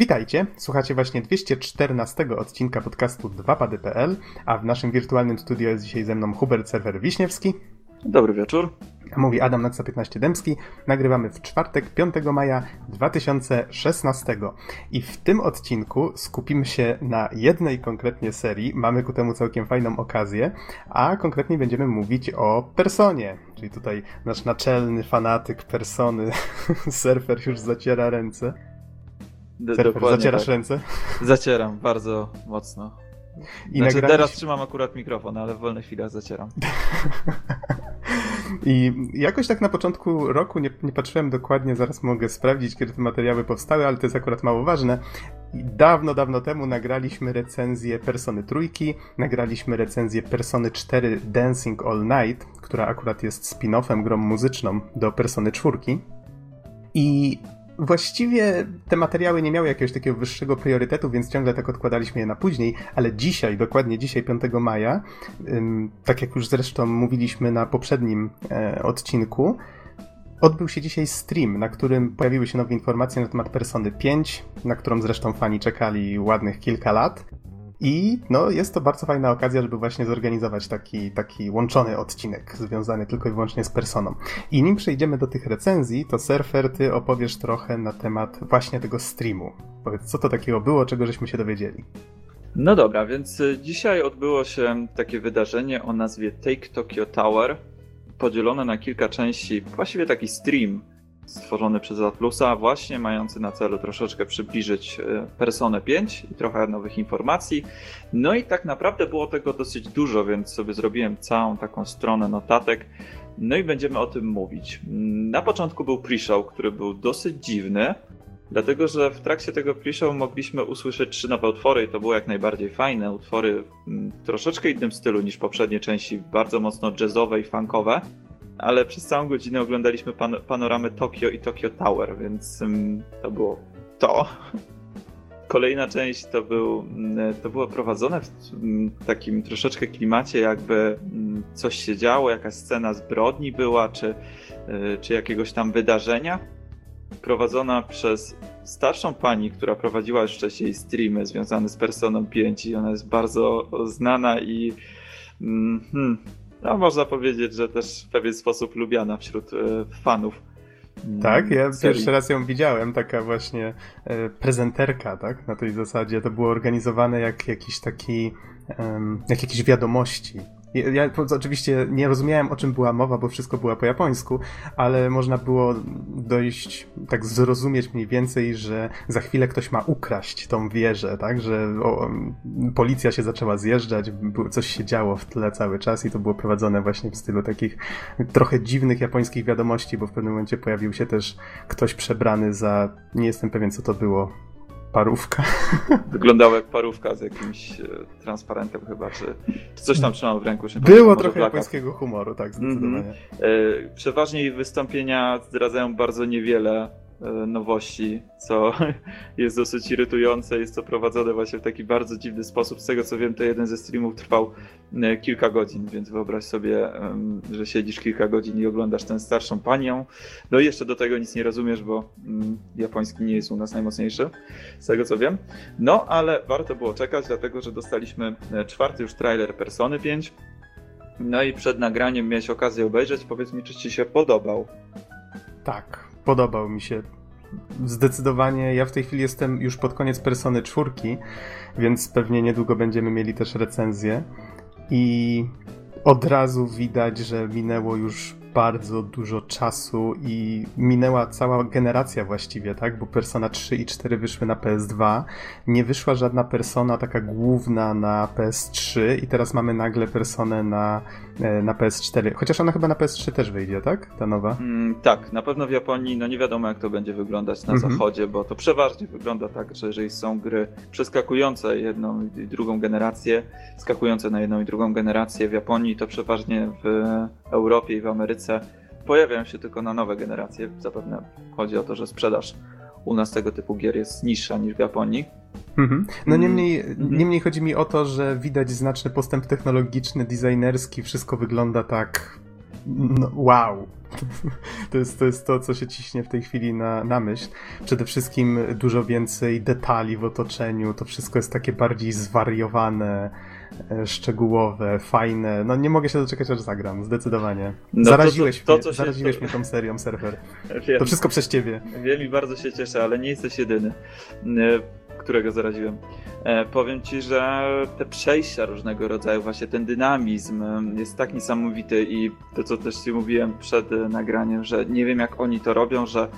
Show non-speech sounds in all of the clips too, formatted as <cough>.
Witajcie, słuchacie właśnie 214 odcinka podcastu 2pady.pl, a w naszym wirtualnym studio jest dzisiaj ze mną Hubert Serwer Wiśniewski. Dobry wieczór. Mówi Adam Naksa 15 Dębski. Nagrywamy w czwartek 5 maja 2016. I w tym odcinku skupimy się na jednej konkretnie serii. Mamy ku temu całkiem fajną okazję, a konkretnie będziemy mówić o Personie. Czyli tutaj nasz naczelny fanatyk Persony, <laughs> surfer już zaciera ręce. Dokładnie zacierasz tak. ręce? Zacieram bardzo mocno. I Znaczy, nagraliśmy- teraz trzymam akurat mikrofon, ale w wolnych chwilach zacieram. <laughs> I jakoś tak na początku roku nie, nie patrzyłem dokładnie, zaraz mogę sprawdzić, kiedy te materiały powstały, ale to jest akurat mało ważne. I dawno, dawno temu nagraliśmy recenzję Persony Trójki, nagraliśmy recenzję Persony 4 Dancing All Night, która akurat jest spin-offem, grą muzyczną do Persony Czwórki. I właściwie te materiały nie miały jakiegoś takiego wyższego priorytetu, więc ciągle tak odkładaliśmy je na później, ale dzisiaj, dokładnie dzisiaj, 5 maja, tak jak już zresztą mówiliśmy na poprzednim e, odcinku, odbył się dzisiaj stream, na którym pojawiły się nowe informacje na temat Persony 5, na którą zresztą fani czekali ładnych kilka lat. I no, jest to bardzo fajna okazja, żeby właśnie zorganizować taki, taki łączony odcinek, związany tylko i wyłącznie z personą. I nim przejdziemy do tych recenzji, to Surfer, ty opowiesz trochę na temat właśnie tego streamu. Powiedz, co to takiego było, czego żeśmy się dowiedzieli. No dobra, więc y, dzisiaj odbyło się takie wydarzenie o nazwie Take Tokyo Tower, podzielone na kilka części, właściwie taki stream stworzony przez Atlusa, właśnie mający na celu troszeczkę przybliżyć y, Personę 5 i trochę nowych informacji. No i tak naprawdę było tego dosyć dużo, więc sobie zrobiłem całą taką stronę notatek. No i będziemy o tym mówić. Mm, Na początku był pre-show, który był dosyć dziwny, Dlatego, że w trakcie tego pre-show mogliśmy usłyszeć trzy nowe utwory i to było jak najbardziej fajne. Utwory mm, w troszeczkę innym stylu niż poprzednie części, bardzo mocno jazzowe i funkowe. Ale przez całą godzinę oglądaliśmy pan panoramy Tokio i Tokyo Tower, więc mm, to było to. <laughs> Kolejna część to, był, mm, to było prowadzone w mm, takim troszeczkę klimacie, jakby coś się działo, jakaś scena zbrodni była, czy, y, czy jakiegoś tam wydarzenia prowadzona przez starszą pani, która prowadziła już wcześniej streamy związane z Personą 5 i ona jest bardzo znana i mm, hmm, no, można powiedzieć, że też w pewien sposób lubiana wśród e, fanów. mm, Tak, ja serii. pierwszy raz ją widziałem, taka właśnie e, prezenterka, tak? Na tej zasadzie to było organizowane jak jakiś taki, jak jakieś wiadomości. Ja, oczywiście nie rozumiałem o czym była mowa, bo wszystko było po japońsku, ale można było dojść, tak zrozumieć mniej więcej, że za chwilę ktoś ma ukraść tą wieżę, tak? Że o, policja się zaczęła zjeżdżać, coś się działo w tle cały czas i to było prowadzone właśnie w stylu takich trochę dziwnych japońskich wiadomości, bo w pewnym momencie pojawił się też ktoś przebrany za, nie jestem pewien co to było, parówka. <laughs> Wyglądało jak parówka z jakimś e, transparentem chyba, czy, czy coś tam trzymał w ręku. Było trochę japońskiego humoru, tak, zdecydowanie. E, Przeważnie jej wystąpienia zdradzają bardzo niewiele nowości, co <laughs> jest dosyć irytujące. Jest to prowadzone właśnie w taki bardzo dziwny sposób. Z tego co wiem, to jeden ze streamów trwał e, kilka godzin, więc wyobraź sobie, że siedzisz kilka godzin i oglądasz tę starszą panią. No i jeszcze do tego nic nie rozumiesz, bo mm, japoński nie jest u nas najmocniejszy, z tego co wiem. No, ale warto było czekać, dlatego że dostaliśmy e, czwarty już trailer Persony 5. No i przed nagraniem miałeś okazję obejrzeć. Powiedz mi, czy ci się podobał. Tak, podobał mi się. Zdecydowanie, ja w tej chwili jestem już pod koniec Persony czwórki, więc pewnie niedługo będziemy mieli też recenzję. I od razu widać, że minęło już bardzo dużo czasu i minęła cała generacja właściwie, tak? Bo Persona 3 i 4 wyszły na PS2. Nie wyszła żadna persona taka główna na PS3 i teraz mamy nagle personę na, na PS4. Chociaż ona chyba na PS3 też wyjdzie, tak? Ta nowa. Mm, tak, na pewno w Japonii, no nie wiadomo jak to będzie wyglądać na Mhm. zachodzie, bo to przeważnie wygląda tak, że jeżeli są gry przeskakujące jedną i drugą generację, skakujące na jedną i drugą generację w Japonii, to przeważnie w Europie i w Ameryce pojawiają się tylko na nowe generacje. Zapewne chodzi o to, że sprzedaż u nas tego typu gier jest niższa niż w Japonii. Mhm. No Mm, niemniej, mhm. niemniej chodzi mi o to, że widać znaczny postęp technologiczny, designerski, wszystko wygląda tak no, wow. <laughs> To jest, to jest to, co się ciśnie w tej chwili na, na myśl. Przede wszystkim dużo więcej detali w otoczeniu. To wszystko jest takie bardziej zwariowane, szczegółowe, fajne. No nie mogę się doczekać, aż zagram, zdecydowanie. No zaraziłeś, to, to, mnie, zaraziłeś się... mnie tą serią, serwer. <laughs> Wiem. To wszystko przez ciebie. Wiem i bardzo się cieszę, ale nie jesteś jedyny, którego zaraziłem. E, powiem ci, że te przejścia różnego rodzaju, właśnie ten dynamizm jest tak niesamowity i to, co też ci mówiłem przed nagraniem, że nie wiem jak oni to robią, że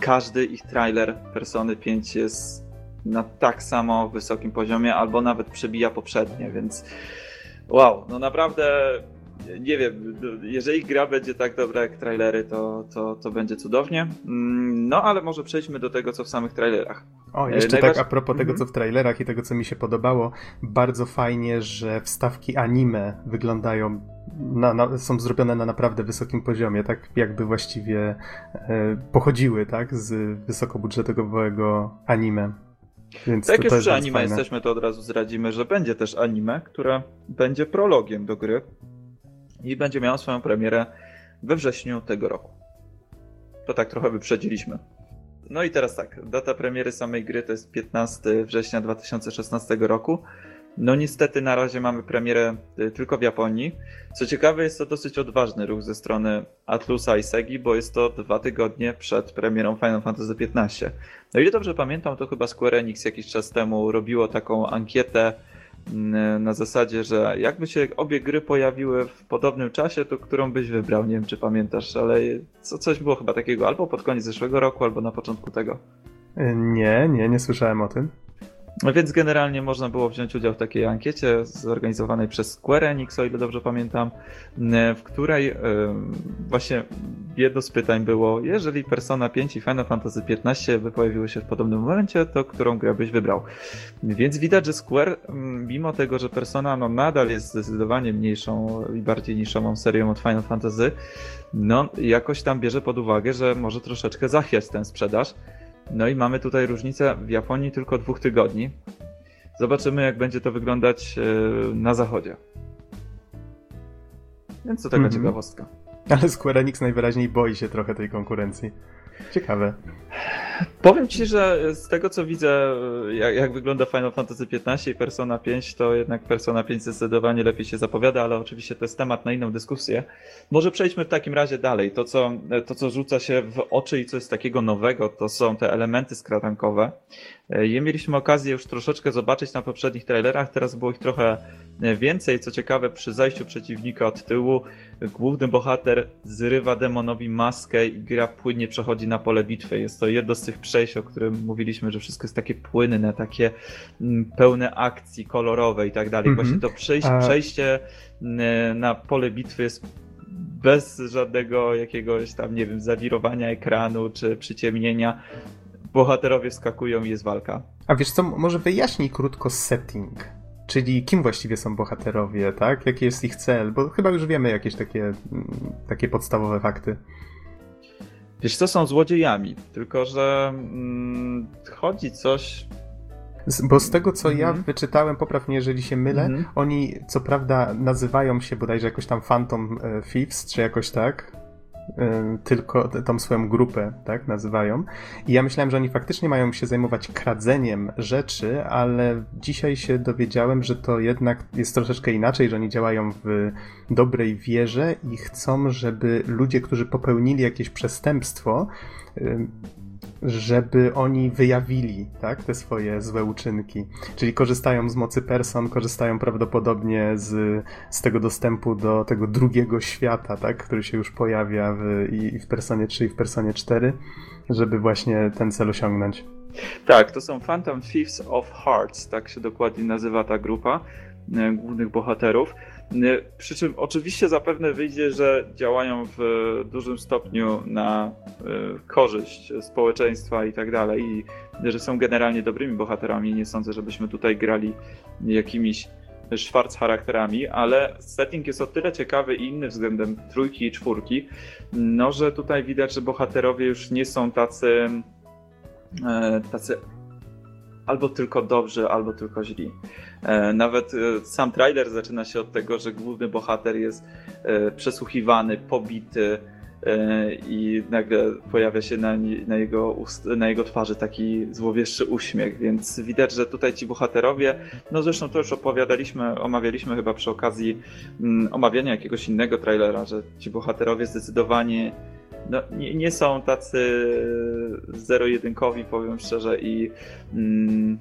każdy ich trailer Persony 5 jest na tak samo wysokim poziomie, albo nawet przebija poprzednie, więc wow, no naprawdę nie wiem, jeżeli gra będzie tak dobra jak trailery, to, to, to będzie cudownie. Mm, no ale może przejdźmy do tego, co w samych trailerach. O, jeszcze Najważ... tak a propos tego, mhm. co w trailerach i tego, co mi się podobało, bardzo fajnie, że wstawki anime wyglądają, na, na, są zrobione na naprawdę wysokim poziomie, tak jakby właściwie e, pochodziły, tak, z wysokobudżetowego anime. Więc tak jak już przy anime fajne. jesteśmy, to od razu zdradzimy, że będzie też anime, które będzie prologiem do gry i będzie miało swoją premierę we wrześniu tego roku. To tak trochę wyprzedziliśmy. No i teraz tak, data premiery samej gry to jest 15 września 2016 roku. No niestety na razie mamy premierę y, tylko w Japonii. Co ciekawe jest to dosyć odważny ruch ze strony Atlusa i Segi, bo jest to dwa tygodnie przed premierą Final Fantasy XV. No ile dobrze pamiętam, to chyba Square Enix jakiś czas temu robiło taką ankietę na zasadzie, że jakby się obie gry pojawiły w podobnym czasie, to którą byś wybrał? Nie wiem, czy pamiętasz, ale co, coś było chyba takiego albo pod koniec zeszłego roku, albo na początku tego. Nie, nie, nie słyszałem o tym. No więc generalnie można było wziąć udział w takiej ankiecie zorganizowanej przez Square Enix, o ile dobrze pamiętam, w której właśnie jedno z pytań było, jeżeli Persona 5 i Final Fantasy 15 by pojawiły się w podobnym momencie, to którą grę byś wybrał? Więc widać, że Square, mimo tego, że Persona no, nadal jest zdecydowanie mniejszą i bardziej niszową serią od Final Fantasy, no jakoś tam bierze pod uwagę, że może troszeczkę zachwiać tę sprzedaż. No i mamy tutaj różnicę w Japonii tylko dwóch tygodni. Zobaczymy, jak będzie to wyglądać e, na zachodzie. Więc to taka mm -hmm. ciekawostka. Ale Square Enix najwyraźniej boi się trochę tej konkurencji. Ciekawe. Powiem ci, że z tego co widzę, jak, jak, wygląda Final Fantasy XV i Persona 5, to jednak Persona 5 zdecydowanie lepiej się zapowiada, ale oczywiście to jest temat na inną dyskusję. Może przejdźmy w takim razie dalej. To co, to, co rzuca się w oczy i co jest takiego nowego, to są te elementy skradankowe. Je mieliśmy okazję już troszeczkę zobaczyć na poprzednich trailerach, teraz było ich trochę więcej. Co ciekawe, przy zajściu przeciwnika od tyłu, główny bohater zrywa demonowi maskę i gra płynnie przechodzi na pole bitwy. Jest to jedno z tych przejść, o którym mówiliśmy, że wszystko jest takie płynne, takie mm, pełne akcji, kolorowe i tak dalej. Mm -hmm. Właśnie to przejście, przejście na pole bitwy jest bez żadnego jakiegoś tam, nie wiem, zawirowania ekranu czy przyciemnienia bohaterowie skakują i jest walka. A wiesz co, może wyjaśnij krótko setting. Czyli kim właściwie są bohaterowie, tak? Jaki jest ich cel? Bo chyba już wiemy jakieś takie, mm, takie podstawowe fakty. Wiesz co, są złodziejami, tylko że mm, chodzi coś... Bo z tego, co ja mhm. wyczytałem, poprawnie, jeżeli się mylę, -hmm. oni co prawda nazywają się bodajże jakoś tam Phantom e, Thieves, czy jakoś tak, tylko tą swoją grupę, tak, nazywają. I ja myślałem, że oni faktycznie mają się zajmować kradzeniem rzeczy, ale dzisiaj się dowiedziałem, że to jednak jest troszeczkę inaczej, że oni działają w dobrej wierze i chcą, żeby ludzie, którzy popełnili jakieś przestępstwo, żeby oni wyjawili tak, te swoje złe uczynki. Czyli korzystają z mocy person, korzystają prawdopodobnie z, z tego dostępu do tego drugiego świata, tak, który się już pojawia w, i w Personie 3 i w Personie 4, żeby właśnie ten cel osiągnąć. Tak, to są Phantom Thieves of Hearts, tak się dokładnie nazywa ta grupa e, głównych bohaterów. Przy czym oczywiście zapewne wyjdzie, że działają w dużym stopniu na e, korzyść społeczeństwa i tak dalej, i że są generalnie dobrymi bohaterami. Nie sądzę, żebyśmy tutaj grali jakimiś szwarc charakterami, ale setting jest o tyle ciekawy i inny względem trójki i czwórki, no że tutaj widać, że bohaterowie już nie są tacy, e, tacy albo tylko dobrzy, albo tylko źli. E, nawet sam trailer zaczyna się od tego, że główny bohater jest przesłuchiwany, pobity, i nagle pojawia się na, na, jego ust, na jego twarzy taki złowieszczy uśmiech, więc widać, że tutaj ci bohaterowie, no zresztą to już opowiadaliśmy, omawialiśmy chyba przy okazji um, omawiania jakiegoś innego trailera, że ci bohaterowie zdecydowanie no, nie, nie są tacy zero-jedynkowi, powiem szczerze, i mm,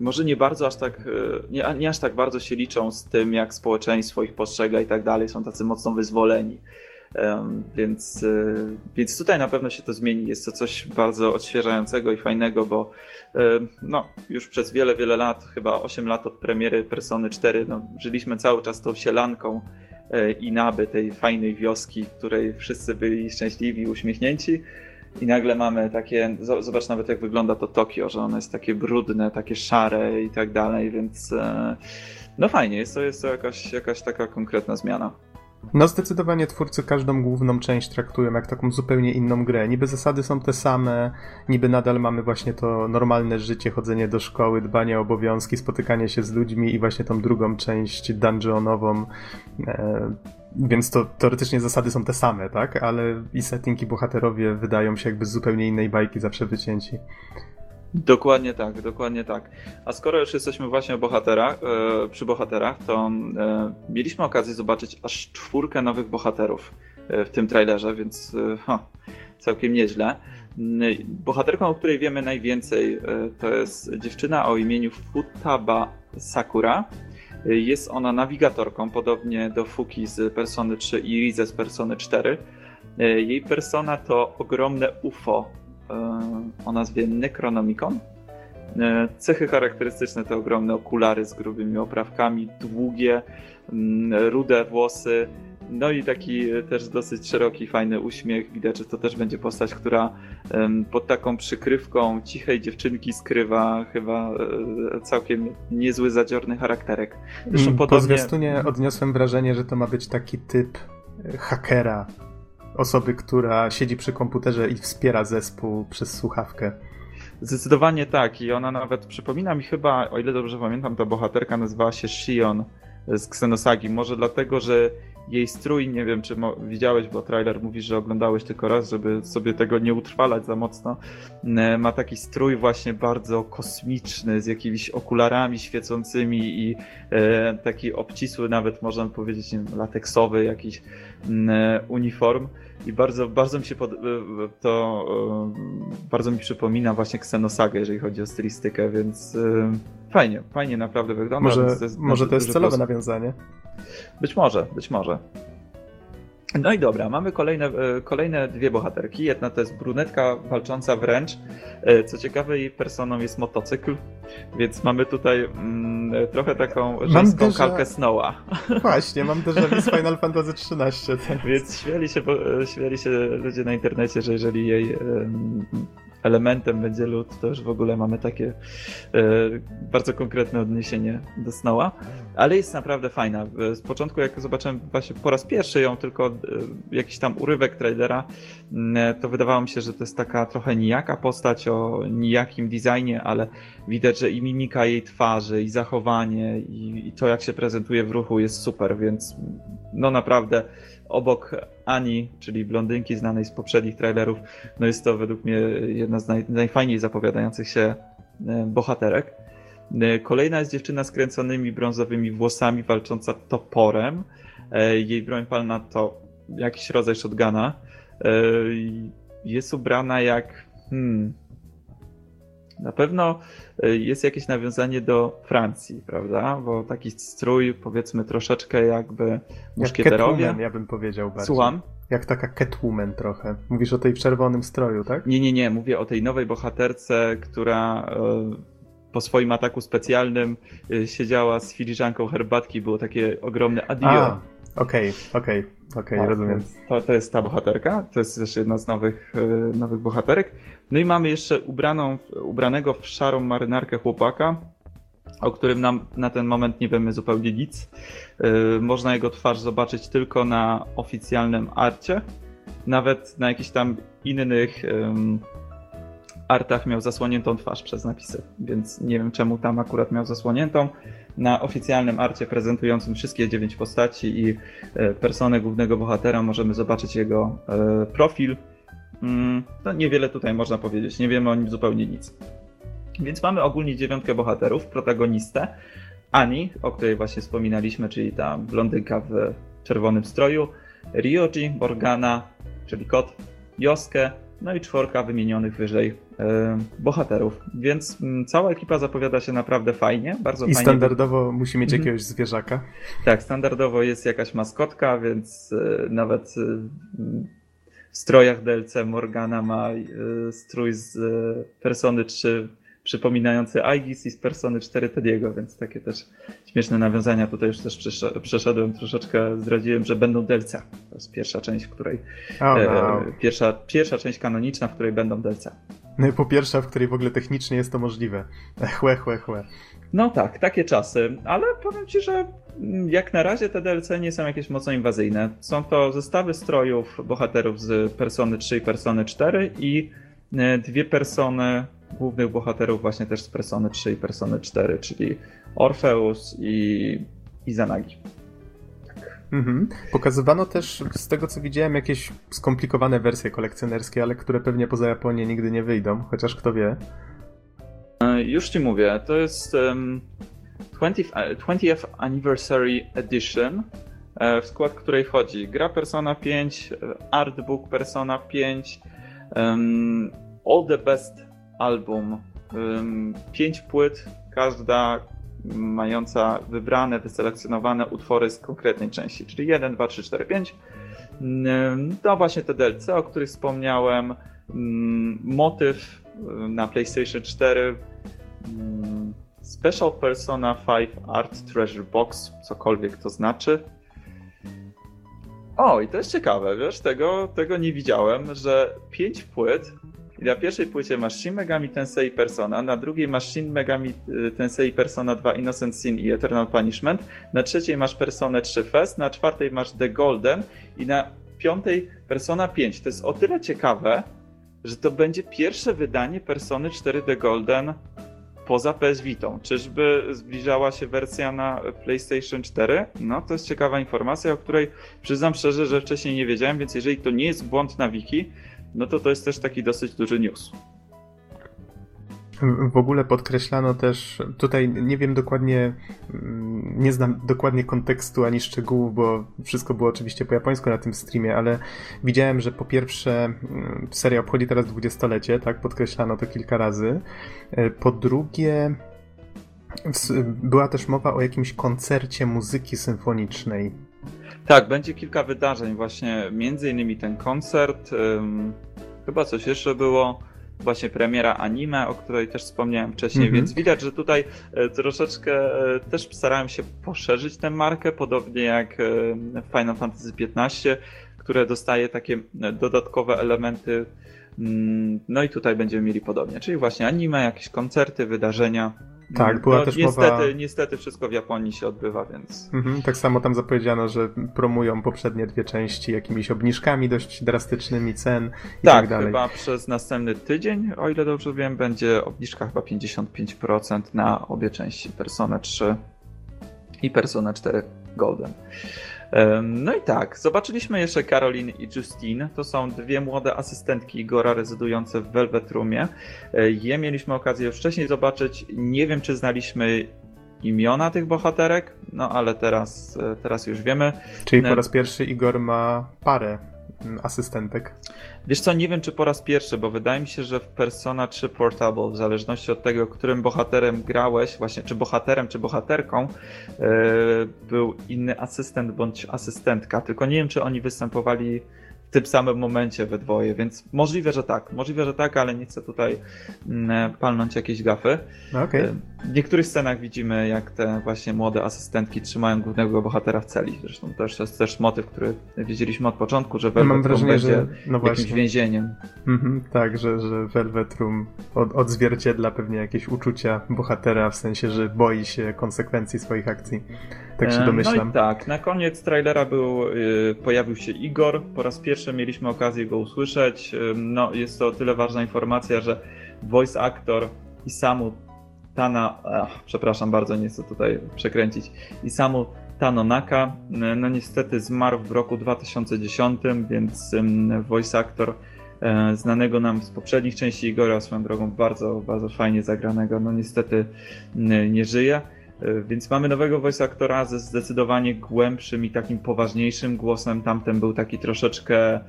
może nie bardzo aż tak, nie, nie, aż tak bardzo się liczą z tym, jak społeczeństwo ich postrzega i tak dalej, są tacy mocno wyzwoleni. Więc, e, więc tutaj na pewno się to zmieni. Jest to coś bardzo odświeżającego i fajnego, bo no, już przez wiele, wiele lat, chyba 8 lat od premiery Persony 4, no, żyliśmy cały czas tą sielanką e, i naby tej fajnej wioski, w której wszyscy byli szczęśliwi, uśmiechnięci. I nagle mamy takie, zobacz nawet jak wygląda to Tokio, że ono jest takie brudne, takie szare i tak dalej, więc e, no fajnie, jest to, jest to jakaś, jakaś taka konkretna zmiana. No zdecydowanie twórcy każdą główną część traktują jak taką zupełnie inną grę. Niby zasady są te same, niby nadal mamy właśnie to normalne życie, chodzenie do szkoły, dbanie o obowiązki, spotykanie się z ludźmi i właśnie tą drugą część dungeonową. E, więc to teoretycznie zasady są te same, tak? Ale i setting i bohaterowie wydają się jakby z zupełnie innej bajki zawsze wycięci. Dokładnie tak, dokładnie tak. A skoro już jesteśmy właśnie bohaterach, e, przy bohaterach, to e, mieliśmy okazję zobaczyć aż czwórkę nowych bohaterów e, w tym trailerze, więc ha, całkiem nieźle. Bohaterką, o której wiemy najwięcej, to jest dziewczyna o imieniu Futaba Sakura. Jest ona nawigatorką, podobnie do Fuki z Persony 3 i Rize z Persony 4. Jej persona to ogromne UFO, o nazwie Necronomicon. E, cechy charakterystyczne to ogromne okulary z grubymi oprawkami, długie, mm, rude włosy, no i taki też dosyć szeroki, fajny uśmiech. Widać, że to też będzie postać, która pod taką przykrywką cichej dziewczynki skrywa chyba e, całkiem niezły, zadziorny charakterek. Zresztą mm, podobnie... Po zwiastunie odniosłem wrażenie, że to ma być taki typ hakera, osoby, która siedzi przy komputerze i wspiera zespół przez słuchawkę. Zdecydowanie tak i ona nawet przypomina mi chyba, o ile dobrze pamiętam, ta bohaterka nazywała się Shion z Xenosagi. Może dlatego, że jej strój, nie wiem czy widziałeś, bo trailer mówi, że oglądałeś tylko raz, żeby sobie tego nie utrwalać za mocno. E, ma taki strój właśnie bardzo kosmiczny, z jakimiś okularami świecącymi i e, taki obcisły, nawet można powiedzieć, lateksowy jakiś e, uniform. I bardzo, bardzo mi się pod, to bardzo mi przypomina właśnie Xenosagę, jeżeli chodzi o stylistykę, więc fajnie, fajnie naprawdę wygląda. Może to jest, może to jest celowe nawiązanie? Być może, być może. No i dobra, mamy kolejne, e, kolejne dwie bohaterki. Jedna to jest brunetka walcząca wręcz. E, co ciekawe, jej personą jest motocykl, więc mamy tutaj mm, trochę taką żeńską déjà... kalkę Snowa. Właśnie, mam vu z <laughs> Final Fantasy XIII. Więc śmiali się, e, śmiali się ludzie na internecie, że jeżeli jej elementem będzie lód, to już w ogóle mamy takie e, bardzo konkretne odniesienie do Snowa, ale jest naprawdę fajna. Z początku jak zobaczyłem właśnie po raz pierwszy ją, tylko e, jakiś tam urywek trailera, mm, to wydawało mi się, że to jest taka trochę nijaka postać o nijakim designie, ale widać, że i mimika jej twarzy, i zachowanie, i, i to jak się prezentuje w ruchu jest super, więc no naprawdę obok Ani, czyli blondynki znanej z poprzednich trailerów, no jest to według mnie jedna z naj, najfajniej zapowiadających się e, bohaterek. E, kolejna jest dziewczyna z kręconymi brązowymi włosami, walcząca toporem. E, jej broń palna to jakiś rodzaj shotguna. Jest ubrana jak. Hmm, na pewno y, jest jakieś nawiązanie do Francji, prawda? Bo taki strój, powiedzmy, troszeczkę jakby muszkieterowie. Jak ja bym powiedział bardziej. Słucham? Jak taka Catwoman trochę. Mówisz o tej w czerwonym stroju, tak? Nie, nie, nie. Mówię o tej nowej bohaterce, która y, po swoim ataku specjalnym y, siedziała z filiżanką herbatki. Było takie ogromne adio. Okej, okej, okej, tak, rozumiem. To, to jest ta bohaterka, to jest też jedna z nowych, nowych bohaterek. No i mamy jeszcze ubraną, ubranego w szarą marynarkę chłopaka, o którym nam na ten moment nie wiemy zupełnie nic. Yy, można jego twarz zobaczyć tylko na oficjalnym arcie. Nawet na jakichś tam innych artach miał zasłoniętą twarz przez napisy, więc nie wiem czemu tam akurat miał zasłoniętą. Na oficjalnym arcie prezentującym wszystkie dziewięć postaci i e, personę głównego bohatera możemy zobaczyć jego e, profil. No niewiele tutaj można powiedzieć, nie wiemy o nim zupełnie nic. Więc mamy ogólnie dziewiątkę bohaterów, protagonistę, Ani, o której właśnie wspominaliśmy, czyli ta blondynka w czerwonym stroju, Ryoji, Morgana, czyli kot, Joskę, no i czworka wymienionych wyżej e, bohaterów. Więc mm, cała ekipa zapowiada się naprawdę fajnie, bardzo I fajnie. I standardowo musi mieć mhm. jakiegoś zwierzaka. Tak, standardowo jest jakaś maskotka, więc e, nawet e, w strojach DLC Morgana ma strój z Persony 3 przypominający Aegis i z Persony 4 Tediego, więc takie też śmieszne nawiązania. Tutaj już też przeszedłem troszeczkę, zdradziłem, że będą DLC. To jest pierwsza część, w której. Oh, no. e, pierwsza, pierwsza część kanoniczna, w której będą DLC. No po pierwsze, w której w ogóle technicznie jest to możliwe. Chłe, chłe, chłe. No tak, takie czasy, ale powiem ci, że jak na razie te DLC nie są jakieś mocno inwazyjne. Są to zestawy strojów bohaterów z Persony 3 i Persony 4 i e, dwie persony głównych bohaterów właśnie też z Persony 3 i Persony 4, czyli Orpheus i Izanagi. Tak. Mhm. Pokazywano też, z tego co widziałem, jakieś skomplikowane wersje kolekcjonerskie, ale które pewnie poza Japonię nigdy nie wyjdą, chociaż kto wie. E, już ci mówię, to jest um, 20th, 20th Anniversary Edition, e, w skład której wchodzi gra Persona 5, artbook Persona 5, um, All the Best album, pięć płyt, każda mająca wybrane, wyselekcjonowane utwory z konkretnej części, czyli 1, 2, 3, 4, 5. To właśnie te DLC, o których wspomniałem, motyw na PlayStation 4, Special Persona 5 Art Treasure Box, cokolwiek to znaczy. O, i to jest ciekawe, wiesz, tego, tego nie widziałem, że pięć płyt na pierwszej płycie masz Shin Megami Tensei Persona, na drugiej masz Shin Megami y, Tensei Persona 2 Innocent Sin i Eternal Punishment, na trzeciej masz Personę 3 Fest, na czwartej masz The Golden i na piątej Persona 5. To jest o tyle ciekawe, że to będzie pierwsze wydanie Persony 4 The Golden poza PS Vitą. Czyżby zbliżała się wersja na PlayStation 4? No, to jest ciekawa informacja, o której przyznam szczerze, że wcześniej nie wiedziałem, więc jeżeli to nie jest błąd na wiki, no to to jest też taki dosyć duży news. W ogóle podkreślano też, tutaj nie wiem dokładnie, mm, nie znam dokładnie kontekstu ani szczegółów, bo wszystko było oczywiście po japońsku na tym streamie, ale widziałem, że po pierwsze mm, seria obchodzi teraz dwudziestolecie, tak, podkreślano to kilka razy. E, po drugie, była też mowa o jakimś koncercie muzyki symfonicznej tak, będzie kilka wydarzeń właśnie, między innymi ten koncert, chyba coś jeszcze było, właśnie premiera anime, o której też wspomniałem wcześniej, mm -hmm. więc widać, że tutaj e, troszeczkę e, też starałem się poszerzyć tę markę, podobnie jak Final Fantasy XV, które dostaje takie e, dodatkowe elementy. Mm, no i tutaj będziemy mieli podobnie, czyli właśnie anime, jakieś koncerty, wydarzenia. Tak, była no, też niestety, mowa... Niestety wszystko w Japonii się odbywa, więc... Mhm, tak samo tam zapowiedziano, że promują poprzednie dwie części jakimiś obniżkami dość drastycznymi cen i tak, tak dalej. chyba przez następny tydzień, o ile dobrze wiem, będzie obniżka chyba 55% na obie części, Persona 3 i Persona 4 Golden. No i tak, zobaczyliśmy jeszcze Caroline i Justine. To są dwie młode asystentki Igora rezydujące w Velvet Roomie. E, je mieliśmy okazję już wcześniej zobaczyć. Nie wiem, czy znaliśmy imiona tych bohaterek, no ale teraz, e, teraz już wiemy. Czyli po e, raz pierwszy Igor ma parę Mm, asystentek? Wiesz co, nie wiem czy po raz pierwszy, bo wydaje mi się, że w Persona 3 Portable, w zależności od tego, którym bohaterem grałeś, właśnie czy bohaterem, czy bohaterką, yy, był inny asystent bądź asystentka. Tylko nie wiem, czy oni występowali tym samym momencie we dwoje, więc możliwe, że tak. Możliwe, że tak, ale nie chcę tutaj mm, palnąć jakieś gafy. No, okay. W niektórych scenach widzimy, jak te właśnie młode asystentki trzymają głównego bohatera w celi. Zresztą to jest też motyw, który wiedzieliśmy od początku, że Velvet Mam wrażenie, będzie że no jakimś więzieniem. Mm-hmm, tak, że, że Velvet Room od, odzwierciedla pewnie jakieś uczucia bohatera, w sensie, że boi się konsekwencji swoich akcji. Tak się domyślam. No i tak, na koniec trailera był, y, pojawił się Igor. Po raz pierwszy mieliśmy okazję go usłyszeć. No, jest to o tyle ważna informacja, że voice actor Isamu Tana, ach, przepraszam bardzo, nie chcę tutaj przekręcić, Isamu Tanonaka, no niestety zmarł w roku 2010, więc voice actor e, znanego nam z poprzednich części Igora, swoją drogą bardzo, bardzo fajnie zagranego, no niestety nie żyje. E, więc mamy nowego voice aktora ze zdecydowanie głębszym i takim poważniejszym głosem. Tamten był taki troszeczkę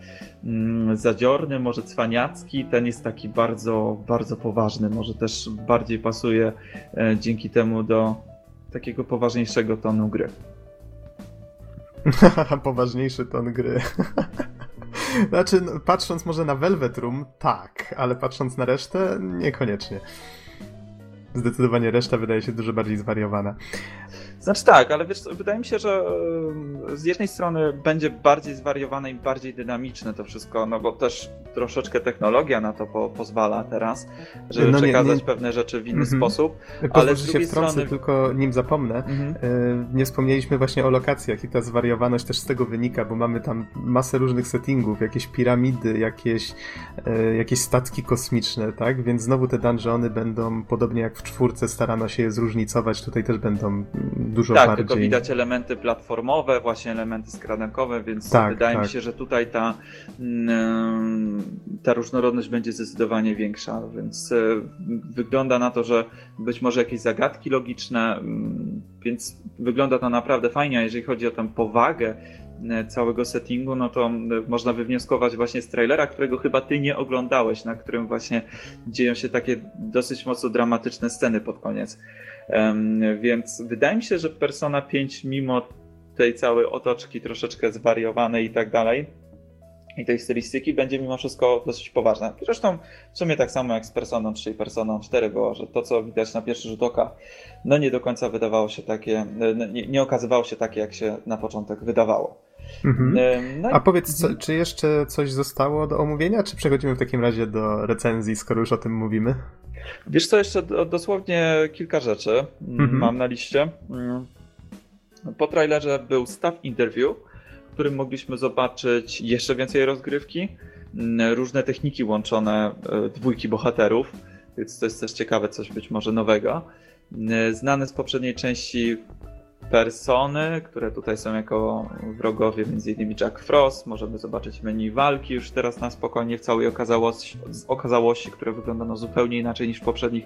mm, zadziorny, może cwaniacki. Ten jest taki bardzo, bardzo poważny. Może też bardziej pasuje e, dzięki temu do takiego poważniejszego tonu gry. <laughs> Poważniejszy ton gry. <laughs> znaczy, no, patrząc może na Velvet Room, tak, ale patrząc na resztę, niekoniecznie. Zdecydowanie reszta wydaje się dużo bardziej zwariowana. Znaczy tak, ale wiesz, wydaje mi się, że z jednej strony będzie bardziej zwariowane i bardziej dynamiczne to wszystko, no bo też troszeczkę technologia na to po, pozwala teraz, żeby no przekazać nie, nie. pewne rzeczy w inny mm -hmm. sposób. ale z drugiej się wtrącę, strony... tylko nim zapomnę, mm -hmm. nie wspomnieliśmy właśnie o lokacjach i ta zwariowaność też z tego wynika, bo mamy tam masę różnych settingów, jakieś piramidy, jakieś, e, jakieś statki kosmiczne, tak? Więc znowu te dungeony będą, podobnie jak w czwórce starano się je zróżnicować, tutaj też będą dużo tak, bardziej... Tak, tylko widać elementy platformowe, właśnie elementy skradankowe, więc tak, wydaje tak. mi się, że tutaj ta, mm, ta różnorodność będzie zdecydowanie większa, więc e, wygląda na to, że być może jakieś zagadki logiczne, mm, więc wygląda to naprawdę fajnie, jeżeli chodzi o tę powagę całego settingu, no to można wywnioskować właśnie z trailera, którego chyba ty nie oglądałeś, na którym właśnie dzieją się takie dosyć mocno dramatyczne sceny pod koniec. Więc wydaje mi się, że Persona 5, mimo tej całej otoczki troszeczkę zwariowanej i tak dalej, i tej stylistyki będzie mimo wszystko dosyć poważna. Zresztą w sumie tak samo jak z Personą 3 i Personą 4 było, że to co widać na pierwszy rzut oka, no nie do końca wydawało się takie, nie, nie okazywało się takie jak się na początek wydawało. Mhm. No i... A powiedz, co, czy jeszcze coś zostało do omówienia, czy przechodzimy w takim razie do recenzji, skoro już o tym mówimy? Wiesz co, jeszcze dosłownie kilka rzeczy mm, mhm. mam na liście. Mm. Po trailerze był staff interview, w którym mogliśmy zobaczyć jeszcze więcej rozgrywki, mm, różne techniki łączone e, dwójki bohaterów, więc to jest też ciekawe, coś być może nowego. Znane z poprzedniej części persony, które tutaj są jako wrogowie, m.in. Jack Frost. Możemy zobaczyć menu walki już teraz na spokojnie w całej okazałości, okazałości które wygląda no zupełnie inaczej niż w poprzednich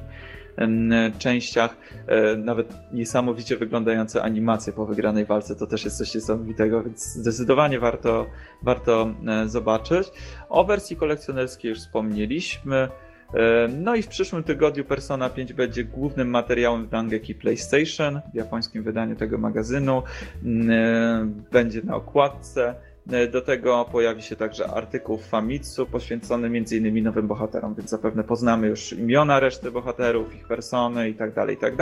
częściach. E, nawet niesamowicie wyglądające animacje po wygranej walce to też jest coś niesamowitego, więc zdecydowanie warto, warto e, zobaczyć. O wersji kolekcjonerskiej już wspomnieliśmy. E, no i w przyszłym tygodniu Persona 5 będzie głównym materiałem w Dangeki PlayStation, w japońskim wydaniu tego magazynu. Mm, e, będzie na okładce. E, do tego pojawi się także artykuł w Famitsu poświęcony m.in. nowym bohaterom, więc zapewne poznamy już imiona reszty bohaterów, ich persony i tak dalej, i tak.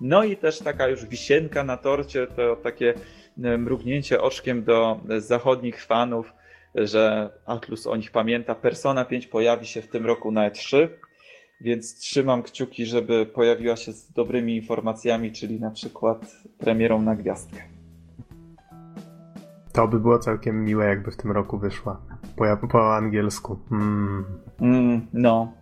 No i też taka już wisienka na torcie, to takie mrugnięcie oczkiem do zachodnich fanów, że Atlus o nich pamięta. Persona 5 pojawi się w tym roku na E3, więc trzymam kciuki, żeby pojawiła się z dobrymi informacjami, czyli na przykład premierą na gwiazdkę. To by było całkiem miłe, jakby w tym roku wyszła. Po, po angielsku. Mm. Mm, no.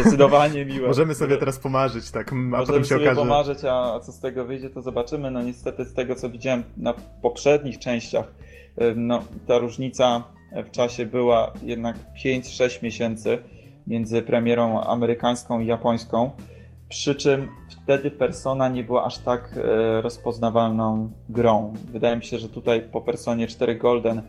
Zdecydowanie miłe. <laughs> Możemy sobie teraz pomarzyć, tak? A Możemy potem się sobie okaże... pomarzyć, a co z tego wyjdzie, to zobaczymy. No niestety z tego, co widziałem na poprzednich częściach, no, ta różnica w czasie była jednak 5-6 miesięcy między premierą amerykańską i japońską. Przy czym wtedy Persona nie była aż tak e, rozpoznawalną grą. Wydaje mi się, że tutaj po Personie 4 Golden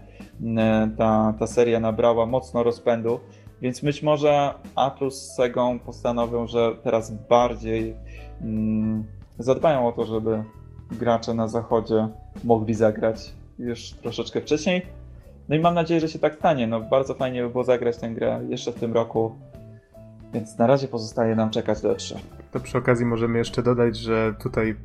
e, ta, ta seria nabrała mocno rozpędu, więc być może Atlus z Segą postanowią, że teraz bardziej mm, zadbają o to, żeby gracze na zachodzie mogli zagrać już troszeczkę wcześniej. No i mam nadzieję, że się tak stanie. No bardzo fajnie by było zagrać tę grę jeszcze w tym roku. Więc na razie pozostaje nam czekać do E3. To przy okazji możemy jeszcze dodać, że tutaj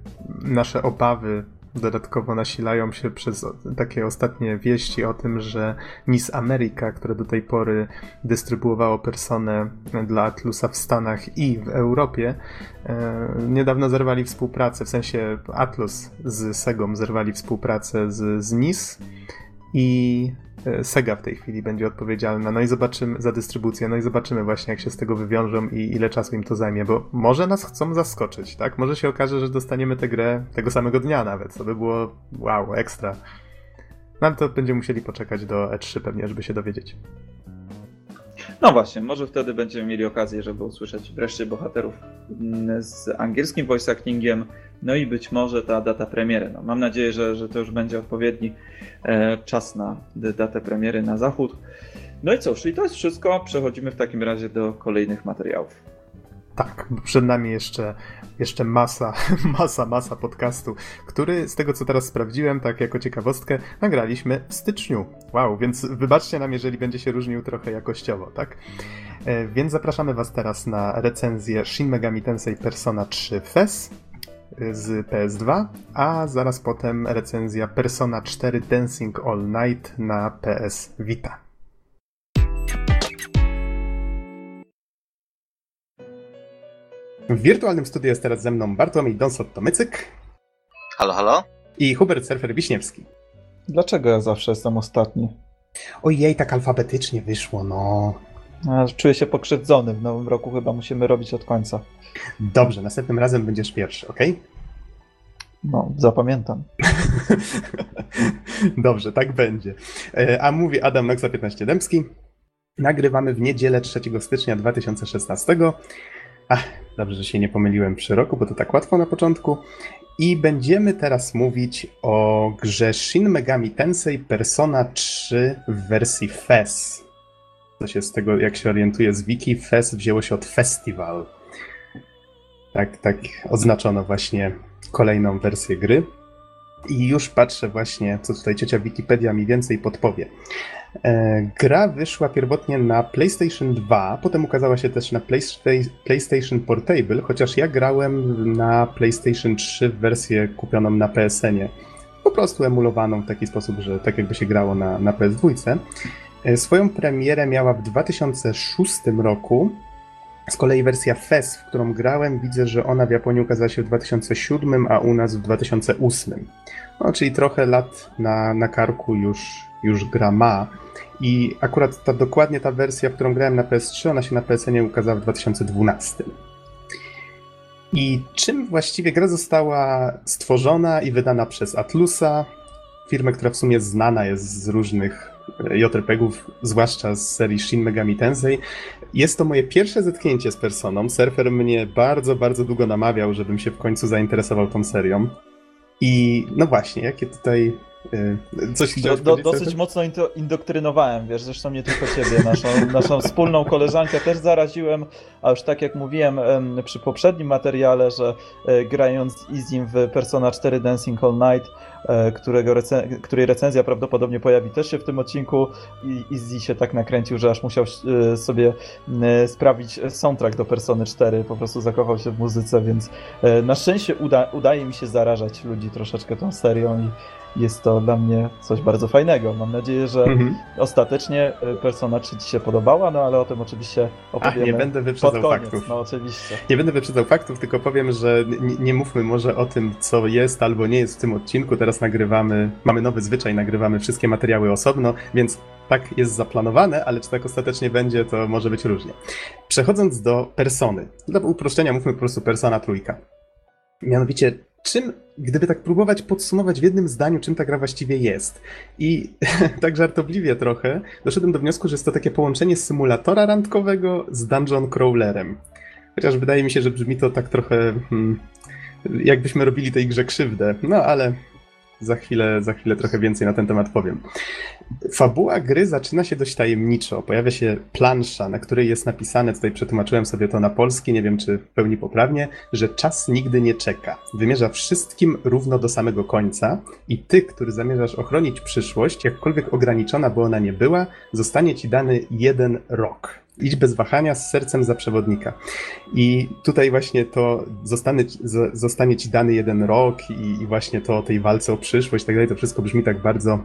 nasze obawy dodatkowo nasilają się przez takie ostatnie wieści o tym, że Nis America, które do tej pory dystrybuowało personę dla Atlusa w Stanach i w Europie, e, niedawno zerwali współpracę, w sensie Atlus z Segą zerwali współpracę z, z i e, Sega w tej chwili będzie odpowiedzialna, no i zobaczymy za dystrybucję, no i zobaczymy właśnie jak się z tego wywiążą i ile czasu im to zajmie, bo może nas chcą zaskoczyć, tak? Może się okaże, że dostaniemy tę grę tego samego dnia nawet, to by było wow, ekstra. No to będziemy musieli poczekać do E3 pewnie, żeby się dowiedzieć. No właśnie, może wtedy będziemy mieli okazję, żeby usłyszeć wreszcie bohaterów mm, z angielskim voice actingiem, no i być może ta data premiery. No, mam nadzieję, że, że to już będzie odpowiedni e, czas na datę premiery na zachód. No i cóż, i to jest wszystko. Przechodzimy w takim razie do kolejnych materiałów. Tak, przed nami jeszcze, jeszcze masa, <laughs> masa, masa podcastu, który z tego co teraz sprawdziłem, tak jako ciekawostkę, nagraliśmy w styczniu. Wow, więc wybaczcie nam, jeżeli będzie się różnił trochę jakościowo, tak? E, więc zapraszamy Was teraz na recenzję Shin Megami Tensei Persona 3 FES z PS2, a zaraz potem recenzja Persona 4 Dancing All Night na PS Vita. W wirtualnym studiu jest teraz ze mną Bartłomiej Donsot-Tomycyk. Halo, halo? I Hubert Surfer Wiśniewski. Dlaczego ja zawsze jestem ostatni? Ojej, tak alfabetycznie wyszło, no. czuję się pokrzywdzony. W nowym roku chyba musimy robić od końca. Dobrze, następnym razem będziesz pierwszy, ok? No, zapamiętam. <laughs> Dobrze, tak będzie. E, a mówi Adam Noxa 15 Dębski. Nagrywamy w niedzielę 3 stycznia 2016. Ach, dobrze, że się nie pomyliłem przy roku, bo to tak łatwo na początku. I będziemy teraz mówić o grze Shin Megami Tensei Persona 3 w wersji FES. To się z tego, jak się orientuję z wiki, FES wzięło się od Festival. Tak, tak oznaczono właśnie kolejną wersję gry. I już patrzę właśnie, co tutaj ciocia Wikipedia mi więcej podpowie. E, gra wyszła pierwotnie na PlayStation 2, potem ukazała się też na PlayStation Portable, chociaż ja grałem na PlayStation 3 w wersję kupioną na PSN-ie. Po prostu emulowaną w taki sposób, że tak jakby się grało na, na PS2. E, swoją premierę miała w 2006 roku. Z kolei wersja FES, w którą grałem, widzę, że ona w Japonii ukazała się w 2007, a u nas w 2008. No, czyli trochę lat na, na karku już, już gra ma. I akurat ta, dokładnie ta wersja, w którą grałem na PS3, ona się na PSN ukazała w 2012. I czym właściwie gra została stworzona i wydana przez Atlusa, firmę, która w sumie znana jest z różnych e, JRPG-ów, zwłaszcza z serii Shin Megami Tensei. Jest to moje pierwsze zetknięcie z Personą. Surfer mnie bardzo, bardzo długo namawiał, żebym się w końcu zainteresował tą serią. I no właśnie, jakie tutaj coś do, do, Dosyć mocno indoktrynowałem, wiesz, zresztą nie tylko ciebie, naszą, <laughs> naszą wspólną koleżankę też zaraziłem, a już tak jak mówiłem przy poprzednim materiale, że e, grając Izim w Persona 4 Dancing All Night, e, którego recen której recenzja prawdopodobnie pojawi też się w tym odcinku i Izzy się tak nakręcił, że aż musiał e, sobie sprawić soundtrack do Persony 4, po prostu zakochał się w muzyce, więc na szczęście uda udaje mi się zarażać ludzi troszeczkę tą serią i jest to dla mnie coś bardzo fajnego. Mam nadzieję, że mhm. ostatecznie e, Persona 3 Ci się podobała, no ale o tym oczywiście opowiemy Ach, nie będę wyprzedzał faktów. No oczywiście. Nie będę wyprzedzał faktów, tylko powiem, że nie, nie, mówmy może o tym, co jest albo nie jest w tym odcinku. Teraz nagrywamy, mamy nowy zwyczaj, nagrywamy wszystkie materiały osobno, więc tak jest zaplanowane, ale czy tak ostatecznie będzie, to może być różnie. Przechodząc do persony. Dla uproszczenia mówmy po prostu persona trójka. Mianowicie czym, gdyby tak próbować podsumować w jednym zdaniu, czym ta gra właściwie jest. I <laughs> tak żartobliwie trochę doszedłem do wniosku, że jest to takie połączenie symulatora randkowego z dungeon crawlerem. Chociaż wydaje mi się, że brzmi to tak trochę hmm, jakbyśmy robili tej grze krzywdę. No ale za chwilę, za chwilę trochę więcej na ten temat powiem. Fabuła gry zaczyna się dość tajemniczo. Pojawia się plansza, na której jest napisane, tutaj przetłumaczyłem sobie to na polski, nie wiem czy w pełni poprawnie, że czas nigdy nie czeka. Wymierza wszystkim równo do samego końca i ty, który zamierzasz ochronić przyszłość, jakkolwiek ograniczona by ona nie była, zostanie ci dany jeden rok. Idź bez wahania z sercem za przewodnika. I tutaj właśnie to zostanie, zostanie ci dany jeden rok i, i właśnie to o tej walce o przyszłość i tak dalej, to wszystko brzmi tak bardzo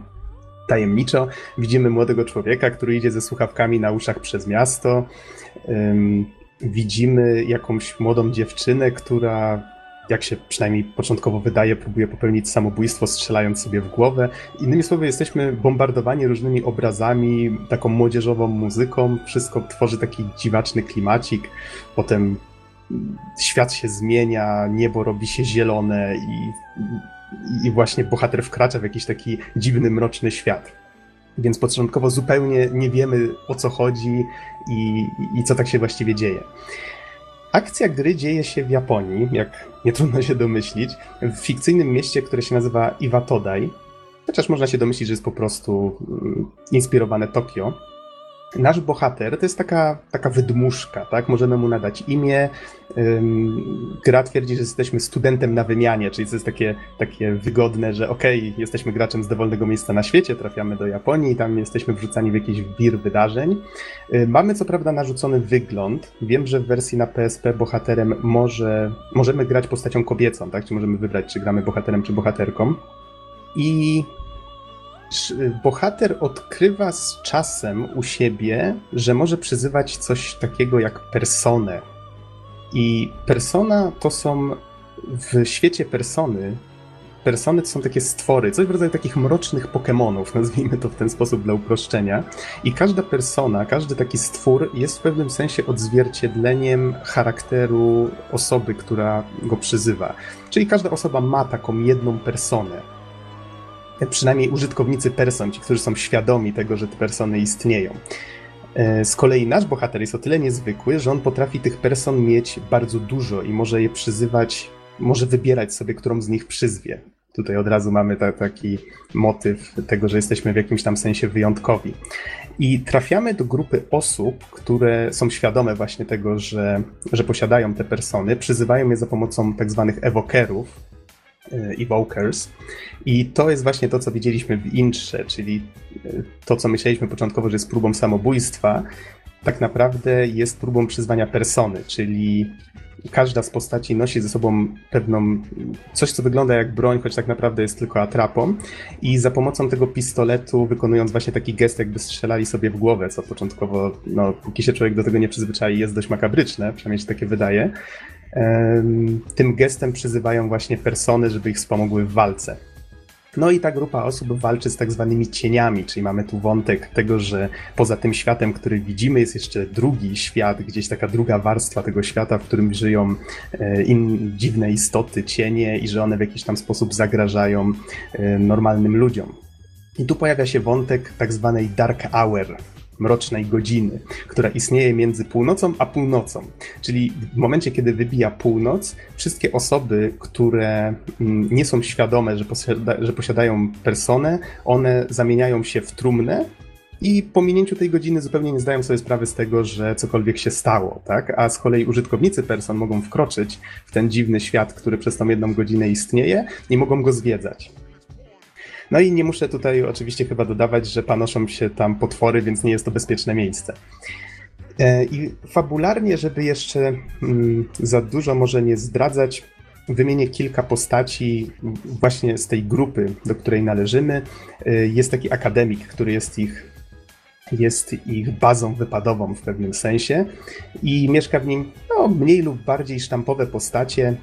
tajemniczo. Widzimy młodego człowieka, który idzie ze słuchawkami na uszach przez miasto. Um, widzimy jakąś młodą dziewczynę, która jak się przynajmniej początkowo wydaje, próbuje popełnić samobójstwo, strzelając sobie w głowę. Innymi słowy, jesteśmy bombardowani różnymi obrazami, taką młodzieżową muzyką. Wszystko tworzy taki dziwaczny klimacik. Potem świat się zmienia, niebo robi się zielone i, i właśnie bohater wkracza w jakiś taki dziwny, mroczny świat. Więc początkowo zupełnie nie wiemy o co chodzi i, i co tak się właściwie dzieje. Akcja gry dzieje się w Japonii, jak nie trudno się domyślić, w fikcyjnym mieście, które się nazywa Iwatodai. Chociaż można się domyślić, że jest po prostu mm, inspirowane Tokio. Nasz bohater to jest taka, taka wydmuszka, tak? Możemy mu nadać imię. gra twierdzi, że jesteśmy studentem na wymianie, czyli to jest takie, takie wygodne, że okej, okay, jesteśmy graczem z dowolnego miejsca na świecie, trafiamy do Japonii tam jesteśmy wrzucani w jakiś wir wydarzeń. mamy co prawda narzucony wygląd. Wiem, że w wersji na PSP bohaterem może, możemy grać postacią kobiecą, tak? Czy możemy wybrać, czy gramy bohaterem, czy bohaterką. I bohater odkrywa z czasem u siebie, że może przyzywać coś takiego jak personę. I persona to są w świecie persony. Persony to są takie stwory, coś w rodzaju takich mrocznych Pokémonów, <laughs> nazwijmy to w ten sposób dla uproszczenia. I każda persona, każdy taki stwór jest w pewnym sensie odzwierciedleniem charakteru osoby, która go przyzywa. Czyli każda osoba ma taką jedną personę przynajmniej użytkownicy person, ci, którzy są świadomi tego, że te persony istnieją. E, z kolei nasz bohater jest o tyle niezwykły, że on potrafi tych person mieć bardzo dużo i może je przyzywać, może wybierać sobie, którą z nich przyzwie. Tutaj od razu mamy ta, taki motyw tego, że jesteśmy w jakimś tam sensie wyjątkowi. I trafiamy do grupy osób, które są świadome właśnie tego, że, że posiadają te persony, przyzywają je za pomocą tak zwanych ewokerów, E, Evokers. I to jest właśnie to, co widzieliśmy w intrze, czyli e, to, co myśleliśmy początkowo, że jest próbą samobójstwa, tak naprawdę jest próbą przyzwania persony, czyli każda z postaci nosi ze sobą pewną, coś co wygląda jak broń, choć tak naprawdę jest tylko atrapą. I za pomocą tego pistoletu wykonując właśnie taki gest, jakby strzelali sobie w głowę, co początkowo, no póki się człowiek do tego nie przyzwyczai jest dość makabryczne, przynajmniej się takie wydaje, tym gestem przyzywają właśnie persony, żeby ich wspomogły w walce. No i ta grupa osób walczy z tak zwanymi cieniami, czyli mamy tu wątek tego, że poza tym światem, który widzimy, jest jeszcze drugi świat, gdzieś taka druga warstwa tego świata, w którym żyją e, in, dziwne istoty, cienie i że one w jakiś tam sposób zagrażają e, normalnym ludziom. I tu pojawia się wątek tak zwanej dark hour, mrocznej godziny, która istnieje między północą a północą. Czyli w momencie, kiedy wybija północ, wszystkie osoby, które mm, nie są świadome, że, posiada, że posiadają personę, one zamieniają się w trumnę i po minięciu tej godziny zupełnie nie zdają sobie sprawy z tego, że cokolwiek się stało, tak? A z kolei użytkownicy person mogą wkroczyć w ten dziwny świat, który przez tą jedną godzinę istnieje i mogą go zwiedzać. No i nie muszę tutaj oczywiście chyba dodawać, że panoszą się tam potwory, więc nie jest to bezpieczne miejsce. E, I fabularnie, żeby jeszcze mm, za dużo może nie zdradzać, wymienię kilka postaci właśnie z tej grupy, do której należymy. E, jest taki akademik, który jest ich jest ich bazą wypadową w pewnym sensie i mieszka w nim no, mniej lub bardziej sztampowe postacie,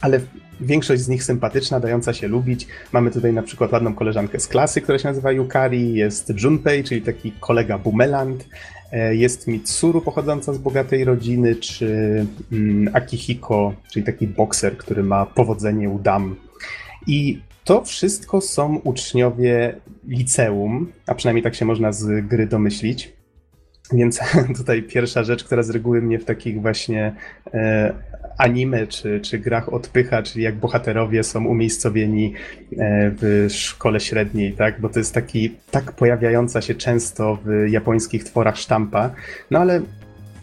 ale większość z nich sympatyczna, dająca się lubić. Mamy tutaj na przykład ładną koleżankę z klasy, która się nazywa Yukari, jest Junpei, czyli taki kolega Bumeland, e, jest Mitsuru pochodząca z bogatej rodziny, czy mm, Akihiko, czyli taki bokser, który ma powodzenie u dam. I to wszystko są uczniowie liceum, a przynajmniej tak się można z gry domyślić. Więc <laughs> tutaj pierwsza rzecz, która z reguły mnie w takich właśnie e, anime czy, czy grach odpycha, czyli jak bohaterowie są umiejscowieni e, w szkole średniej, tak? Bo to jest taki tak pojawiająca się często w japońskich tworach sztampa. No ale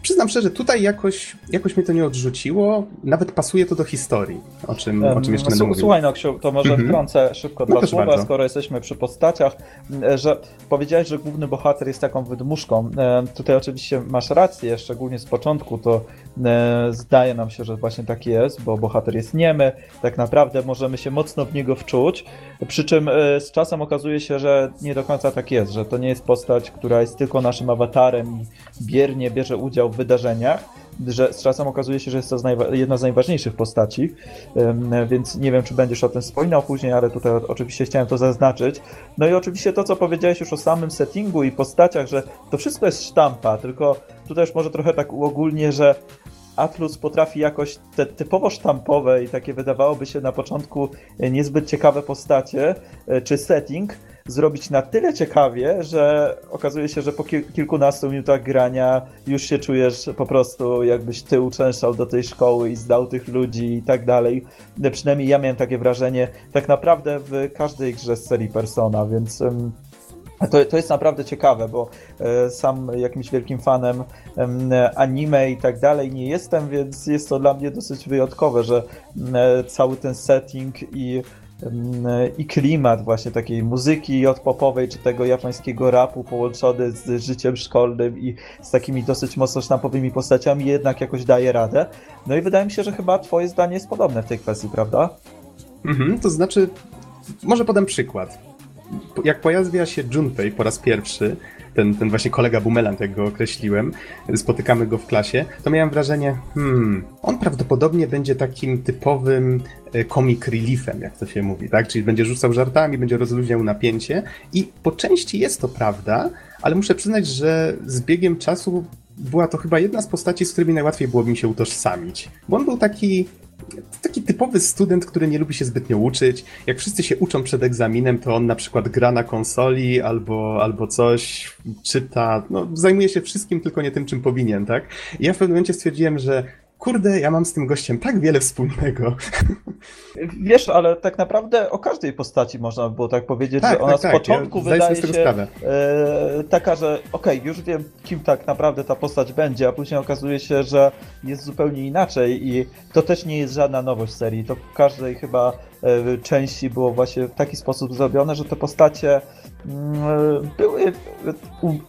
przyznam szczerze, tutaj jakoś, jakoś mnie to nie odrzuciło, nawet pasuje to do historii, o czym, o czym jeszcze no, będę mówił. Słuchaj, Noksiu, to może mhm. wtrącę szybko no dwa słowa, bardzo. skoro jesteśmy przy postaciach, że powiedziałeś, że główny bohater jest taką wydmuszką. E, tutaj oczywiście masz rację, szczególnie z początku to e, zdaje nam się, że właśnie tak jest, bo bohater jest niemy, tak naprawdę możemy się mocno w niego wczuć, przy czym e, z czasem okazuje się, że nie do końca tak jest, że to nie jest postać, która jest tylko naszym awatarem i biernie bierze udział w wydarzeniach, że z czasem okazuje się, że jest to jedna z najważniejszych postaci, więc nie wiem, czy będziesz o tym wspominał później, ale tutaj oczywiście chciałem to zaznaczyć. No i oczywiście to, co powiedziałeś już o samym settingu i postaciach, że to wszystko jest sztampa, tylko tutaj już może trochę tak uogólnie, że Atlus potrafi jakoś te typowo sztampowe i takie wydawałoby się na początku niezbyt ciekawe postacie e, czy setting zrobić na tyle ciekawie, że okazuje się, że po kilkunastu minutach grania już się czujesz po prostu jakbyś ty uczęszczał do tej szkoły i zdał tych ludzi i tak dalej. Przynajmniej ja miałem takie wrażenie tak naprawdę w każdej grze z serii Persona, więc to, to jest naprawdę ciekawe, bo e, sam jakimś wielkim fanem anime i tak dalej nie jestem, więc jest to dla mnie dosyć wyjątkowe, że e, cały ten setting i i klimat właśnie takiej muzyki od-popowej, czy tego japońskiego rapu połączony z życiem szkolnym i z takimi dosyć mocno sztampowymi postaciami jednak jakoś daje radę. No i wydaje mi się, że chyba twoje zdanie jest podobne w tej kwestii, prawda? Mhm, to znaczy, może podam przykład. Jak pojawia się Junpei po raz pierwszy, ten, ten właśnie kolega Bumeland, jak go określiłem, spotykamy go w klasie, to miałem wrażenie, hmm, on prawdopodobnie będzie takim typowym e, comic reliefem, jak to się mówi, tak? Czyli będzie rzucał żartami, będzie rozluźniał napięcie i po części jest to prawda, ale muszę przyznać, że z biegiem czasu była to chyba jedna z postaci, z którymi najłatwiej było mi się utożsamić. Bo on był taki taki typowy student, który nie lubi się zbytnio uczyć. Jak wszyscy się uczą przed egzaminem, to on na przykład gra na konsoli albo, albo coś, czyta, no, zajmuje się wszystkim, tylko nie tym, czym powinien, tak? I ja w pewnym momencie stwierdziłem, że kurde, ja mam z tym gościem tak wiele wspólnego. Wiesz, ale tak naprawdę o każdej postaci można by było tak powiedzieć, tak, że ona tak, z tak. początku ja wydaje się e, taka, że okej, okay, już wiem, kim tak naprawdę ta postać będzie, a później okazuje się, że jest zupełnie inaczej i to też nie jest żadna nowość serii. To w każdej chyba e, części było właśnie w taki sposób zrobione, że te postacie były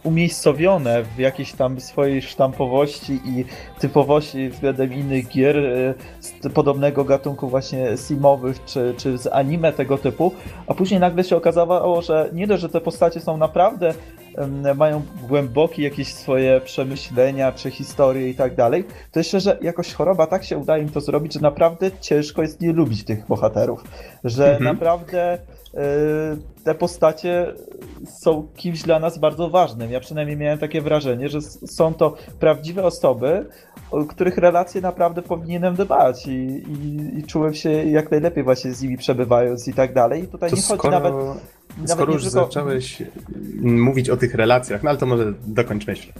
umiejscowione w jakiejś tam swojej sztampowości i typowości względem innych gier e, z podobnego gatunku właśnie simowych czy, czy z anime tego typu, a później nagle się okazało, że nie dość, że te postacie są naprawdę mają głębokie jakieś swoje przemyślenia, czy historie i tak dalej, to jeszcze, że jakoś choroba tak się udaje im to zrobić, że naprawdę ciężko jest nie lubić tych bohaterów. Że mhm. naprawdę te postacie są kimś dla nas bardzo ważnym. Ja przynajmniej miałem takie wrażenie, że są to prawdziwe osoby, o których relacje naprawdę powinienem dbać i, i, i czułem się jak najlepiej właśnie z nimi przebywając i tak dalej. I tutaj to nie chodzi nawet Skoro już tylko... zacząłeś mówić o tych relacjach, no ale to może dokończ myśl.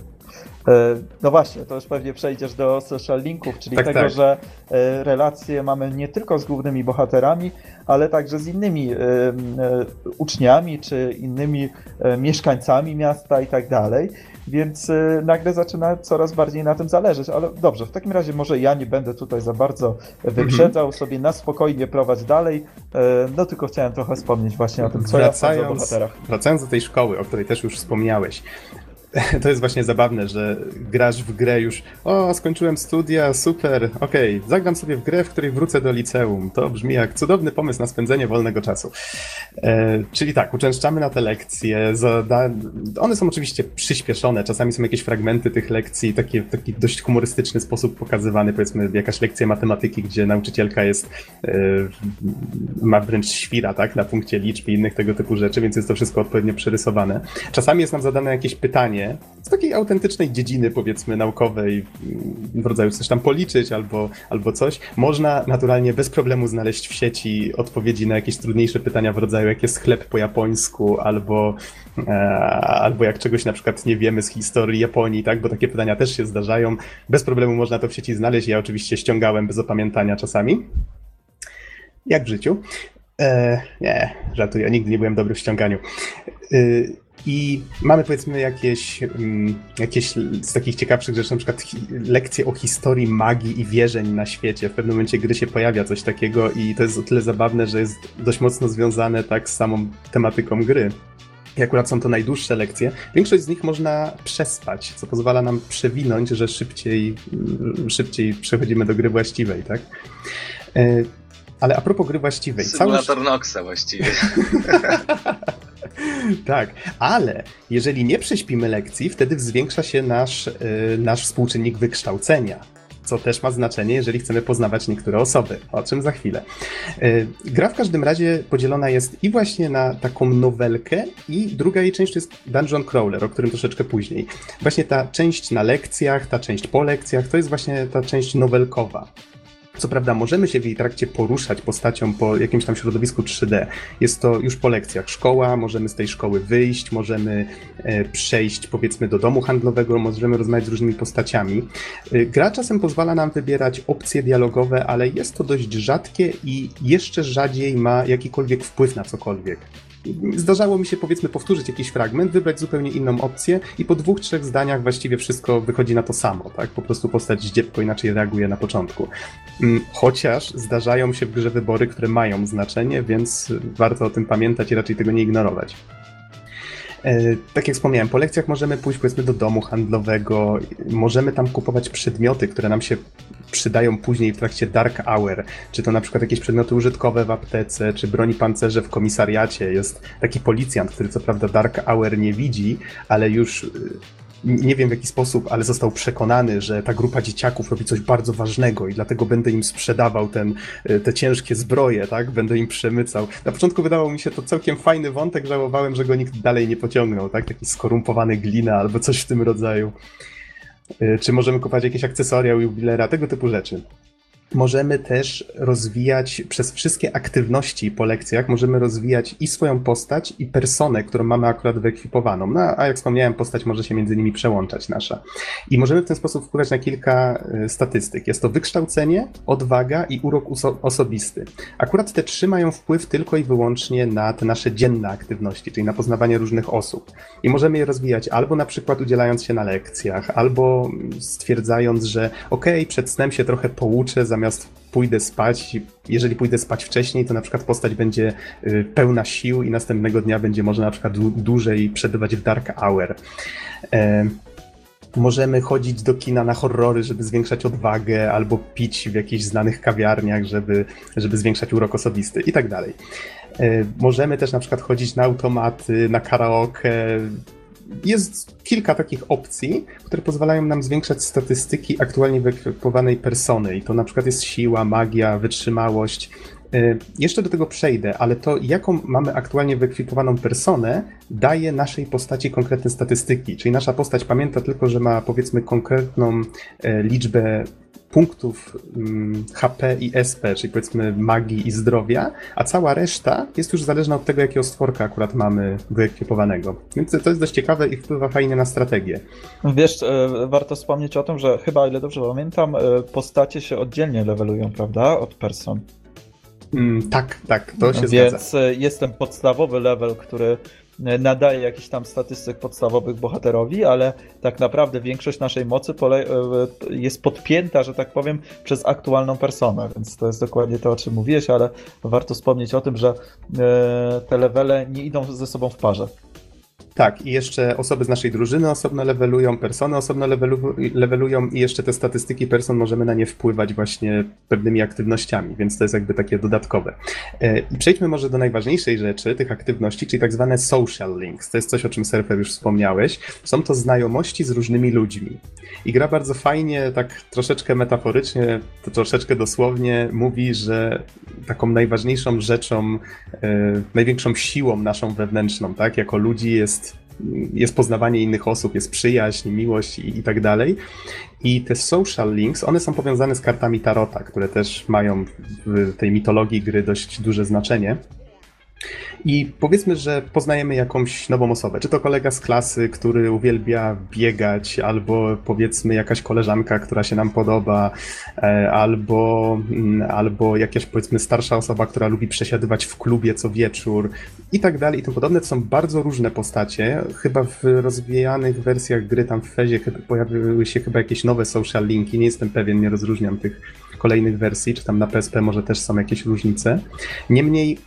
E, no właśnie, to już pewnie przejdziesz do social linków, czyli tak, tego, tak. że e, relacje mamy nie tylko z głównymi bohaterami, ale także z innymi e, uczniami czy innymi mieszkańcami miasta i tak dalej. Więc nagle zaczyna coraz bardziej na tym zależeć. Ale dobrze, w takim razie może ja nie będę tutaj za bardzo wyprzedzał, mhm. sobie na spokojnie prowadź dalej. No tylko chciałem trochę wspomnieć właśnie o tym, co wracając, ja o bohaterach. Wracając do tej szkoły, o której też już wspomniałeś <laughs> to jest właśnie zabawne, że grasz w grę już, o, skończyłem studia, super, okej, okay, zagram sobie w grę, w której wrócę do liceum. To brzmi jak cudowny pomysł na spędzenie wolnego czasu. E, czyli tak, uczęszczamy na te lekcje, zada... one są oczywiście przyspieszone, czasami są jakieś fragmenty tych lekcji, takie, taki dość humorystyczny sposób pokazywany, powiedzmy jakaś lekcja matematyki, gdzie nauczycielka jest, e, ma wręcz świra, tak, na punkcie liczb i innych tego typu rzeczy, więc jest to wszystko odpowiednio przerysowane. Czasami jest nam zadane jakieś pytanie, z takiej autentycznej dziedziny, powiedzmy, naukowej, w rodzaju coś tam policzyć albo, albo coś, można naturalnie bez problemu znaleźć w sieci odpowiedzi na jakieś trudniejsze pytania w rodzaju, jak jest chleb po japońsku, albo, e, albo jak czegoś na przykład nie wiemy z historii Japonii, tak, bo takie pytania też się zdarzają. Bez problemu można to w sieci znaleźć. Ja oczywiście ściągałem bez opamiętania czasami. Jak w życiu. E, nie, żartuję, nigdy nie byłem dobry w ściąganiu. E, i mamy powiedzmy jakieś, mm, jakieś z takich ciekawszych rzeczy, na przykład lekcje o historii magii i wierzeń na świecie. W pewnym momencie gry się pojawia coś takiego i to jest o tyle zabawne, że jest dość mocno związane tak z samą tematyką gry. I akurat są to najdłuższe lekcje. Większość z nich można przespać, co pozwala nam przewinąć, że szybciej, mm, szybciej przechodzimy do gry właściwej, tak? E, ale a propos gry właściwej. Symulator cały... Noxa właściwie. <laughs> <laughs> tak, ale jeżeli nie prześpimy lekcji, wtedy zwiększa się nasz, yy, nasz współczynnik wykształcenia. co też ma znaczenie, jeżeli chcemy poznawać niektóre osoby, o czym za chwilę. Y, gra w każdym razie podzielona jest i właśnie na taką nowelkę, i druga jej część to jest Dungeon Crawler, o którym troszeczkę później. Właśnie ta część na lekcjach, ta część po lekcjach, to jest właśnie ta część nowelkowa. Co prawda, możemy się w jej trakcie poruszać postacią po jakimś tam środowisku 3D. Jest to już po lekcjach szkoła, możemy z tej szkoły wyjść, możemy e, przejść powiedzmy do domu handlowego, możemy rozmawiać z różnymi postaciami. E, gra czasem pozwala nam wybierać opcje dialogowe, ale jest to dość rzadkie i jeszcze rzadziej ma jakikolwiek wpływ na cokolwiek. Zdarzało mi się powiedzmy powtórzyć jakiś fragment, wybrać zupełnie inną opcję i po dwóch, trzech zdaniach właściwie wszystko wychodzi na to samo, tak? Po prostu postać dziecko inaczej reaguje na początku. Mm, chociaż zdarzają się w grze wybory, które mają znaczenie, więc warto o tym pamiętać i raczej tego nie ignorować. E, tak jak wspomniałem, po lekcjach możemy pójść powiedzmy do domu handlowego, możemy tam kupować przedmioty, które nam się przydają później w trakcie Dark Hour, czy to na przykład jakieś przedmioty użytkowe w aptece, czy broni pancerze w komisariacie. Jest taki policjant, który co prawda Dark Hour nie widzi, ale już nie wiem w jaki sposób, ale został przekonany, że ta grupa dzieciaków robi coś bardzo ważnego i dlatego będę im sprzedawał ten, e, te ciężkie zbroje, tak? Będę im przemycał. Na początku wydawał mi się to całkiem fajny wątek, żałowałem, że go nikt dalej nie pociągnął, tak? Taki skorumpowany glina albo coś w tym rodzaju. E, czy możemy kupować jakieś akcesoria jubilera, tego typu rzeczy możemy też rozwijać przez wszystkie aktywności po lekcjach, możemy rozwijać i swoją postać, i personę, którą mamy akurat wyekwipowaną. No, a jak wspomniałem, postać może się między nimi przełączać nasza. I możemy w ten sposób wpływać na kilka y, statystyk. Jest to wykształcenie, odwaga i urok osobisty. Akurat te trzy mają wpływ tylko i wyłącznie na te nasze dzienne aktywności, czyli na poznawanie różnych osób. I możemy je rozwijać albo na przykład udzielając się na lekcjach, albo stwierdzając, że okej, okay, przed snem się trochę pouczę, zamiast pójdę spać, jeżeli pójdę spać wcześniej, to na przykład postać będzie y, pełna sił i następnego dnia będzie można na przykład dłużej przebywać w Dark Hour. E, możemy chodzić do kina na horrory, żeby zwiększać odwagę, albo pić w jakichś znanych kawiarniach, żeby, żeby zwiększać urok osobisty i tak dalej. E, możemy też na przykład chodzić na automaty, na karaoke, jest kilka takich opcji, które pozwalają nam zwiększać statystyki aktualnie wyekwipowanej persony. I to na przykład jest siła, magia, wytrzymałość. Y, jeszcze do tego przejdę, ale to jaką mamy aktualnie wyekwipowaną personę daje naszej postaci konkretne statystyki. Czyli nasza postać pamięta tylko, że ma powiedzmy konkretną y, liczbę punktów mm, HP i SP, czyli powiedzmy magii i zdrowia, a cała reszta jest już zależna od tego, jakiego stworka akurat mamy wyekwipowanego. Więc to jest dość ciekawe i wpływa fajnie na strategię. Wiesz, e, warto wspomnieć o tym, że chyba, ile dobrze pamiętam, e, postacie się oddzielnie levelują, prawda, od person. Mm, tak, tak, to się Więc zgadza. Więc e, jest ten podstawowy level, który nadaje jakiś tam statystyk podstawowych bohaterowi, ale tak naprawdę większość naszej mocy e, jest podpięta, że tak powiem, przez aktualną personę, więc to jest dokładnie to, o czym mówiłeś, ale warto wspomnieć o tym, że e, te levele nie idą ze sobą w parze. Tak, i jeszcze osoby z naszej drużyny osobno levelują, persony osobno levelu, levelują i jeszcze te statystyki person możemy na nie wpływać właśnie pewnymi aktywnościami, więc to jest jakby takie dodatkowe. E, I przejdźmy może do najważniejszej rzeczy tych aktywności, czyli tak zwane social links. To jest coś, o czym Surfer już wspomniałeś. Są to znajomości z różnymi ludźmi. I gra bardzo fajnie, tak troszeczkę metaforycznie, troszeczkę dosłownie mówi, że taką najważniejszą rzeczą, e, największą siłą naszą wewnętrzną, tak, jako ludzi jest jest poznawanie innych osób, jest przyjaźń, miłość i, i tak dalej. I te social links, one są powiązane z kartami Tarota, które też mają w tej mitologii gry dość duże znaczenie. I powiedzmy, że poznajemy jakąś nową osobę. Czy to kolega z klasy, który uwielbia biegać, albo powiedzmy jakaś koleżanka, która się nam podoba, e, albo, mm, albo jakaś powiedzmy starsza osoba, która lubi przesiadywać w klubie co wieczór i tak dalej i tym podobne. To są bardzo różne postacie. Chyba w rozwijanych wersjach gry tam w Fezie pojawiły się chyba jakieś nowe social linki. Nie jestem pewien, nie rozróżniam tych kolejnych wersji, czy tam na PSP może też są jakieś różnice. Niemniej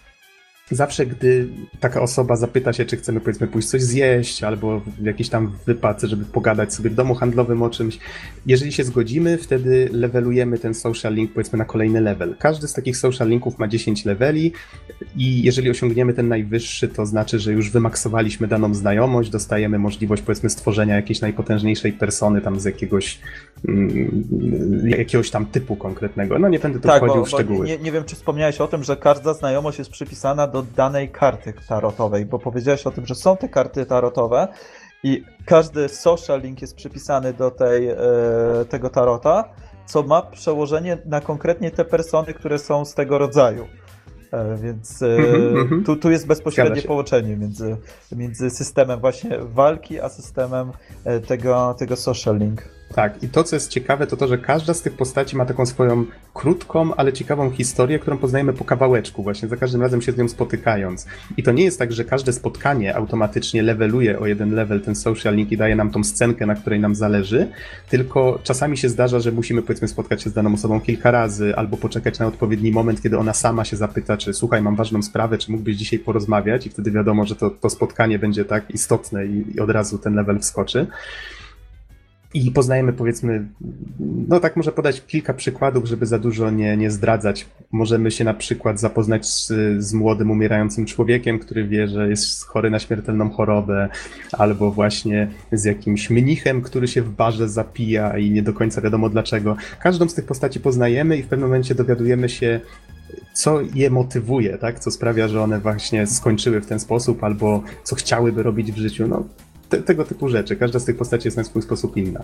zawsze, gdy taka osoba zapyta się, czy chcemy powiedzmy pójść coś zjeść, albo jakiś tam wypad, żeby pogadać sobie w domu handlowym o czymś, jeżeli się zgodzimy, wtedy levelujemy ten social link powiedzmy na kolejny level. Każdy z takich social linków ma 10 leveli i jeżeli osiągniemy ten najwyższy, to znaczy, że już wymaksowaliśmy daną znajomość, dostajemy możliwość powiedzmy stworzenia jakiejś najpotężniejszej persony tam z jakiegoś mm, jakiegoś tam typu konkretnego. No nie będę tu tak, wchodził bo, w szczegóły. Nie, nie wiem, czy wspomniałeś o tym, że każda znajomość jest przypisana do danej karty tarotowej, bo powiedziałeś o tym, że są te karty tarotowe i każdy social link jest przypisany do tej, e, tego tarota, co ma przełożenie na konkretnie te persony, które są z tego rodzaju. E, więc mm-hmm, tu, tu jest bezpośrednie połączenie między, między systemem właśnie walki, a systemem e, tego, tego social link. Tak, i to co jest ciekawe, to to, że każda z tych postaci ma taką swoją krótką, ale ciekawą historię, którą poznajemy po kawałeczku, właśnie za każdym razem się z nią spotykając. I to nie jest tak, że każde spotkanie automatycznie leveluje o jeden level ten social link i daje nam tą scenkę, na której nam zależy, tylko czasami się zdarza, że musimy powiedzmy spotkać się z daną osobą kilka razy, albo poczekać na odpowiedni moment, kiedy ona sama się zapyta, czy słuchaj, mam ważną sprawę, czy mógłbyś dzisiaj porozmawiać, i wtedy wiadomo, że to, to spotkanie będzie tak istotne i, i od razu ten level wskoczy. I poznajemy, powiedzmy, no tak może podać kilka przykładów, żeby za dużo nie, nie zdradzać. Możemy się na przykład zapoznać z, z, młodym, umierającym człowiekiem, który wie, że jest chory na śmiertelną chorobę, albo właśnie z jakimś mnichem, który się w barze zapija i nie do końca wiadomo dlaczego. Każdą z tych postaci poznajemy i w pewnym momencie dowiadujemy się, co je motywuje, tak? Co sprawia, że one właśnie skończyły w ten sposób, albo co chciałyby robić w życiu. No, te, tego typu rzeczy. Każda z tych postaci jest na swój sposób inna.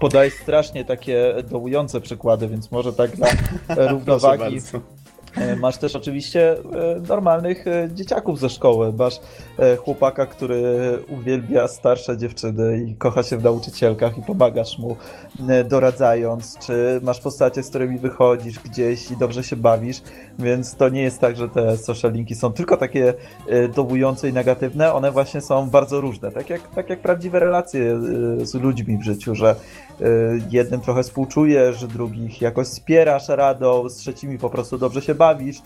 Podaj strasznie takie dołujące przykłady, więc może tak dla <laughs> równowagi masz też oczywiście e, normalnych e, dzieciaków ze szkoły. Masz chłopaka, który uwielbia starsze dziewczyny i kocha się w nauczycielkach i pomagasz mu doradzając, czy masz postacie, z którymi wychodzisz gdzieś i dobrze się bawisz, więc to nie jest tak, że te social linki są tylko takie dołujące i negatywne, one właśnie są bardzo różne, tak jak, tak jak prawdziwe relacje z ludźmi w życiu, że jednym trochę współczujesz, drugich jakoś wspierasz radą, z trzecimi po prostu dobrze się bawisz, e,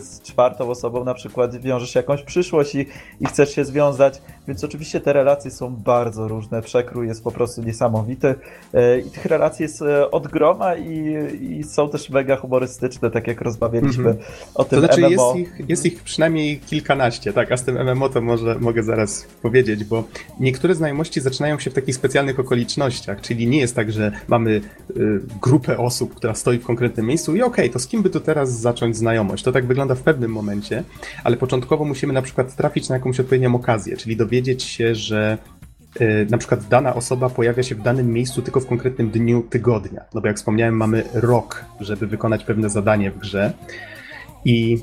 z czwartą osobą na przykład wiążesz jakąś przyszłość i, i chcesz się związać, więc oczywiście te relacje są bardzo różne, przekrój jest po prostu niesamowity e, i tych relacji jest e, od groma i, i są też mega humorystyczne, tak jak rozmawialiśmy mm-hmm. o tym to znaczy MMO. Jest ich, jest ich przynajmniej kilkanaście, tak, a z tym MMO to może mogę zaraz powiedzieć, bo niektóre znajomości zaczynają się w takich specjalnych okolicznościach, czyli nie jest tak, że mamy y, grupę osób, która stoi w konkretnym miejscu i okej, okay, to z kim by tu teraz zacząć znajomość? To tak wygląda w pewnym momencie, ale początkowo musimy na przykład trafić na jakąś odpowiednią okazję, czyli dowiedzieć się, że y, na przykład dana osoba pojawia się w danym miejscu tylko w konkretnym dniu tygodnia. No bo jak wspomniałem, mamy rok, żeby wykonać pewne zadanie w grze. I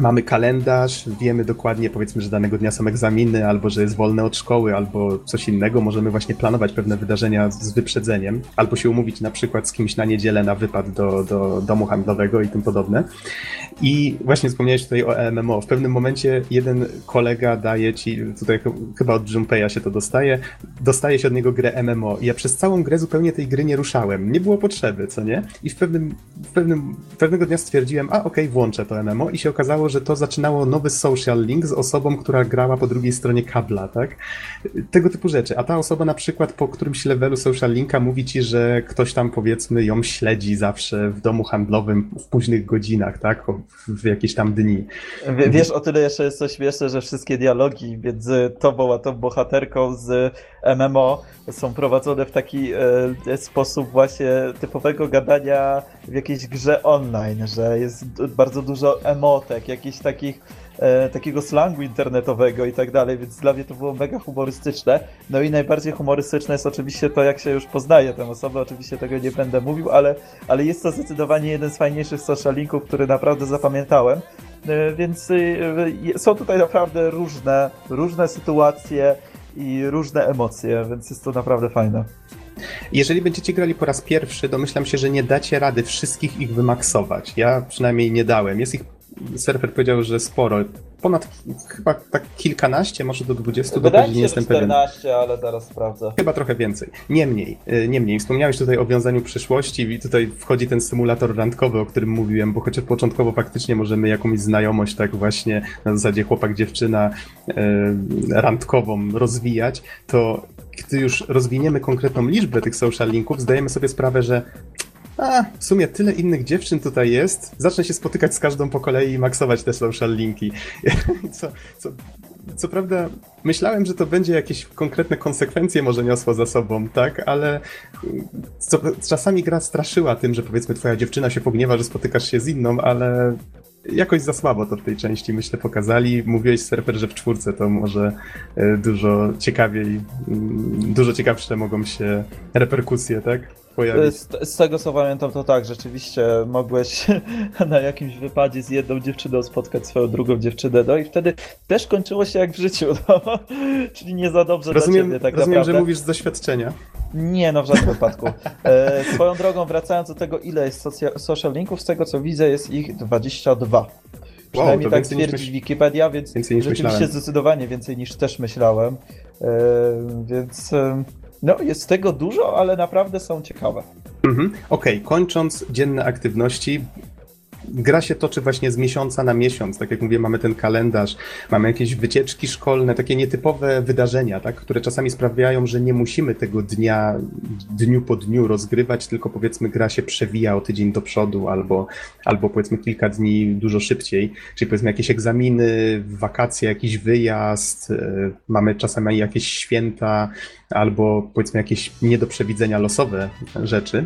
mamy kalendarz, wiemy dokładnie, powiedzmy, że danego dnia są egzaminy, albo że jest wolne od szkoły, albo coś innego. Możemy właśnie planować pewne wydarzenia z wyprzedzeniem, albo się umówić na przykład z kimś na niedzielę na wypad do, do domu handlowego i tym podobne. I właśnie wspomniałeś tutaj o MMO. W pewnym momencie jeden kolega daje ci, tutaj chyba od Junpeya się to dostaje, dostaje się od niego grę MMO. I ja przez całą grę zupełnie tej gry nie ruszałem. Nie było potrzeby, co nie? I w pewnym, w pewnym pewnego dnia stwierdziłem, a okej, okay, włączę to MMO i się okazało, że to zaczynało nowy social link z osobą, która grała po drugiej stronie kabla, tak? Tego typu rzeczy. A ta osoba na przykład po którymś levelu social linka mówi ci, że ktoś tam powiedzmy ją śledzi zawsze w domu handlowym w późnych godzinach, tak? W jakieś tam dni. Wiesz, o tyle jeszcze jest to śmieszne, że wszystkie dialogi między tobą a tą bohaterką z MMO są prowadzone w taki e, sposób właśnie typowego gadania w jakiejś grze online, że jest bardzo dużo emotek, jakichś takich e, takiego slangu internetowego i tak dalej, więc dla mnie to było mega humorystyczne. No i najbardziej humorystyczne jest oczywiście to, jak się już poznaje tę osobę, oczywiście tego nie będę mówił, ale, ale jest to zdecydowanie jeden z fajniejszych social linków, który naprawdę zapamiętałem. E, więc e, są tutaj naprawdę różne, różne sytuacje, i różne emocje, więc jest to naprawdę fajne. Jeżeli będziecie grali po raz pierwszy, domyślam się, że nie dacie rady wszystkich ich wymaksować. Ja przynajmniej nie dałem. Jest ich, surfer powiedział, że sporo. ponad chyba tak kilkanaście, może do 20 Wydaje do się, jestem że 14, pewien. ale zaraz sprawdzę. Chyba trochę więcej. Niemniej, y, niemniej, wspomniałeś tutaj o wiązaniu przyszłości i tutaj wchodzi ten symulator randkowy, o którym mówiłem, bo chociaż początkowo faktycznie możemy jakąś znajomość tak właśnie na zasadzie chłopak-dziewczyna e, randkową rozwijać, to gdy już rozwiniemy konkretną liczbę tych social linków, zdajemy sobie sprawę, że a, w sumie tyle innych dziewczyn tutaj jest, zacznę się spotykać z każdą po kolei i maksować te social linki. <laughs> Co, co, co prawda myślałem, że to będzie jakieś konkretne konsekwencje może niosło za sobą, tak, ale co, czasami gra straszyła tym, że powiedzmy twoja dziewczyna się pogniewa, że spotykasz się z inną, ale jakoś za słabo to w tej części, myślę, pokazali. Mówiłeś, Surfer, że w czwórce to może e, dużo ciekawiej, mm, dużo ciekawsze mogą się reperkusje, tak? pojawić. Z, z, tego co pamiętam, to tak, rzeczywiście mogłeś <laughs> na jakimś wypadzie z jedną dziewczyną spotkać swoją drugą dziewczynę, no i wtedy też kończyło się jak w życiu, no. <laughs> czyli nie za dobrze rozumiem, dla ciebie tak Rozumiem, naprawdę. że mówisz z doświadczenia. Nie, no w żadnym <laughs> wypadku. E, swoją drogą, wracając do tego, ile jest social linków, z tego co widzę, jest ich 22. Przynajmniej wow, tak twierdzi myśl... Wikipedia, więc rzeczywiście myślałem. zdecydowanie więcej niż też myślałem. E, więc e, no, jest tego dużo, ale naprawdę są ciekawe. Mhm. Okej, okay. kończąc dzienne aktywności, gra się toczy właśnie z miesiąca na miesiąc. Tak jak mówię, mamy ten kalendarz, mamy jakieś wycieczki szkolne, takie nietypowe wydarzenia, tak, które czasami sprawiają, że nie musimy tego dnia, dniu po dniu rozgrywać, tylko powiedzmy gra się przewija o tydzień do przodu albo, albo powiedzmy kilka dni dużo szybciej. Czyli powiedzmy jakieś egzaminy, wakacje, jakiś wyjazd, e, mamy czasami jakieś święta albo powiedzmy jakieś nie do przewidzenia losowe rzeczy.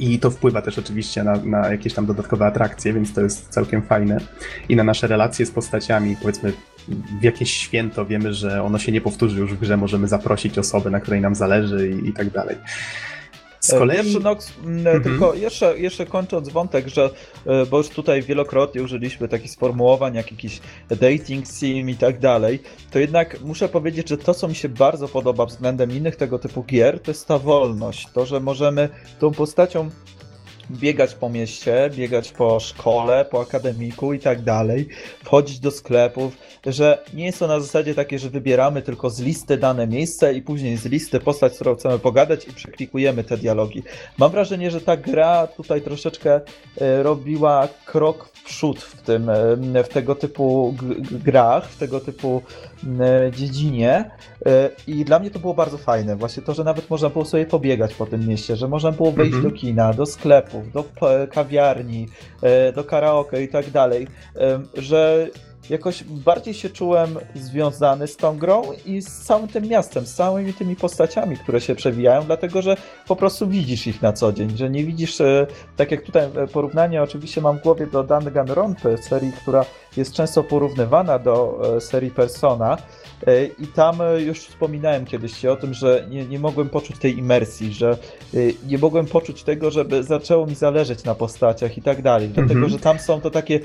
I to wpływa też oczywiście na, na jakieś tam dodatkowe atrakcje, więc to jest całkiem fajne. I na nasze relacje z postaciami, powiedzmy w jakieś święto wiemy, że ono się nie powtórzy już w grze, możemy zaprosić osobę, na której nam zależy i, i tak dalej. Z kolei... Mhm. tylko jeszcze, jeszcze kończąc wątek, że e, bo już tutaj wielokrotnie użyliśmy takich sformułowań jak jakiś dating sim i tak dalej, to jednak muszę powiedzieć, że to co mi się bardzo podoba względem innych tego typu gier, to jest ta wolność. To, że możemy tą postacią biegać po mieście, biegać po szkole, po akademiku i tak dalej, wchodzić do sklepów, że nie jest to na zasadzie takie, że wybieramy tylko z listy dane miejsce i później z listy postać, z którą chcemy pogadać i przeklikujemy te dialogi. Mam wrażenie, że ta gra tutaj troszeczkę e, robiła krok przód w tym, e, w tego typu grach, w tego typu e, dziedzinie i dla mnie to było bardzo fajne. Właśnie to, że nawet można było sobie pobiegać po tym mieście, że można było wejść mhm. do kina, do sklepów, do kawiarni, e, do karaoke i tak dalej, że jakoś bardziej się czułem związany z tą grą i z całym tym miastem, z całymi tymi postaciami, które się przewijają, dlatego że po prostu widzisz ich na co dzień, że nie widzisz, e, tak jak tutaj e, porównanie oczywiście mam w głowie do Danganronpa, serii, która jest często porównywana do serii Persona, E, I tam e, już wspominałem kiedyś o tym, że nie, nie mogłem poczuć tej imersji, że e, nie mogłem poczuć tego, żeby zaczęło mi zależeć na postaciach i tak dalej. Dlatego, mhm. że tam są to takie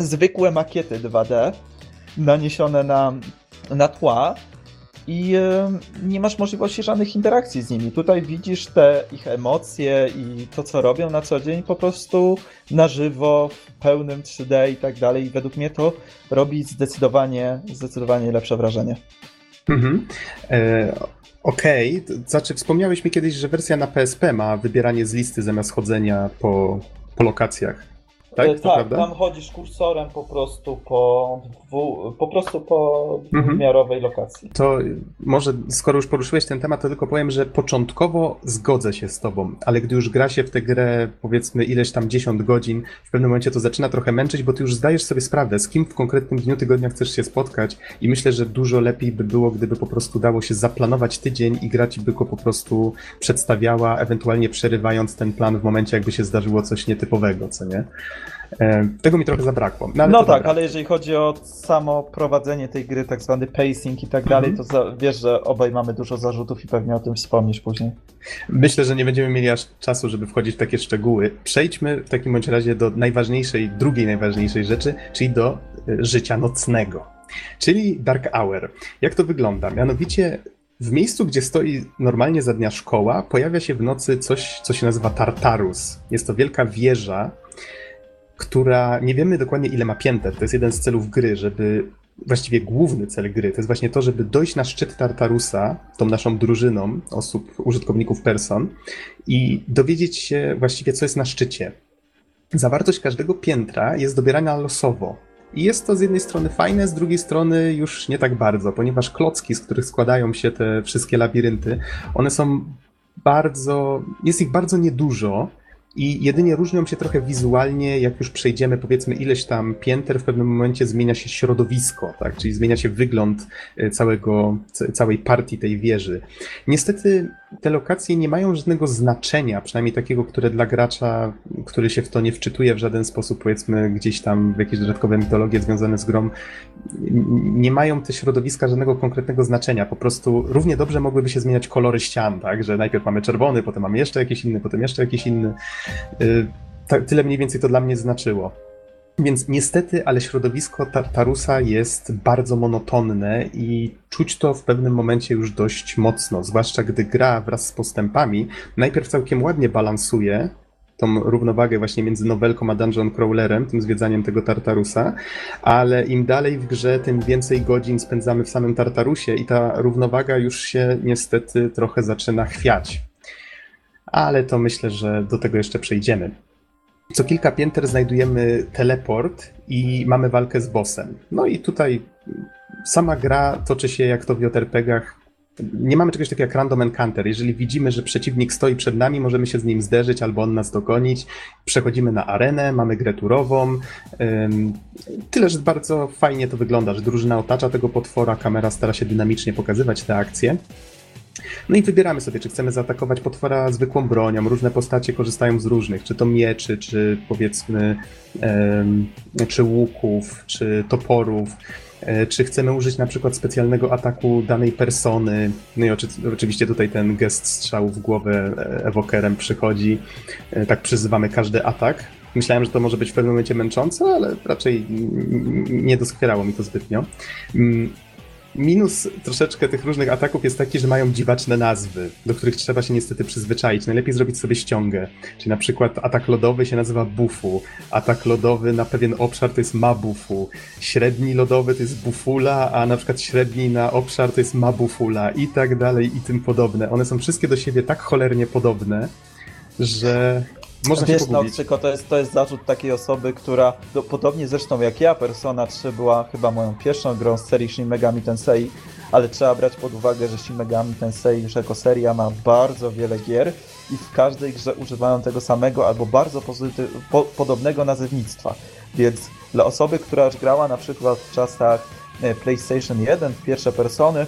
zwykłe makiety 2D naniesione na, na tła, i nie masz możliwości żadnych interakcji z nimi. Tutaj widzisz te ich emocje i to, co robią na co dzień, po prostu na żywo, w pełnym 3D i tak dalej. I według mnie to robi zdecydowanie, zdecydowanie lepsze wrażenie. Mhm. E, Okej, okay. znaczy wspomniałeś mi kiedyś, że wersja na PSP ma wybieranie z listy zamiast chodzenia po, po lokacjach tak? E, tak, tam chodzisz kursorem po prostu po, dwu, po prostu po mhm. lokacji. To może, skoro już poruszyłeś ten temat, to tylko powiem, że początkowo zgodzę się z tobą, ale gdy już gra się w tę grę, powiedzmy ileś tam 10 godzin, w pewnym momencie to zaczyna trochę męczyć, bo ty już zdajesz sobie sprawę, z kim w konkretnym dniu tygodnia chcesz się spotkać i myślę, że dużo lepiej by było, gdyby po prostu dało się zaplanować tydzień i grać by go po prostu przedstawiała, ewentualnie przerywając ten plan w momencie, jakby się zdarzyło coś nietypowego, co nie? E, tego mi trochę zabrakło. No, no tak, dobra. ale jeżeli chodzi o samo prowadzenie tej gry, tak zwany pacing i tak dalej, to za, wiesz, że obaj mamy dużo zarzutów i pewnie o tym wspomnisz później. Myślę, że nie będziemy mieli aż czasu, żeby wchodzić w takie szczegóły. Przejdźmy w takim bądź razie do najważniejszej, drugiej najważniejszej rzeczy, czyli do e, życia nocnego. Czyli Dark Hour. Jak to wygląda? Mianowicie w miejscu, gdzie stoi normalnie za dnia szkoła, pojawia się w nocy coś, co się nazywa Tartarus. Jest to wielka wieża, która nie wiemy dokładnie ile ma pięter. To jest jeden z celów gry, żeby właściwie główny cel gry to jest właśnie to, żeby dojść na szczyt Tartarusa, tą naszą drużyną osób, użytkowników person i dowiedzieć się właściwie, co jest na szczycie. Zawartość każdego piętra jest dobierana losowo. I jest to z jednej strony fajne, z drugiej strony już nie tak bardzo, ponieważ klocki, z których składają się te wszystkie labirynty, one są bardzo, jest ich bardzo niedużo i jedynie różnią się trochę wizualnie, jak już przejdziemy powiedzmy ileś tam pięter, w pewnym momencie zmienia się środowisko, tak? czyli zmienia się wygląd e, całego, całej partii tej wieży. Niestety te lokacje nie mają żadnego znaczenia, przynajmniej takiego, które dla gracza, który się w to nie wczytuje w żaden sposób, powiedzmy gdzieś tam w jakieś dodatkowe mitologie związane z grą, nie mają te środowiska żadnego konkretnego znaczenia. Po prostu równie dobrze mogłyby się zmieniać kolory ścian, tak? Że najpierw mamy czerwony, potem mamy jeszcze jakiś inny, potem jeszcze jakiś inny. Y, tyle mniej więcej to dla mnie znaczyło. Więc niestety, ale środowisko Tartarusa jest bardzo monotonne i czuć to w pewnym momencie już dość mocno, zwłaszcza gdy gra wraz z postępami najpierw całkiem ładnie balansuje tą równowagę właśnie między nowelką a dungeon crawlerem, tym zwiedzaniem tego Tartarusa, ale im dalej w grze, tym więcej godzin spędzamy w samym Tartarusie i ta równowaga już się niestety trochę zaczyna chwiać. Ale to myślę, że do tego jeszcze przejdziemy. Co kilka pięter znajdujemy teleport i mamy walkę z bossem. No i tutaj sama gra toczy się jak to w JRPG-ach nie mamy czegoś takiego jak random encounter. Jeżeli widzimy, że przeciwnik stoi przed nami, możemy się z nim zderzyć albo on nas dogonić. Przechodzimy na arenę, mamy grę turową. Tyle, że bardzo fajnie to wygląda, że drużyna otacza tego potwora, kamera stara się dynamicznie pokazywać te akcje. No i wybieramy sobie, czy chcemy zaatakować potwora zwykłą bronią. Różne postacie korzystają z różnych, czy to mieczy, czy powiedzmy, czy łuków, czy toporów. E, czy chcemy użyć na przykład specjalnego ataku danej persony. No i oczywiście tutaj ten gest strzału w głowę e, ewokerem przychodzi. E, tak przyzywamy każdy atak. Myślałem, że to może być w pewnym momencie męczące, ale raczej nie doskwierało mi to zbytnio. Minus troszeczkę tych różnych ataków jest taki, że mają dziwaczne nazwy, do których trzeba się niestety przyzwyczaić. Najlepiej zrobić sobie ściągę. Czyli na przykład atak lodowy się nazywa bufu, atak lodowy na pewien obszar to jest mabufu, średni lodowy to jest bufula, a na przykład średni na obszar to jest mabufula i tak dalej i tym podobne. One są wszystkie do siebie tak cholernie podobne, że można Wiesz, się pogubić. No, to jest, to jest zarzut takiej osoby, która, no, podobnie zresztą jak ja, Persona 3 była chyba moją pierwszą grą z serii Shin Megami Tensei, ale trzeba brać pod uwagę, że Shin Megami Tensei już jako seria ma bardzo wiele gier i w każdej grze używają tego samego albo bardzo po podobnego nazewnictwa. Więc dla osoby, która już grała na przykład w czasach e, PlayStation 1 w pierwsze persony,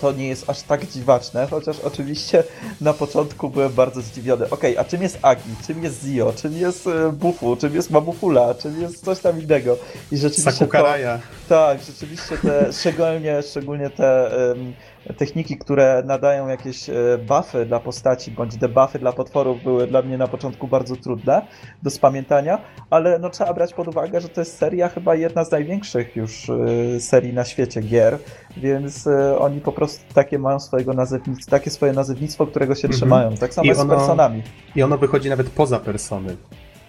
to nie jest aż tak dziwaczne, chociaż oczywiście na początku byłem bardzo zdziwiony. Okej, okay, a czym jest Agi? Czym jest Zio? Czym jest e, Bufu? Czym jest Mabufula? Czym jest coś tam innego? I rzeczywiście Sakukaraja. To, tak, rzeczywiście te, szczególnie, szczególnie te um, techniki, które nadają jakieś e, buffy dla postaci, bądź debuffy dla potworów były dla mnie na początku bardzo trudne do spamiętania, ale no trzeba brać pod uwagę, że to jest seria chyba jedna z największych już e, serii na świecie gier, więc e, oni po prostu takie mają swojego nazewnictwa, takie swoje nazewnictwo, którego się mhm. trzymają. Tak samo I ono, z personami. I ono wychodzi nawet poza persony.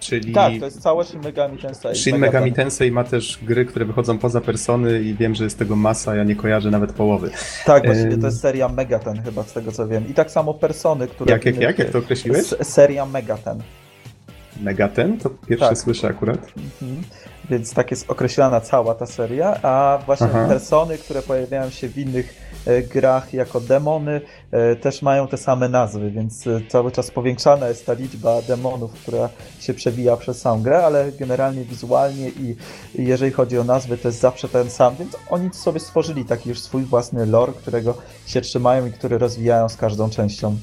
Czyli... Tak, to jest całe Shin Megami Tensei. Shin Megami Tensei ma też gry, które wychodzą poza persony i wiem, że jest tego masa, ja nie kojarzę nawet połowy. Tak, właściwie to jest seria Megaten chyba, z tego co wiem. I tak samo persony, które... Jak, jak, jak? Jak to określiłeś? Seria Megaten. Megaten? To pierwsze tak. słyszę akurat. Mhm. Więc tak jest określana cała ta seria, a właśnie Aha. persony, które pojawiają się w innych grach jako demony, e, też mają te same nazwy, więc e, cały czas powiększana jest ta liczba demonów, która się przewija przez samą grę, ale generalnie wizualnie i jeżeli chodzi o nazwy, to jest zawsze ten sam, więc oni sobie stworzyli taki już swój własny lore, którego się trzymają i który rozwijają z każdą częścią.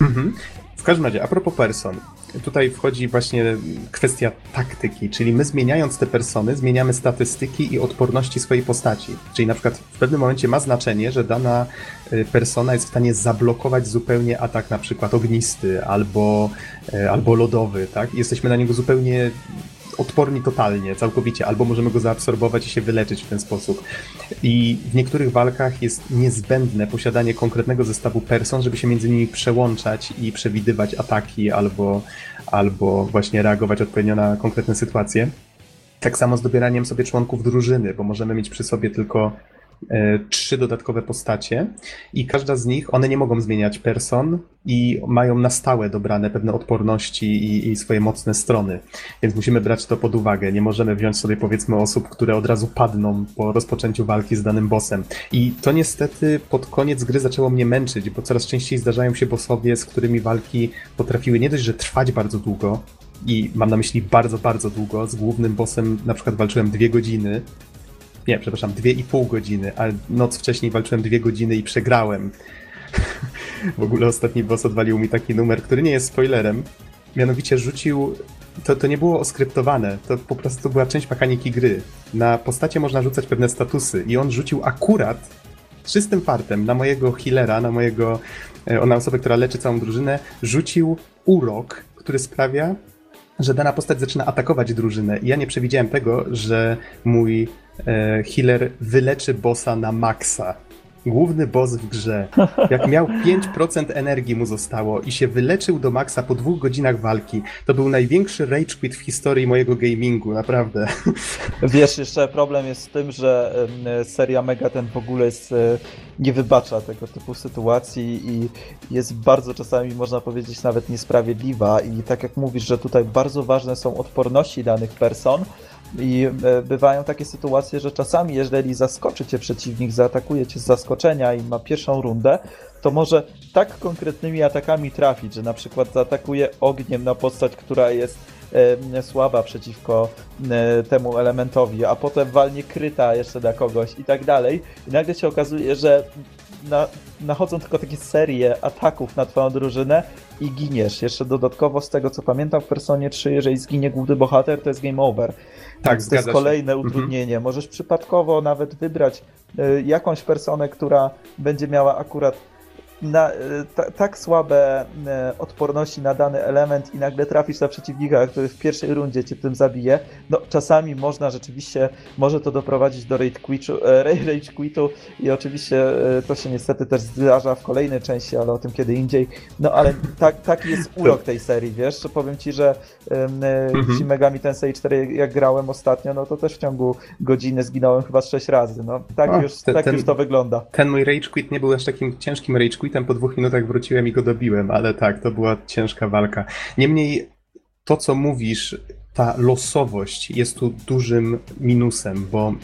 Mhm. W każdym razie, a propos person, tutaj wchodzi właśnie kwestia taktyki, czyli my zmieniając te persony, zmieniamy statystyki i odporności swojej postaci. Czyli na przykład w pewnym momencie ma znaczenie, że dana y, persona jest w stanie zablokować zupełnie atak na przykład ognisty albo, y, albo lodowy, tak? Jesteśmy na niego zupełnie odporni totalnie, całkowicie, albo możemy go zaabsorbować i się wyleczyć w ten sposób. I w niektórych walkach jest niezbędne posiadanie konkretnego zestawu person, żeby się między nimi przełączać i przewidywać ataki albo, albo właśnie reagować odpowiednio na konkretne sytuacje. Tak samo z dobieraniem sobie członków drużyny, bo możemy mieć przy sobie tylko trzy dodatkowe postacie i każda z nich, one nie mogą zmieniać person i mają na stałe dobrane pewne odporności i, i, swoje mocne strony, więc musimy brać to pod uwagę. Nie możemy wziąć sobie powiedzmy osób, które od razu padną po rozpoczęciu walki z danym bossem. I to niestety pod koniec gry zaczęło mnie męczyć, bo coraz częściej zdarzają się bossowie, z którymi walki potrafiły nie dość, że trwać bardzo długo, i mam na myśli bardzo, bardzo długo. Z głównym bossem na przykład walczyłem dwie godziny. Nie, przepraszam, dwie i pół godziny, a noc wcześniej walczyłem dwie godziny i przegrałem. <laughs> w ogóle ostatni boss odwalił mi taki numer, który nie jest spoilerem. Mianowicie rzucił. To, to nie było oskryptowane, to po prostu była część mechaniki gry. Na postacie można rzucać pewne statusy i on rzucił akurat czystym fartem na mojego healera, na mojego, e, na osobę, która leczy całą drużynę, rzucił urok, który sprawia, że dana postać zaczyna atakować drużynę. I ja nie przewidziałem tego, że mój healer wyleczy bossa na maksa. Główny boss w grze. Jak miał 5% energii mu zostało i się wyleczył do maksa po dwóch godzinach walki, to był największy rage quit w historii mojego gamingu, naprawdę. Wiesz, jeszcze problem jest z tym, że seria Mega ten w ogóle jest, e, nie wybacza tego typu sytuacji i jest bardzo czasami, można powiedzieć, nawet niesprawiedliwa i tak jak mówisz, że tutaj bardzo ważne są odporności danych person, i e, bywają takie sytuacje, że czasami, jeżeli zaskoczy cię przeciwnik, zaatakuje cię z zaskoczenia i ma pierwszą rundę, to może tak konkretnymi atakami trafić, że na przykład zaatakuje ogniem na postać, która jest e, słaba przeciwko e, temu elementowi, a potem walnie kryta jeszcze na kogoś i tak dalej. I nagle się okazuje, że na, nachodzą tylko takie serie ataków na twoją drużynę i giniesz. Jeszcze dodatkowo z tego co pamiętam w Personie 3, jeżeli zginie główny bohater, to jest game over. Tak, to jest kolejne się. Mhm. utrudnienie. Mhm. Możesz przypadkowo nawet wybrać y, jakąś personę, która będzie miała akurat na, ta, tak słabe e, odporności na dany element i nagle trafisz na przeciwnika, który w pierwszej rundzie cię tym zabije, no czasami można rzeczywiście, może to doprowadzić do rage quitu, e, <laughs> rage quitu i oczywiście e, to się niestety też zdarza w kolejnej części, ale o tym kiedy indziej. No ale tak, taki jest <laughs> urok tej serii, wiesz, powiem ci, że mhm. Shin Megami Tensei 4 jak grałem ostatnio, no to też w ciągu godziny zginąłem chyba 6 razy, no tak, już, tak ten, już to wygląda. Ten mój rage quit nie był aż takim ciężkim rage quit, quitem po dwóch minutach wróciłem i go dobiłem, ale tak, to była ciężka walka. Niemniej to, co mówisz, ta losowość jest tu dużym minusem, bo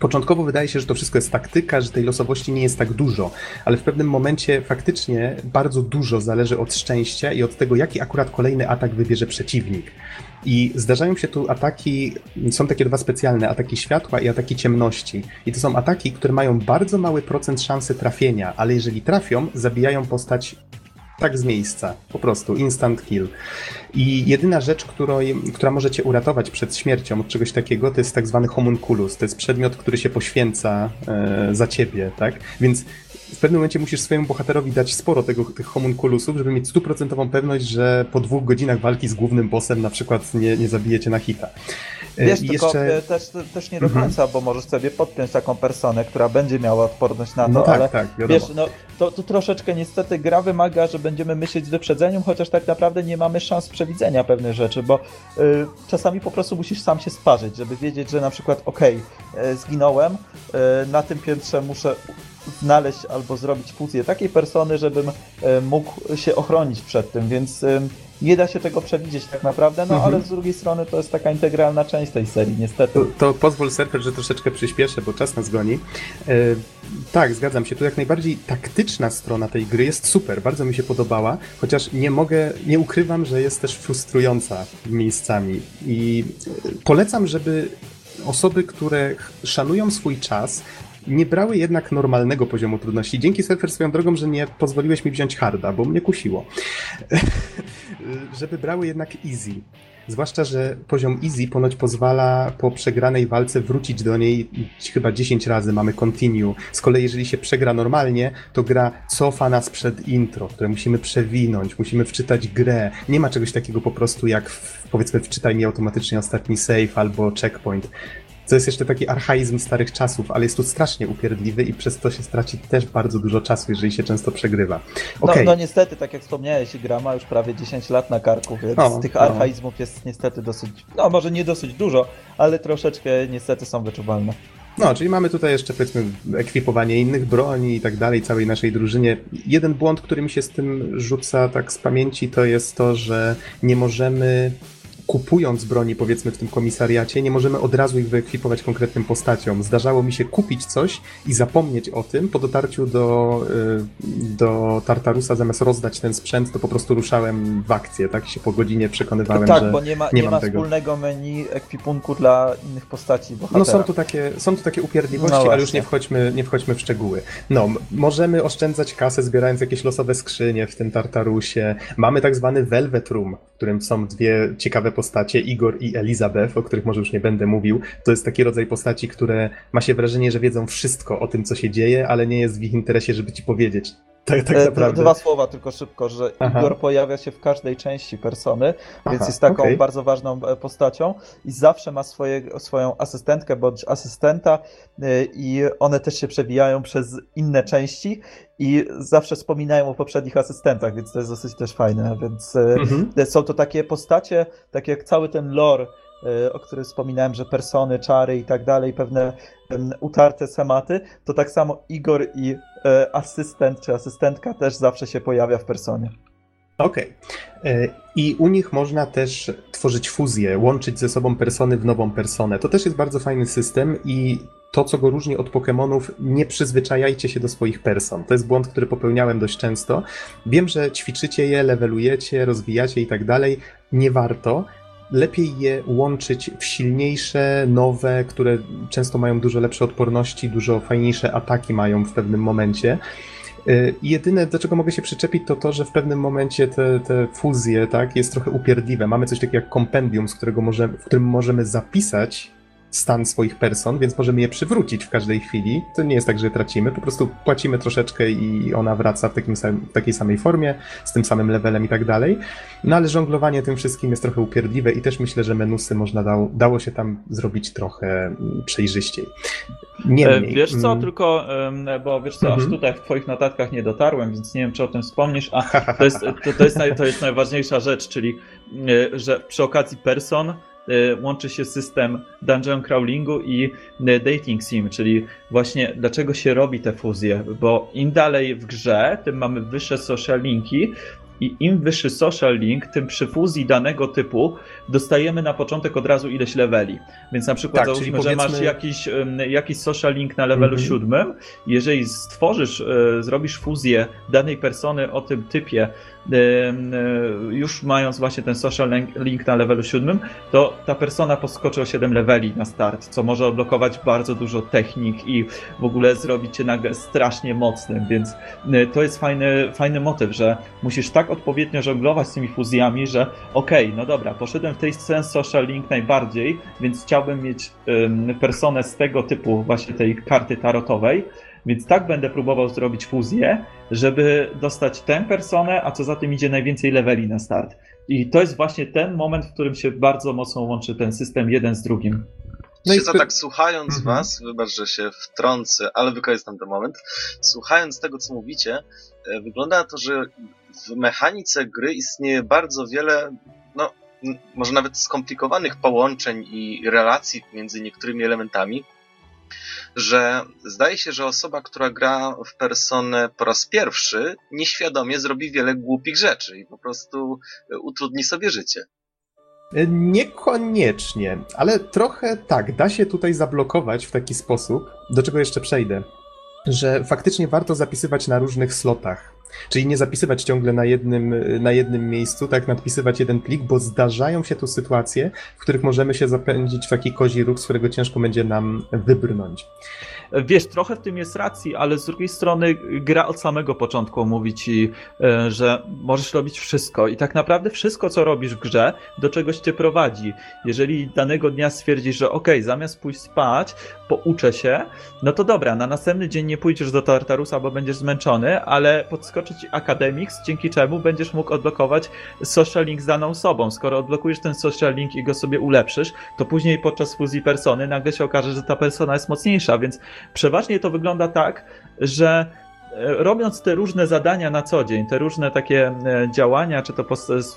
Początkowo wydaje się, że to wszystko jest taktyka, że tej losowości nie jest tak dużo, ale w pewnym momencie faktycznie bardzo dużo zależy od szczęścia i od tego, jaki akurat kolejny atak wybierze przeciwnik. I zdarzają się tu ataki, są takie dwa specjalne, ataki światła i ataki ciemności. I to są ataki, które mają bardzo mały procent szansy trafienia, ale jeżeli trafią, zabijają postać tak z miejsca, po prostu, instant kill. I jedyna rzecz, którą, która może cię uratować przed śmiercią od czegoś takiego, to jest tak zwany homunculus. To jest przedmiot, który się poświęca e, za ciebie, tak? Więc w pewnym momencie musisz swojemu bohaterowi dać sporo tego, tych homunculusów, żeby mieć stuprocentową pewność, że po dwóch godzinach walki z głównym bossem na przykład nie, nie zabijecie na hita. Wiesz, I tylko jeszcze... też, też nie do mhm. końca, bo możesz sobie podpiąć taką personę, która będzie miała odporność na to, no tak, ale tak, wiesz, no, to, to troszeczkę niestety gra wymaga, że będziemy myśleć z wyprzedzeniem, chociaż tak naprawdę nie mamy szans przewidzenia pewnych rzeczy, bo y, czasami po prostu musisz sam się sparzyć, żeby wiedzieć, że na przykład okej, okay, zginąłem, y, na tym piętrze muszę znaleźć albo zrobić fuzję takiej persony, żebym e, mógł się ochronić przed tym, więc nie da się tego przewidzieć tak naprawdę, no mhm. ale z drugiej strony to jest taka integralna część tej serii, niestety. To, to pozwól Surfer, że troszeczkę przyspieszę, bo czas nas goni. E, tak, zgadzam się. Tu jak najbardziej taktyczna strona tej gry jest super, bardzo mi się podobała, chociaż nie mogę, nie ukrywam, że jest też frustrująca miejscami i polecam, żeby osoby, które szanują swój czas, nie brały jednak normalnego poziomu trudności. Dzięki Surfer swoją drogą, że nie pozwoliłeś mi wziąć harda, bo mnie kusiło. <laughs> Żeby brały jednak easy. Zwłaszcza, że poziom easy ponoć pozwala po przegranej walce wrócić do niej chyba 10 razy, mamy continue. Z kolei jeżeli się przegra normalnie, to gra cofa nas przed intro, które musimy przewinąć, musimy wczytać grę. Nie ma czegoś takiego po prostu jak w, powiedzmy wczytaj mi automatycznie ostatni save albo checkpoint. To jest jeszcze taki archaizm starych czasów, ale jest tu strasznie upierdliwy i przez to się straci też bardzo dużo czasu, jeżeli się często przegrywa. Okay. No, no niestety, tak jak wspomniałeś, gra ma już prawie 10 lat na karku, więc o, tych archaizmów jest niestety dosyć, no może nie dosyć dużo, ale troszeczkę niestety są wyczuwalne. No, czyli mamy tutaj jeszcze powiedzmy ekwipowanie innych broni i tak dalej, całej naszej drużynie. Jeden błąd, który mi się z tym rzuca tak z pamięci, to jest to, że nie możemy kupując broni, powiedzmy, w tym komisariacie, nie możemy od razu ich wyekwipować konkretnym postaciom. Zdarzało mi się kupić coś i zapomnieć o tym. Po dotarciu do, y, do Tartarusa, zamiast rozdać ten sprzęt, to po prostu ruszałem w akcję, tak? I się po godzinie przekonywałem, tak, że bo nie ma, nie, nie ma tego. wspólnego menu ekwipunku dla innych postaci bohatera. No są tu takie, są tu takie upierdliwości, no ale już nie wchodźmy, nie wchodźmy w szczegóły. No, możemy oszczędzać kasę, zbierając jakieś losowe skrzynie w tym Tartarusie. Mamy tak zwany Velvet Room, w którym są dwie ciekawe postacie, Igor i Elizabeth, o których może już nie będę mówił. To jest taki rodzaj postaci, które ma się wrażenie, że wiedzą wszystko o tym, co się dzieje, ale nie jest w ich interesie, żeby ci powiedzieć. Tak, tak e, naprawdę. Dwa słowa tylko szybko, że Aha. Igor pojawia się w każdej części persony, Aha, więc jest taką okay. bardzo ważną e, postacią i zawsze ma swoje, swoją asystentkę bądź asystenta e, i one też się przewijają przez inne części i zawsze wspominają o poprzednich asystentach, więc to jest dosyć też fajne, więc mhm. są to takie postacie, tak jak cały ten lore o których wspominałem, że persony, czary i tak dalej, pewne utarte schematy, to tak samo Igor i asystent czy asystentka też zawsze się pojawia w personie. Okej. Okay. E, I u nich można też tworzyć fuzję, łączyć ze sobą persony w nową personę. To też jest bardzo fajny system i to, co go różni od Pokémonów, nie przyzwyczajajcie się do swoich person. To jest błąd, który popełniałem dość często. Wiem, że ćwiczycie je, levelujecie, rozwijacie i tak dalej. Nie warto lepiej je łączyć w silniejsze, nowe, które często mają dużo lepsze odporności, dużo fajniejsze ataki mają w pewnym momencie. Y, jedyne, do czego mogę się przyczepić, to to, że w pewnym momencie te, te fuzje tak, jest trochę upierdliwe. Mamy coś takiego jak kompendium, z którego może, w którym możemy zapisać stan swoich person, więc możemy je przywrócić w każdej chwili. To nie jest tak, że tracimy, po prostu płacimy troszeczkę i ona wraca w, takim w takiej samej formie, z tym samym levelem i tak dalej. No ale żonglowanie tym wszystkim jest trochę upierdliwe i też myślę, że menusy można dało, dało się tam zrobić trochę mm, przejrzyściej. Niemniej. E, wiesz co, mm. tylko, bo wiesz co, aż mhm. tutaj w twoich notatkach nie dotarłem, więc nie wiem, czy o tym wspomnisz, a <laughs> to jest, to, to jest, naj, to jest najważniejsza rzecz, czyli e, że przy okazji person łączy się system dungeon crawlingu i y, dating sim, czyli właśnie dlaczego się robi te fuzje, bo im dalej w grze, tym mamy wyższe social linki, i im wyższy social link, tym przy fuzji danego typu dostajemy na początek od razu ileś leveli. Więc na przykład tak, załóżmy, powiedzmy... że masz jakiś, jakiś social link na levelu -hmm. siódmym, jeżeli stworzysz, y, zrobisz fuzję danej persony o tym typie już mając właśnie ten social link na levelu 7, to ta persona poskoczy o 7 leveli na start, co może odblokować bardzo dużo technik i w ogóle zrobić cię nagle strasznie mocnym, więc e, to jest fajny, fajny motyw, że musisz tak odpowiednio żonglować z tymi fuzjami, że okej, okay, no dobra, poszedłem w tej scenie social link najbardziej, więc chciałbym mieć personę z tego typu właśnie tej karty tarotowej, więc tak będę próbował zrobić fuzję, żeby dostać tę personę, a co za tym idzie najwięcej leveli na start. I to jest właśnie ten moment, w którym się bardzo mocno łączy ten system jeden z drugim. No i tak słuchając mhm. was, wybacz, że się wtrącę, ale wykorzystam ten moment, słuchając tego, co mówicie, e, wygląda na to, że w mechanice gry istnieje bardzo wiele, no, może nawet skomplikowanych połączeń i relacji między niektórymi elementami, że zdaje się, że osoba, która gra w personę po raz pierwszy, nieświadomie zrobi wiele głupich rzeczy i po prostu utrudni sobie życie. E, niekoniecznie, ale trochę tak, da się tutaj zablokować w taki sposób, do czego jeszcze przejdę, że faktycznie warto zapisywać na różnych slotach Czyli nie zapisywać ciągle na jednym, na jednym miejscu, tak, nadpisywać jeden plik, bo zdarzają się tu sytuacje, w których możemy się zapędzić w taki kozi róg, z którego ciężko będzie nam wybrnąć. Wiesz, trochę w tym jest racji, ale z drugiej strony gra od samego początku mówi ci, e, że możesz robić wszystko i tak naprawdę wszystko, co robisz w grze, do czegoś cię prowadzi. Jeżeli danego dnia stwierdzisz, że ok, zamiast pójść spać, pouczę się, no to dobra, na następny dzień nie pójdziesz do Tartarusa, bo będziesz zmęczony, ale podskoczy ci Academics, dzięki czemu będziesz mógł odblokować social link z daną osobą. Skoro odblokujesz ten social link i go sobie ulepszysz, to później podczas fuzji persony nagle się okaże, że ta persona jest mocniejsza, więc Przeważnie to wygląda tak, że e, robiąc te różne zadania na co dzień, te różne takie e, działania, czy to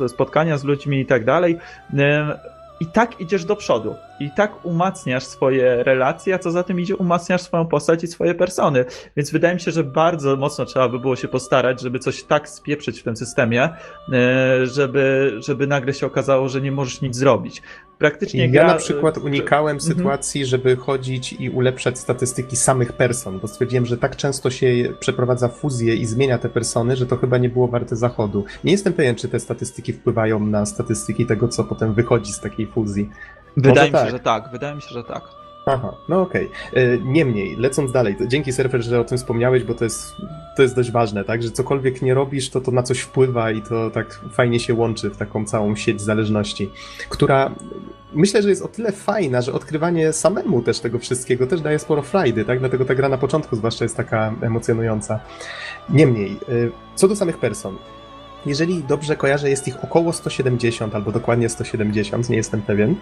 spotkania z ludźmi i tak dalej, e, i tak idziesz do przodu. I tak umacniasz swoje relacje, a co za tym idzie, umacniasz swoją postać i swoje persony. Więc wydaje mi się, że bardzo mocno trzeba by było się postarać, żeby coś tak spieprzyć w tym systemie, żeby, żeby nagle się okazało, że nie możesz nic zrobić praktycznie Ja gra... na przykład unikałem mhm. sytuacji, żeby chodzić i ulepszać statystyki samych person, bo stwierdziłem, że tak często się przeprowadza fuzję i zmienia te persony, że to chyba nie było warte zachodu. Nie jestem pewien, czy te statystyki wpływają na statystyki tego, co potem wychodzi z takiej fuzji. Wydaje Może mi się, tak. że tak. Wydaje mi się, że tak. Aha, no okej. Okay. Niemniej, lecąc dalej, dzięki Surfer, że o tym wspomniałeś, bo to jest, to jest dość ważne, tak? Że cokolwiek nie robisz, to to na coś wpływa i to tak fajnie się łączy w taką całą sieć zależności, która myślę, że jest o tyle fajna, że odkrywanie samemu też tego wszystkiego też daje sporo frajdy, tak? Dlatego ta gra na początku zwłaszcza jest taka emocjonująca. Niemniej, y, co do samych person. Jeżeli dobrze kojarzę, jest ich około 170, albo dokładnie 170, nie jestem pewien.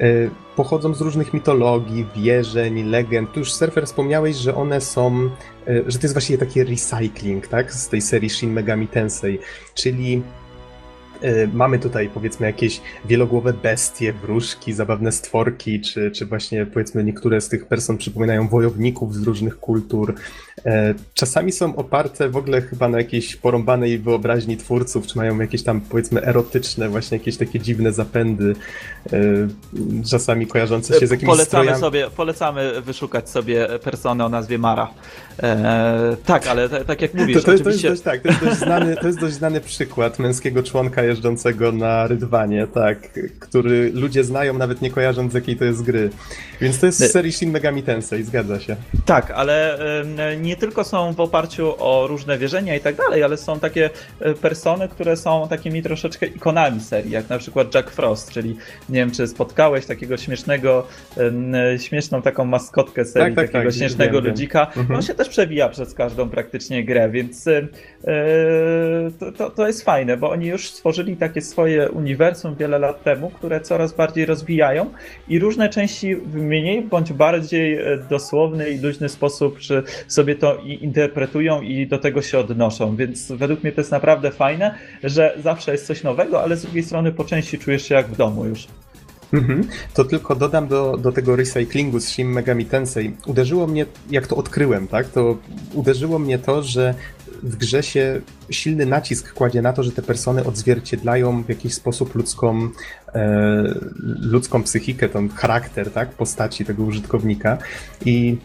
Y, pochodzą z różnych mitologii, wierzeń, legend. Tu już Surfer wspomniałeś, że one są, y, że to jest właściwie taki recycling, tak? Z tej serii Shin Megami Tensei, czyli E, mamy tutaj powiedzmy jakieś wielogłowe bestie, wróżki, zabawne stworki, czy, czy właśnie powiedzmy niektóre z tych person przypominają wojowników z różnych kultur. E, czasami są oparte w ogóle chyba na jakiejś porąbanej wyobraźni twórców, czy mają jakieś tam powiedzmy erotyczne, właśnie jakieś takie dziwne zapędy, e, czasami kojarzące się z jakimiś polecamy strojami. sobie, Polecamy wyszukać sobie personę o nazwie Mara. E, tak, ale tak jak mówisz, to, to, oczywiście... To jest, dość, tak, to, jest dość znany, to jest dość znany przykład męskiego członka jeżdżącego na rydwanie, tak, który ludzie znają nawet nie kojarząc z jakiej to jest gry. Więc to jest z serii Shin Megami Tensei, zgadza się. Tak, ale nie tylko są w oparciu o różne wierzenia i tak dalej, ale są takie e, persony, które są takimi troszeczkę ikonami serii, jak na przykład Jack Frost, czyli nie wiem, czy spotkałeś takiego śmiesznego, śmieszną taką maskotkę serii, tak, tak, takiego tak, śmiesznego wiem, ludzika. Wiem. Mhm. On się też przewija przez każdą praktycznie grę, więc yy, to, to, to jest fajne, bo oni już stworzyli takie swoje uniwersum wiele lat temu, które coraz bardziej rozwijają i różne części w mniej bądź bardziej e, dosłowny i luźny sposób że sobie to interpretują i do tego się odnoszą, więc według mnie to jest naprawdę fajne, że zawsze jest coś nowego, ale z drugiej strony po części czujesz się jak w domu już. Mhm. To tylko dodam do, do tego recyklingu z Shin Megami Tensei. Uderzyło mnie, jak to odkryłem, tak, to uderzyło mnie to, że w grze się silny nacisk kładzie na to, że te persony odzwierciedlają w jakiś sposób ludzką, e, ludzką psychikę, ten charakter, tak, postaci tego użytkownika i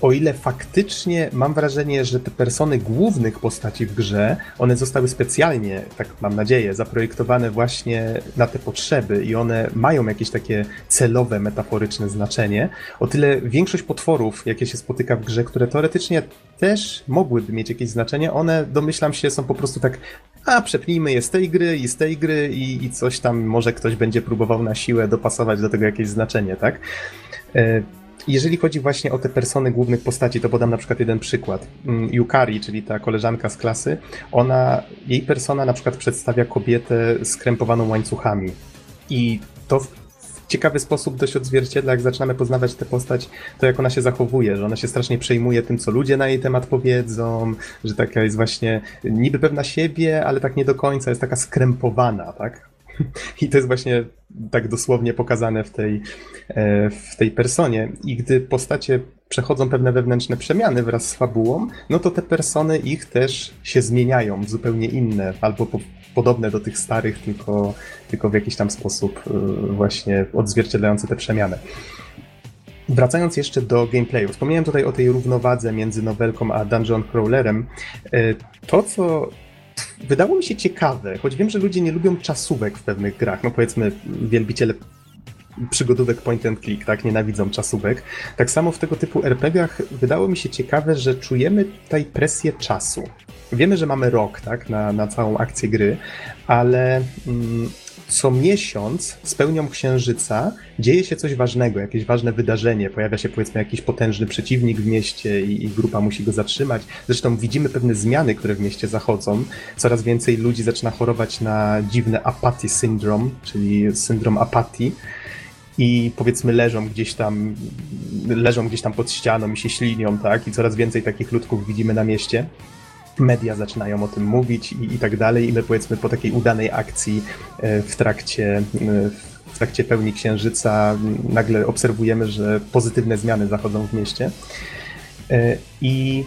o ile faktycznie mam wrażenie, że te persony głównych postaci w grze, one zostały specjalnie, tak mam nadzieję, zaprojektowane właśnie na te potrzeby i one mają jakieś takie celowe, metaforyczne znaczenie, o tyle większość potworów, jakie się spotyka w grze, które teoretycznie też mogłyby mieć jakieś znaczenie, one domyślam się są po prostu tak a przepnijmy je z tej gry i z tej gry i, i coś tam może ktoś będzie próbował na siłę dopasować do tego jakieś znaczenie, tak? Jeżeli chodzi właśnie o te persony głównych postaci, to podam na przykład jeden przykład. Mm, Yukari, czyli ta koleżanka z klasy, ona, jej persona na przykład przedstawia kobietę skrępowaną łańcuchami. I to ciekawy sposób dość odzwierciedla, jak zaczynamy poznawać tę postać, to jak ona się zachowuje, że ona się strasznie przejmuje tym, co ludzie na jej temat powiedzą, że taka jest właśnie niby pewna siebie, ale tak nie do końca, jest taka skrępowana, tak? I to jest właśnie tak dosłownie pokazane w tej, e, w tej personie. I gdy postacie przechodzą pewne wewnętrzne przemiany wraz z fabułą, no to te persony ich też się zmieniają, zupełnie inne, albo po, podobne do tych starych, tylko, tylko w jakiś tam sposób e, właśnie odzwierciedlające te przemiany. wracając jeszcze do gameplayu, wspomniałem tutaj o tej równowadze między nowelką a dungeon crawlerem. E, to, co wydało mi się ciekawe, choć wiem, że ludzie nie lubią czasówek w pewnych grach, no powiedzmy wielbiciele przygodówek point and click, tak, nienawidzą czasówek. Tak samo w tego typu RPGach wydało mi się ciekawe, że czujemy tutaj presję czasu. Wiemy, że mamy rok, tak, na, na całą akcję gry, ale mm, co miesiąc z pełnią księżyca dzieje się coś ważnego, jakieś ważne wydarzenie. Pojawia się powiedzmy jakiś potężny przeciwnik w mieście i, i, grupa musi go zatrzymać. Zresztą widzimy pewne zmiany, które w mieście zachodzą. Coraz więcej ludzi zaczyna chorować na dziwne apathy syndrome, czyli syndrom apatii i powiedzmy leżą gdzieś tam, leżą gdzieś tam pod ścianą i się ślinią, tak? I coraz więcej takich ludków widzimy na mieście. Media zaczynają o tym mówić i, i tak dalej, i my powiedzmy po takiej udanej akcji e, w trakcie, e, w trakcie pełni księżyca nagle obserwujemy, że pozytywne zmiany zachodzą w mieście. E, I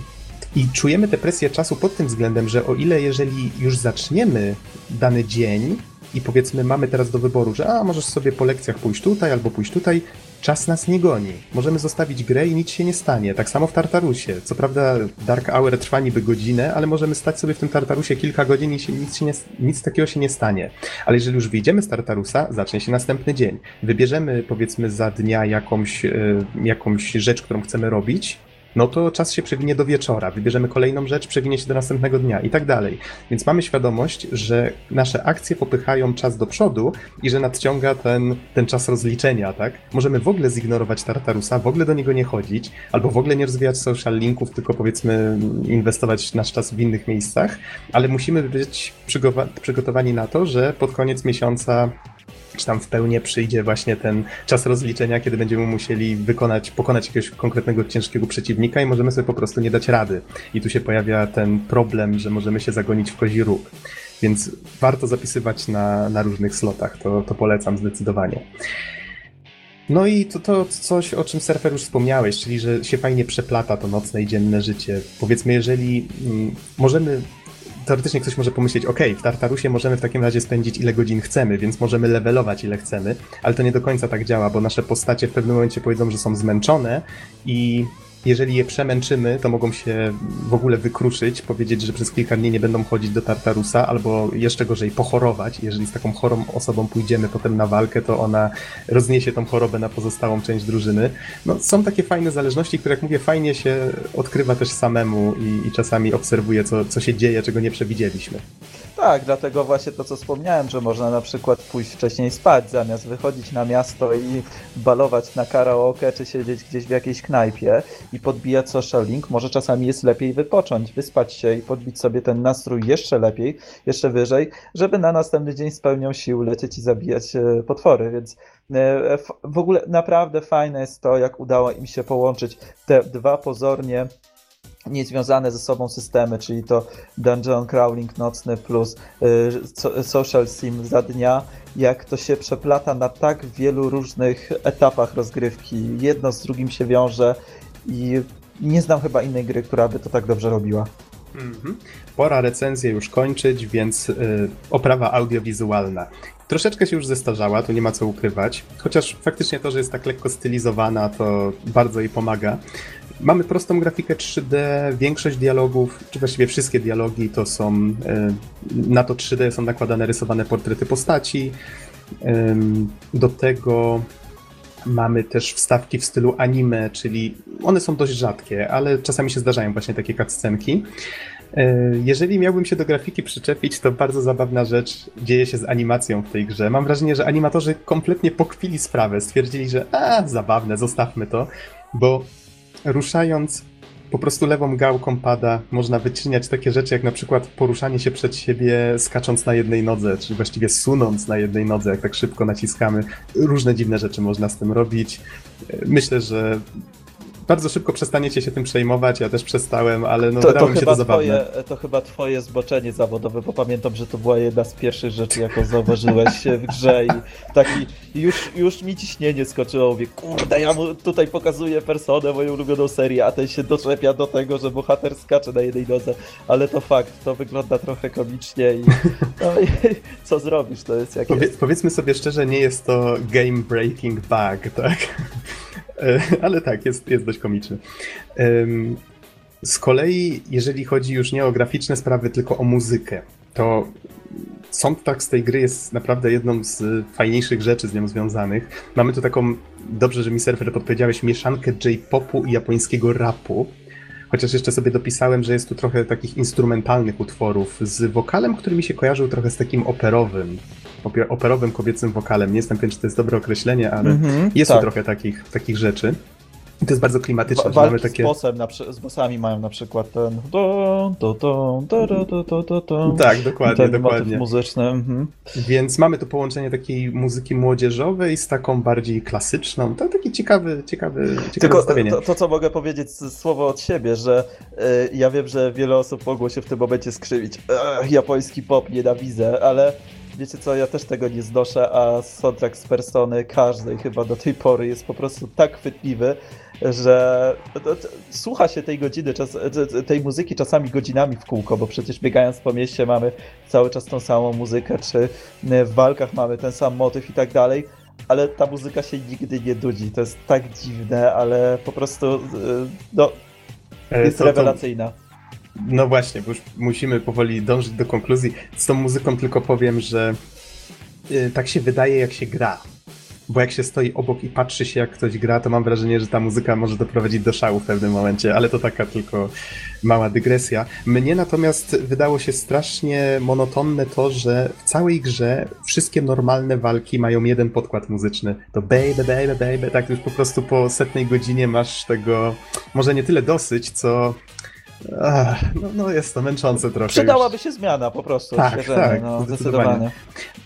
i czujemy tę presję czasu pod tym względem, że o ile jeżeli już zaczniemy dany dzień, i powiedzmy mamy teraz do wyboru, że a możesz sobie po lekcjach pójść tutaj albo pójść tutaj, czas nas nie goni. Możemy zostawić grę i nic się nie stanie. Tak samo w Tartarusie. Co prawda Dark Hour trwa niby godzinę, ale możemy stać sobie w tym Tartarusie kilka godzin i się, nic, się nie, nic takiego się nie stanie. Ale jeżeli już wyjdziemy z Tartarusa, zacznie się następny dzień. Wybierzemy powiedzmy za dnia jakąś, yy, jakąś rzecz, którą chcemy robić no to czas się przewinie do wieczora, wybierzemy kolejną rzecz, przewinie się do następnego dnia i tak dalej. Więc mamy świadomość, że nasze akcje popychają czas do przodu i że nadciąga ten, ten czas rozliczenia, tak? Możemy w ogóle zignorować Tartarusa, w ogóle do niego nie chodzić, albo w ogóle nie rozwijać social linków, tylko powiedzmy inwestować nasz czas w innych miejscach, ale musimy być przygotowani na to, że pod koniec miesiąca czy tam w pełni przyjdzie właśnie ten czas rozliczenia, kiedy będziemy musieli wykonać, pokonać jakiegoś konkretnego ciężkiego przeciwnika i możemy sobie po prostu nie dać rady. I tu się pojawia ten problem, że możemy się zagonić w kozi róg. Więc warto zapisywać na, na różnych slotach, to, to polecam zdecydowanie. No i to, to coś, o czym surfer już wspomniałeś, czyli że się fajnie przeplata to nocne i dzienne życie. Powiedzmy, jeżeli mm, możemy teoretycznie ktoś może pomyśleć, ok, w Tartarusie możemy w takim razie spędzić ile godzin chcemy, więc możemy levelować ile chcemy, ale to nie do końca tak działa, bo nasze postacie w pewnym momencie powiedzą, że są zmęczone i jeżeli je przemęczymy, to mogą się w ogóle wykruszyć, powiedzieć, że przez kilka dni nie będą chodzić do Tartarusa, albo jeszcze gorzej pochorować. Jeżeli z taką chorą osobą pójdziemy potem na walkę, to ona rozniesie tą chorobę na pozostałą część drużyny. No, są takie fajne zależności, które, jak mówię, fajnie się odkrywa też samemu i, i czasami obserwuje, co, co się dzieje, czego nie przewidzieliśmy. Tak, dlatego właśnie to, co wspomniałem, że można na przykład pójść wcześniej spać, zamiast wychodzić na miasto i balować na karaoke, czy siedzieć gdzieś w jakiejś knajpie i podbijać social link, może czasami jest lepiej wypocząć, wyspać się i podbić sobie ten nastrój jeszcze lepiej, jeszcze wyżej, żeby na następny dzień z pełnią sił lecieć i zabijać e, potwory, więc e, w ogóle naprawdę fajne jest to, jak udało im się połączyć te dwa pozornie niezwiązane ze sobą systemy, czyli to Dungeon Crawling nocny plus y, Social Sim za dnia, jak to się przeplata na tak wielu różnych etapach rozgrywki. Jedno z drugim się wiąże i nie znam chyba innej gry, która by to tak dobrze robiła. Mhm. Pora recenzję już kończyć, więc yy, oprawa audiowizualna. Troszeczkę się już zestarzała, tu nie ma co ukrywać, chociaż faktycznie to, że jest tak lekko stylizowana, to bardzo jej pomaga. Mamy prostą grafikę 3D, większość dialogów, czy właściwie wszystkie dialogi to są, y, na to 3D są nakładane rysowane portrety postaci. Do tego Mamy też wstawki w stylu anime, czyli one są dość rzadkie, ale czasami się zdarzają właśnie takie cutscenki. E, jeżeli miałbym się do grafiki przyczepić, to bardzo zabawna rzecz dzieje się z animacją w tej grze. Mam wrażenie, że animatorzy kompletnie pokwili sprawę, stwierdzili, że a, zabawne, zostawmy to, bo ruszając po prostu lewą gałką pada można wyczyniać takie rzeczy, jak na przykład poruszanie się przed siebie skacząc na jednej nodze, czy właściwie sunąc na jednej nodze, jak tak szybko naciskamy. Różne dziwne rzeczy można z tym robić. Myślę, że bardzo szybko przestaniecie się tym przejmować, ja też przestałem, ale no to, to mi się to zabawne. Twoje, to chyba twoje zboczenie zawodowe, bo pamiętam, że to była jedna z pierwszych rzeczy, jaką zauważyłeś w grze i taki już, już mi ciśnienie skoczyło, mówię, kurde, ja mu tutaj pokazuję personę, moją ulubioną serię, a ten się doczepia do tego, że bohater skacze na jednej nodze, ale to fakt, to wygląda trochę komicznie i, no, i <laughs> co zrobisz, to jest jak Powie. Powiedzmy sobie szczerze, nie jest to game breaking bug, tak? E, <laughs> ale tak, jest, jest dość komiczny. Z kolei, jeżeli chodzi już nie o graficzne sprawy, tylko o muzykę, to soundtrack z tej gry jest naprawdę jedną z fajniejszych rzeczy z nią związanych. Mamy tu taką, dobrze, że mi serwer podpowiedziałeś, mieszankę J-popu i japońskiego rapu. Chociaż jeszcze sobie dopisałem, że jest tu trochę takich instrumentalnych utworów z wokalem, który mi się kojarzył trochę z takim operowym. Operowym kobiecym wokalem. Nie jestem pewien, czy to jest dobre określenie, ale mm -hmm, jest tak. tu trochę takich, takich rzeczy. I to jest bardzo klimatyczne. Wa- mamy takie... z, bossem na, z bossami mają na przykład ten. Do, do, do, do, do, do, do, do. Tak, dokładnie, ten dokładnie. muzyczny. Mhm. Więc mamy tu połączenie takiej muzyki młodzieżowej z taką bardziej klasyczną. To taki ciekawy, ciekawy, ciekawe Tylko. To, to, co mogę powiedzieć słowo od siebie, że y, ja wiem, że wiele osób mogło się w tym momencie skrzywić. Ech, japoński pop nienawidzę, ale wiecie co, ja też tego nie znoszę, a soundtrack z Persony każdej chyba do tej pory jest po prostu tak chwytliwy, że słucha się tej godziny, czas, tej muzyki czasami godzinami w kółko, bo przecież biegając po mieście mamy cały czas tą samą muzykę, czy w walkach mamy ten sam motyw i tak dalej, ale ta muzyka się nigdy nie dudzi. To jest tak dziwne, ale po prostu e, no, e, jest to, rewelacyjna. No właśnie, bo już musimy powoli dążyć do konkluzji. Z tą muzyką tylko powiem, że yy, tak się wydaje, jak się gra bo jak się stoi obok i patrzy się, jak ktoś gra, to mam wrażenie, że ta muzyka może doprowadzić do szału w pewnym momencie, ale to taka tylko mała dygresja. Mnie natomiast wydało się strasznie monotonne to, że w całej grze wszystkie normalne walki mają jeden podkład muzyczny. To baby, baby, baby, tak już po prostu po setnej godzinie masz tego, może nie tyle dosyć, co Ach, no, no, jest to męczące trochę. Przydałaby już. się zmiana po prostu. Tak, tak, no, zdecydowanie.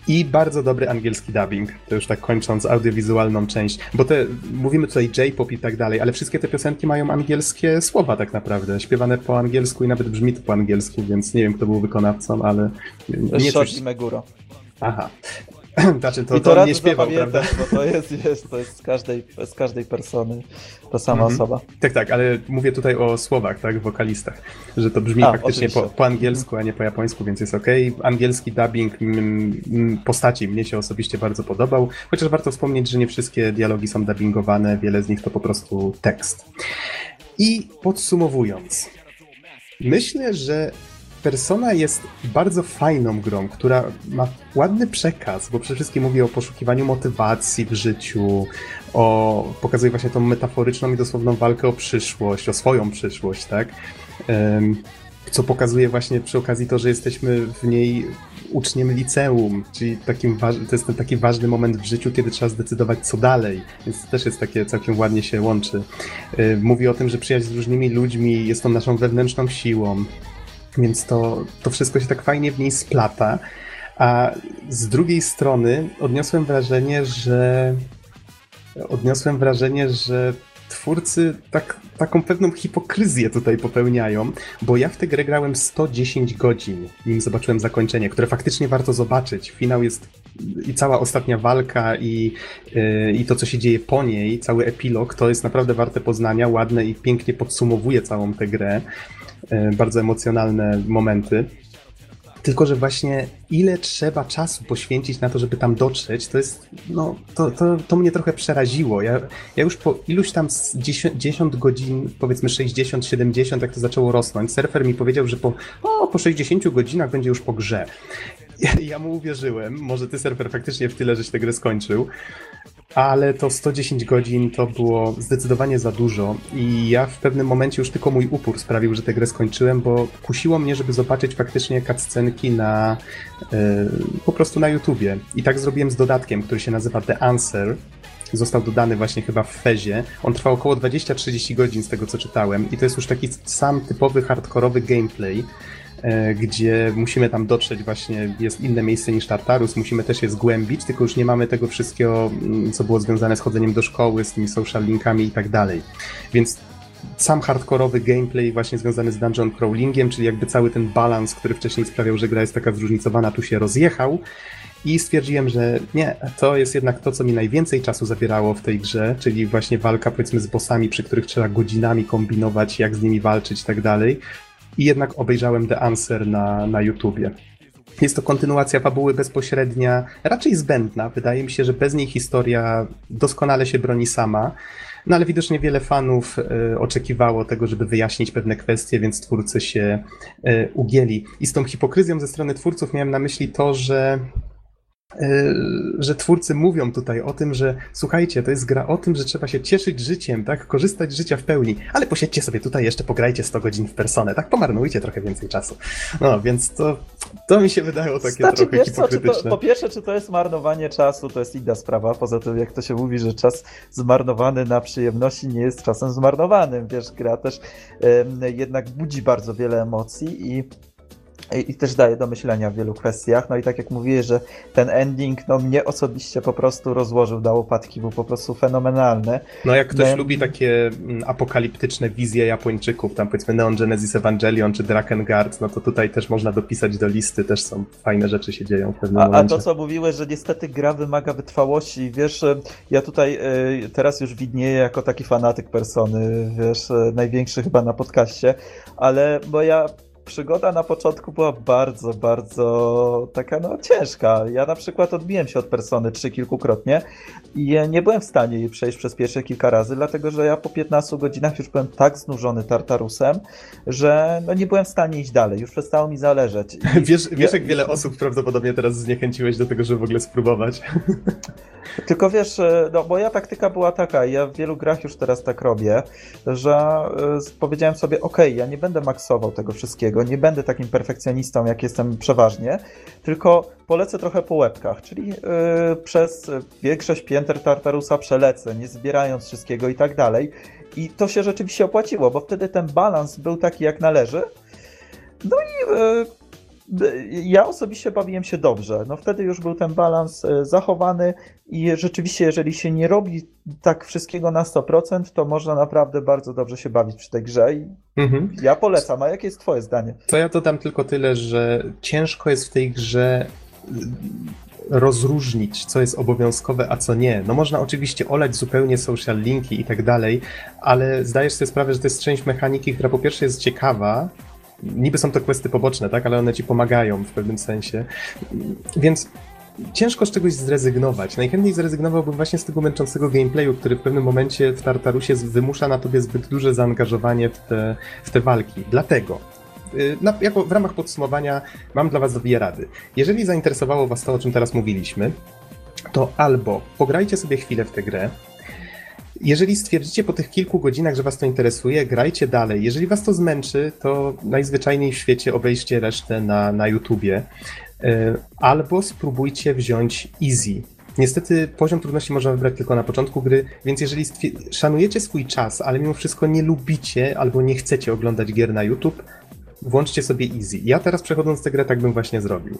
I bardzo dobry angielski dubbing, to już tak kończąc audiowizualną część, bo te, mówimy tutaj J-pop i tak dalej, ale wszystkie te piosenki mają angielskie słowa tak naprawdę, śpiewane po angielsku i nawet brzmi to po angielsku, więc nie wiem kto był wykonawcą, ale... Nie Shoji Meguro. Aha. <clears throat> Znaczy, to, I to, to nie śpiewał, prawda? Bo to jest, jest, to jest z każdej, z każdej persony ta sama mhm. osoba. Tak, tak, ale mówię tutaj o słowach, tak, wokalistach, że to brzmi a, faktycznie po, po, angielsku, a nie po japońsku, więc jest ok. Angielski dubbing m, m, postaci mnie się osobiście bardzo podobał, chociaż warto wspomnieć, że nie wszystkie dialogi są dubbingowane, wiele z nich to po prostu tekst. I podsumowując, myślę, że Persona jest bardzo fajną grą, która ma ładny przekaz, bo przede wszystkim mówi o poszukiwaniu motywacji w życiu, o pokazuje właśnie tą metaforyczną i dosłowną walkę o przyszłość, o swoją przyszłość, tak? Co pokazuje właśnie przy okazji to, że jesteśmy w niej uczniem liceum, czyli takim to jest ten taki ważny moment w życiu, kiedy trzeba zdecydować co dalej, więc to też jest takie całkiem ładnie się łączy. Mówi o tym, że przyjaźń z różnymi ludźmi jest tą naszą wewnętrzną siłą, więc to, to wszystko się tak fajnie w niej splata. A z drugiej strony odniosłem wrażenie, że odniosłem wrażenie, że twórcy tak, taką pewną hipokryzję tutaj popełniają, bo ja w tę grę grałem 110 godzin, nim zobaczyłem zakończenie, które faktycznie warto zobaczyć. Finał jest i cała ostatnia walka i, yy, i to, co się dzieje po niej, cały epilog, to jest naprawdę warte poznania, ładne i pięknie podsumowuje całą tę grę. E, bardzo emocjonalne momenty. Tylko, że właśnie ile trzeba czasu poświęcić na to, żeby tam dotrzeć, to jest, no, to, to, to mnie trochę przeraziło. Ja, ja już po iluś tam 10, 10 godzin, powiedzmy 60, 70, jak to zaczęło rosnąć, surfer mi powiedział, że po, o, po 60 godzinach będzie już po grze. Ja, <laughs> ja mu uwierzyłem, może ty surfer faktycznie w tyle, żeś tę grę skończył, ale to 110 godzin to było zdecydowanie za dużo i ja w pewnym momencie już tylko mój upór sprawił, że tę grę skończyłem, bo kusiło mnie, żeby zobaczyć faktycznie cutscenki na yy, po prostu na YouTubie. I tak zrobiłem z dodatkiem, który się nazywa The Answer. Został dodany właśnie chyba w Fezie. On trwał około 20-30 godzin z tego co czytałem i to jest już taki sam typowy hardkorowy gameplay gdzie musimy tam dotrzeć właśnie, jest inne miejsce niż Tartarus, musimy też je zgłębić, tylko już nie mamy tego wszystkiego, mm, co było związane z chodzeniem do szkoły, z tymi social linkami i tak dalej. Więc sam hardkorowy gameplay właśnie związany z dungeon crawlingiem, czyli jakby cały ten balans, który wcześniej sprawiał, że gra jest taka zróżnicowana, tu się rozjechał. I stwierdziłem, że nie, to jest jednak to, co mi najwięcej czasu zabierało w tej grze, czyli właśnie walka powiedzmy z bossami, przy których trzeba godzinami kombinować, jak z nimi walczyć i tak dalej i jednak obejrzałem The Answer na, na YouTubie. Jest to kontynuacja fabuły bezpośrednia, raczej zbędna. Wydaje mi się, że bez niej historia doskonale się broni sama. No ale widocznie wiele fanów e, oczekiwało tego, żeby wyjaśnić pewne kwestie, więc twórcy się e, ugięli. I z tą hipokryzją ze strony twórców miałem na myśli to, że że twórcy mówią tutaj o tym, że słuchajcie, to jest gra o tym, że trzeba się cieszyć życiem, tak? Korzystać z życia w pełni, ale posiedźcie sobie tutaj jeszcze, pograjcie 100 godzin w personę, tak? Pomarnujcie trochę więcej czasu. No, więc to, to mi się wydało takie znaczy, trochę wiesz hipokrytyczne. Co, to, po pierwsze, czy to jest marnowanie czasu, to jest inna sprawa. Poza tym, jak to się mówi, że czas zmarnowany na przyjemności nie jest czasem zmarnowanym. Wiesz, gra też jednak budzi bardzo wiele emocji i i też daje do myślenia w wielu kwestiach. No i tak jak mówiłeś, że ten ending no, mnie osobiście po prostu rozłożył na łopatki, był po prostu fenomenalny. No jak ktoś lubi takie mm, apokaliptyczne wizje Japończyków, tam powiedzmy Neon Genesis Evangelion czy Drakengard, no to tutaj też można dopisać do listy, też są fajne rzeczy się dzieją w pewnym a, momencie. A to co mówiłeś, że niestety gra wymaga wytrwałości, wiesz, e, ja tutaj y, teraz już widnieję jako taki fanatyk persony, wiesz, y, największy chyba na podcaście, ale bo ja przygoda na początku była bardzo, bardzo taka no ciężka. Ja na przykład odbiłem się od Persony 3 kilkukrotnie i nie byłem w stanie jej przejść przez pierwsze kilka razy, dlatego że ja po 15 godzinach już byłem tak znużony Tartarusem, że no nie byłem w stanie iść dalej, już przestało mi zależeć. I <laughs> wiesz, wiesz jak wiele osób prawdopodobnie teraz zniechęciłeś do tego, żeby w ogóle spróbować? <laughs> Tylko wiesz, e, no moja taktyka była taka, ja w wielu grach już teraz tak robię, że y, powiedziałem sobie, ok, ja nie będę maksował tego wszystkiego, nie będę takim perfekcjonistą, jak jestem przeważnie, tylko polecę trochę po łebkach, czyli y, przez większość pięter Tartarusa przelecę, nie zbierając wszystkiego i tak dalej. I to się rzeczywiście opłaciło, bo wtedy ten balans był taki, jak należy. No i ja osobiście bawiłem się dobrze. No wtedy już był ten balans e, zachowany i rzeczywiście, jeżeli się nie robi tak wszystkiego na 100%, to można naprawdę bardzo dobrze się bawić przy tej grze i mhm. ja polecam. A jakie jest twoje zdanie? To ja dodam tylko tyle, że ciężko jest w tej grze rozróżnić, co jest obowiązkowe, a co nie. No można oczywiście olać zupełnie social linki i tak dalej, ale zdajesz sobie sprawę, że to jest część mechaniki, która po pierwsze jest ciekawa, niby są to questy poboczne, tak, ale one ci pomagają w pewnym sensie. Więc ciężko z czegoś zrezygnować. Najchętniej zrezygnowałbym właśnie z tego męczącego gameplayu, który w pewnym momencie w Tartarusie wymusza na tobie zbyt duże zaangażowanie w te, w te walki. Dlatego y, na, jako w ramach podsumowania mam dla Was dwie rady. Jeżeli zainteresowało Was to, o czym teraz mówiliśmy, to albo pograjcie sobie chwilę w tę grę, jeżeli stwierdzicie po tych kilku godzinach, że was to interesuje, grajcie dalej. Jeżeli was to zmęczy, to najzwyczajniej w świecie obejście resztę na, na YouTubie. E, albo spróbujcie wziąć easy. Niestety poziom trudności można wybrać tylko na początku gry, więc jeżeli szanujecie swój czas, ale mimo wszystko nie lubicie albo nie chcecie oglądać gier na YouTube, włączcie sobie easy. Ja teraz przechodząc tę grę tak bym właśnie zrobił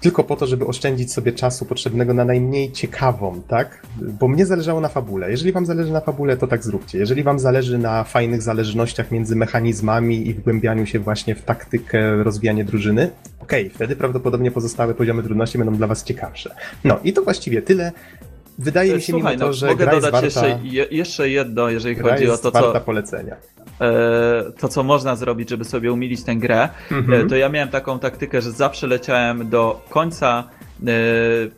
tylko po to, żeby oszczędzić sobie czasu potrzebnego na najmniej ciekawą, tak? Bo mnie zależało na fabule. Jeżeli wam zależy na fabule, to tak zróbcie. Jeżeli wam zależy na fajnych zależnościach między mechanizmami i wgłębianiu się właśnie w taktykę, rozwijanie drużyny, okej, okay, wtedy prawdopodobnie pozostałe poziomy trudności będą dla was ciekawsze. No i to właściwie tyle. Wydaje mi się mimo to, no, że mogę gra dodać warta, jeszcze, jeszcze jedno, jeżeli chodzi o to, co... polecenia. E, to, co można zrobić, żeby sobie umilić tę grę, mhm. E, to ja miałem taką taktykę, że zawsze leciałem do końca e,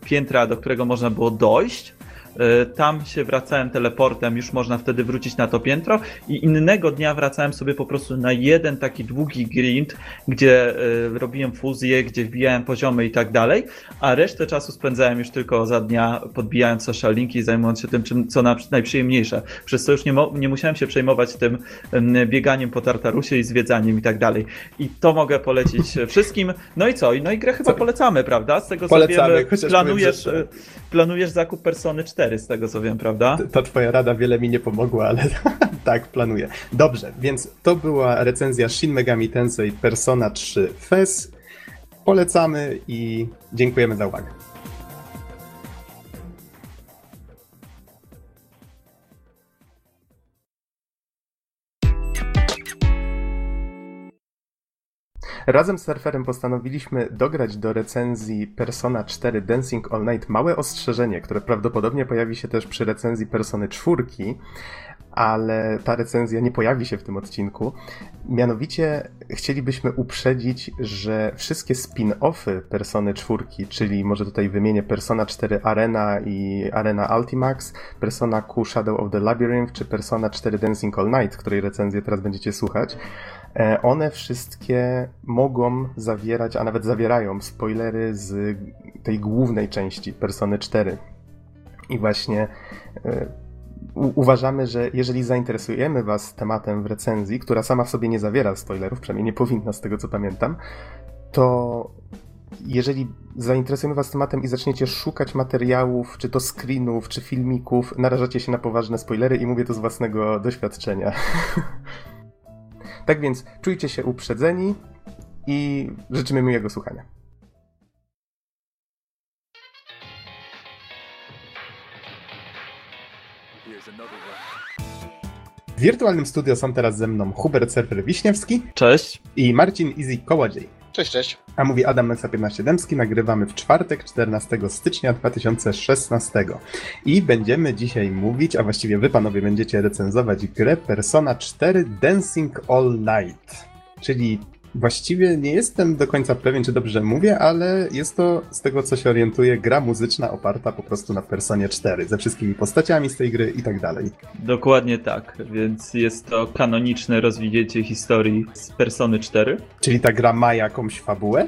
piętra, do którego można było dojść tam się wracałem teleportem, już można wtedy wrócić na to piętro i innego dnia wracałem sobie po prostu na jeden taki długi grind, gdzie e, robiłem fuzję, gdzie wbijałem poziomy i tak dalej, a resztę czasu spędzałem już tylko za dnia podbijając social linki i zajmując się tym, czym, co najprzyjemniejsze. Przez co już nie, nie musiałem się przejmować tym bieganiem po Tartarusie i zwiedzaniem i tak dalej. I to mogę polecić <laughs> wszystkim. No i co? No i grę chyba polecamy, prawda? Z tego co wiemy, planujesz, że... planujesz zakup Persony 4 4 z tego co wiem, prawda? Ta twoja rada wiele mi nie pomogła, ale <laughs> tak, planuję. Dobrze, więc to była recenzja Shin Megami Tensei Persona 3 FES. Polecamy i dziękujemy za uwagę. Razem z surferem postanowiliśmy dograć do recenzji Persona 4 Dancing All Night małe ostrzeżenie, które prawdopodobnie pojawi się też przy recenzji Persony 4, ale ta recenzja nie pojawi się w tym odcinku. Mianowicie chcielibyśmy uprzedzić, że wszystkie spin-offy Persony 4, czyli może tutaj wymienię Persona 4 Arena i Arena Ultimax, Persona Q Shadow of the Labyrinth czy Persona 4 Dancing All Night, której recenzję teraz będziecie słuchać, one wszystkie mogą zawierać, a nawet zawierają spoilery z tej głównej części Persony 4. I właśnie e, uważamy, że jeżeli zainteresujemy Was tematem w recenzji, która sama w sobie nie zawiera spoilerów, przynajmniej nie powinna z tego co pamiętam, to jeżeli zainteresujemy Was tematem i zaczniecie szukać materiałów, czy to screenów, czy filmików, narażacie się na poważne spoilery i mówię to z własnego doświadczenia. <laughs> tak więc czujcie się uprzedzeni i życzymy miłego słuchania. W wirtualnym studio są teraz ze mną Hubert Surfer Wiśniewski. Cześć. I Marcin Easy Kołodziej. Cześć, cześć. A mówi Adam Mensa 15 Dębski. Nagrywamy w czwartek, 14 stycznia 2016. I będziemy dzisiaj mówić, a właściwie wy panowie będziecie recenzować grę Persona 4 Dancing All Night. Czyli Właściwie nie jestem do końca pewien, czy dobrze mówię, ale jest to, z tego co się orientuję, gra muzyczna oparta po prostu na Personie 4, ze wszystkimi postaciami z tej gry i tak dalej. Dokładnie tak, więc jest to kanoniczne rozwinięcie historii z Persony 4. Czyli ta gra ma jakąś fabułę?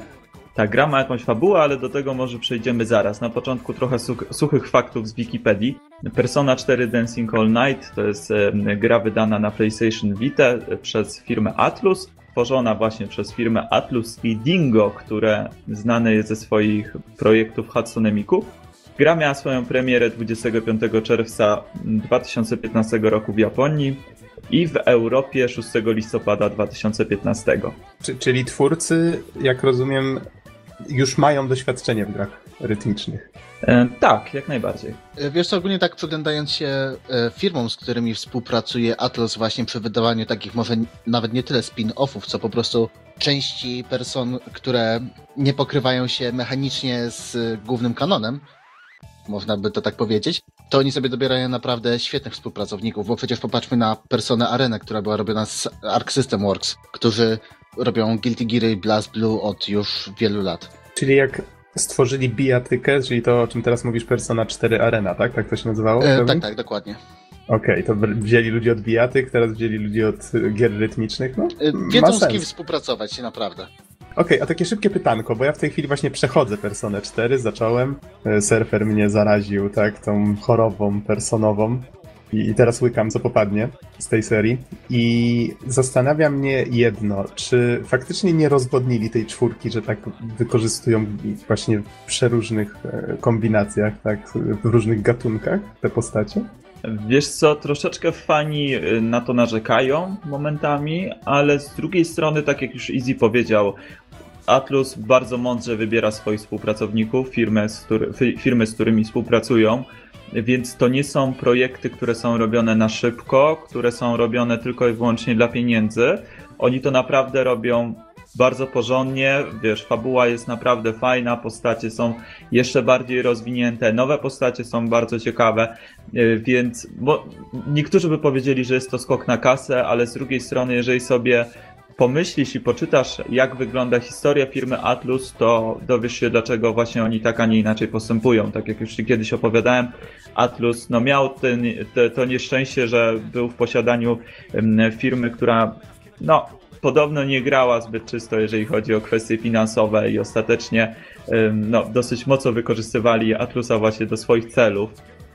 Ta gra ma jakąś fabułę, ale do tego może przejdziemy zaraz. Na początku trochę suchych faktów z Wikipedii. Persona 4 Dancing All Night to jest gra wydana na PlayStation Vita przez firmę Atlus stworzona właśnie przez firmę Atlus i Dingo, które znane jest ze swoich projektów Hatsune Miku. Gra miała swoją premierę 25 czerwca 2015 roku w Japonii i w Europie 6 listopada 2015. Czyli twórcy, jak rozumiem, już mają doświadczenie w grach rytmicznych. E, tak, jak najbardziej. E, wiesz co, ogólnie tak przyglądając się e, firmom, z którymi współpracuje Atlas właśnie przy wydawaniu takich może nawet nie tyle spin-offów, co po prostu części person, które nie pokrywają się mechanicznie z głównym kanonem, można by to tak powiedzieć, to oni sobie dobierają naprawdę świetnych współpracowników, bo przecież popatrzmy na Personę Arenę, która była robiona z Arc System Works, którzy robią Guilty Gear i Blast Blue od już wielu lat. Czyli jak stworzyli bijatykę, czyli to, o czym teraz mówisz, Persona 4 Arena, tak? Tak to się nazywało? E, tak, tak, dokładnie. Okej, okay, to wzięli ludzi od bijatyk, teraz wzięli ludzi od gier rytmicznych, no e, Wiedzą z kim współpracować, naprawdę. Okej, okay, a takie szybkie pytanko, bo ja w tej chwili właśnie przechodzę Personę 4, zacząłem, e, surfer mnie zaraził, tak, tą chorobą personową i teraz łykam, co popadnie z tej serii. I zastanawia mnie jedno, czy faktycznie nie rozwodnili tej czwórki, że tak wykorzystują właśnie w przeróżnych e, kombinacjach, tak, w różnych gatunkach te postacie? Wiesz co, troszeczkę fani e, na to narzekają momentami, ale z drugiej strony, tak jak już Easy powiedział, Atlus bardzo mądrze wybiera swoich współpracowników, firmy, z, który, firmy, z którymi współpracują więc to nie są projekty, które są robione na szybko, które są robione tylko i wyłącznie dla pieniędzy. Oni to naprawdę robią bardzo porządnie, wiesz, fabuła jest naprawdę fajna, postacie są jeszcze bardziej rozwinięte, nowe postacie są bardzo ciekawe, y, więc bo niektórzy by powiedzieli, że jest to skok na kasę, ale z drugiej strony, jeżeli sobie pomyślisz i poczytasz, jak wygląda historia firmy Atlus, to dowiesz się, dlaczego właśnie oni tak, a nie inaczej postępują. Tak jak już Ci kiedyś opowiadałem, Atlus no, miał ten, te, to nieszczęście, że był w posiadaniu firmy, która no, podobno nie grała zbyt czysto, jeżeli chodzi o kwestie finansowe i ostatecznie no, dosyć mocno wykorzystywali Atlusa właśnie do swoich celów.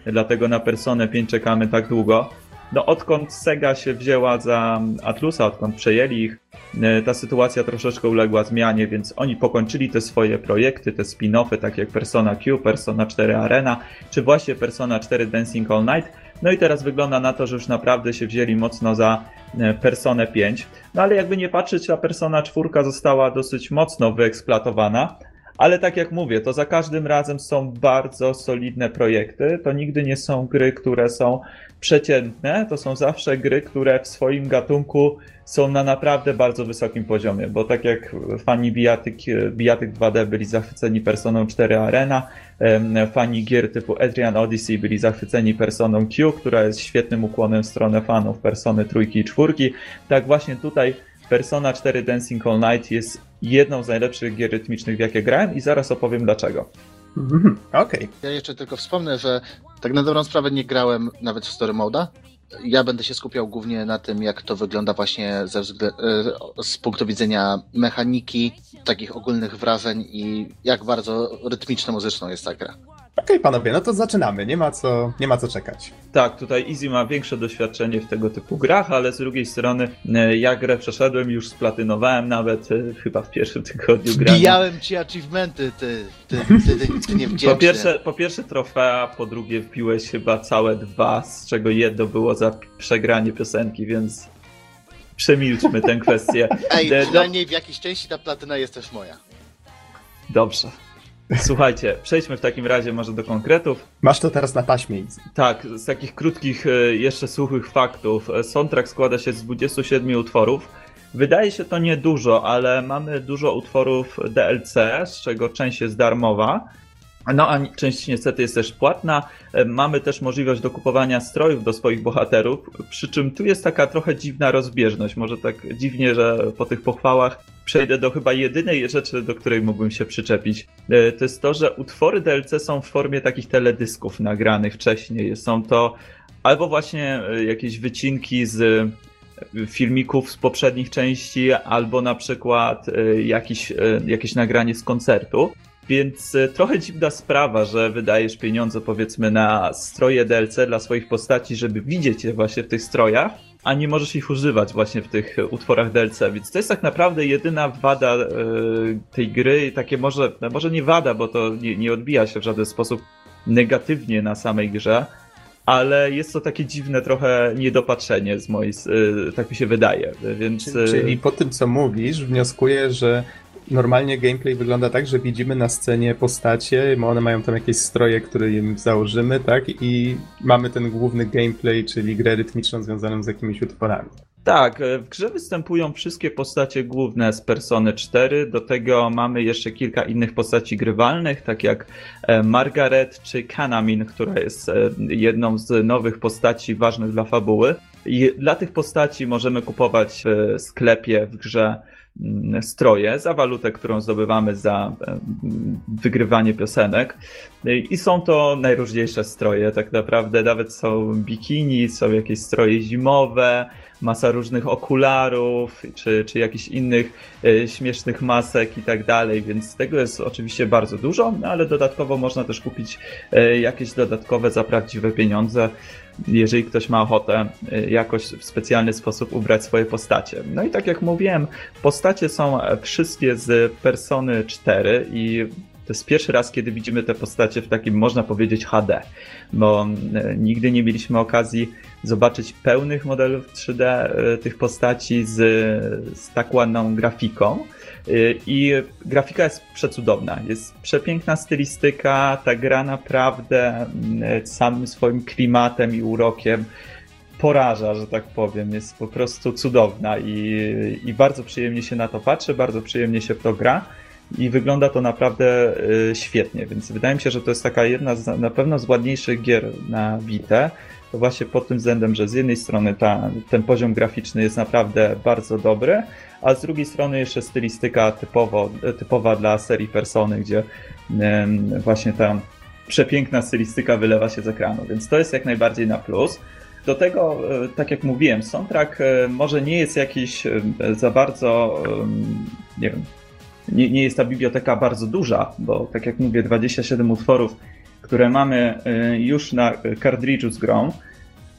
Dlatego na Personę 5 czekamy tak długo. No odkąd Sega się wzięła za Atlusa, odkąd przejęli ich, e, ta sytuacja troszeczkę uległa zmianie, więc oni pokończyli te swoje projekty, te spin-offy, takie jak Persona Q, Persona 4 Arena, czy właśnie Persona 4 Dancing All Night. No i teraz wygląda na to, że już naprawdę się wzięli mocno za e, Personę 5. No ale jakby nie patrzeć, ta Persona 4 została dosyć mocno wyeksploatowana, Ale tak jak mówię, to za każdym razem są bardzo solidne projekty. To nigdy nie są gry, które są przeciętne. To są zawsze gry, które w swoim gatunku są na naprawdę bardzo wysokim poziomie, bo tak jak fani Bijatyk, Bijatyk 2D byli zachwyceni Personą 4 Arena, fani gier typu Adrian Odyssey byli zachwyceni Personą Q, która jest świetnym ukłonem w stronę fanów Persony trójki i czwórki, tak właśnie tutaj Persona 4 Dancing All Night jest jedną z najlepszych gier rytmicznych, w jakie grałem i zaraz opowiem dlaczego. Mhm, okej. Okay. Ja jeszcze tylko wspomnę, że tak na dobrą sprawę nie grałem nawet w Story Moda. Ja będę się skupiał głównie na tym, jak to wygląda właśnie ze e, z punktu widzenia mechaniki, takich ogólnych wrażeń i jak bardzo rytmiczno-muzyczną jest ta gra. Okej, okay, panowie, no to zaczynamy. Nie ma, co, nie ma co czekać. Tak, tutaj Easy ma większe doświadczenie w tego typu grach, ale z drugiej strony e, ja grę przeszedłem, już splatynowałem nawet e, chyba w pierwszym tygodniu grania. Wbijałem ci achievementy, ty, ty, ty, ty, ty niewdzięczny. Po pierwsze, po pierwsze trofea, po drugie wbiłeś chyba całe dwa, z czego jedno było za przegranie piosenki, więc przemilczmy tę kwestię. Ej, przynajmniej w jakiejś części ta platyna jest też moja. Dobrze. Słuchajcie, przejdźmy w takim razie może do konkretów. Masz to teraz na taśmie. Tak, z takich krótkich, e, jeszcze suchych faktów. E, soundtrack składa się z 27 utworów. Wydaje się to niedużo, ale mamy dużo utworów DLC, z czego część jest darmowa. No a część niestety jest też płatna. E, mamy też możliwość dokupowania strojów do swoich bohaterów, przy czym tu jest taka trochę dziwna rozbieżność. Może tak dziwnie, że po tych pochwałach przejdę do chyba jedynej rzeczy, do której mógłbym się przyczepić. E, to jest to, że utwory DLC są w formie takich teledysków nagranych wcześniej. Są to albo właśnie e, jakieś wycinki z filmików z poprzednich części, albo na przykład jakiś, jakieś nagranie z koncertu. Więc e, trochę dziwna sprawa, że wydajesz pieniądze powiedzmy na stroje DLC dla swoich postaci, żeby widzieć je właśnie w tych strojach, a nie możesz ich używać właśnie w tych utworach DLC. Więc to jest tak naprawdę jedyna wada e, tej gry, takie może, no może nie wada, bo to nie, nie odbija się w żaden sposób negatywnie na samej grze, ale jest to takie dziwne trochę niedopatrzenie z mojej, e, tak mi się wydaje, więc... Czyli po tym, co mówisz, wnioskuję, że normalnie gameplay wygląda tak, że widzimy na scenie postacie, one mają tam jakieś stroje, które im założymy, tak? I mamy ten główny gameplay, czyli grę rytmiczną związaną z jakimiś utworami. Tak, e, w grze występują wszystkie postacie główne z Persony 4. Do tego mamy jeszcze kilka innych postaci grywalnych, tak jak e, Margaret czy Kanamin, która jest e, jedną z nowych postaci ważnych dla fabuły. I dla tych postaci możemy kupować w sklepie w grze stroje za walutę, którą zdobywamy za wygrywanie piosenek. I są to najróżniejsze stroje, tak naprawdę. Nawet są bikini, są jakieś stroje zimowe, masa różnych okularów, czy, czy jakichś innych e, śmiesznych masek i tak dalej, więc tego jest oczywiście bardzo dużo, no ale dodatkowo można też kupić e, jakieś dodatkowe za prawdziwe pieniądze jeżeli ktoś ma ochotę y, jakoś w specjalny sposób ubrać swoje postacie. No i tak jak mówiłem, postacie są wszystkie z Persony 4 i to jest pierwszy raz, kiedy widzimy te postacie w takim, można powiedzieć, HD, bo y, nigdy nie mieliśmy okazji zobaczyć pełnych modelów 3D y, tych postaci z, z tak ładną grafiką. Y, I grafika jest przecudowna. Jest przepiękna stylistyka, ta gra naprawdę mm, samym swoim klimatem i urokiem poraża, że tak powiem. Jest po prostu cudowna i, i bardzo przyjemnie się na to patrzy, bardzo przyjemnie się to gra i wygląda to naprawdę y, świetnie, więc wydaje mi się, że to jest taka jedna z, na pewno z ładniejszych gier na Vita. To właśnie pod tym względem, że z jednej strony ta, ten poziom graficzny jest naprawdę bardzo dobry, a z drugiej strony jeszcze stylistyka typowo, typowa dla serii Persony, gdzie właśnie ta przepiękna stylistyka wylewa się z ekranu, więc to jest jak najbardziej na plus. Do tego, e, tak jak mówiłem, soundtrack e, może nie jest jakiś e, za bardzo, nie wiem, nie, nie jest ta biblioteka bardzo duża, bo tak jak mówię, 27 utworów, które mamy już na kartridżu z grą,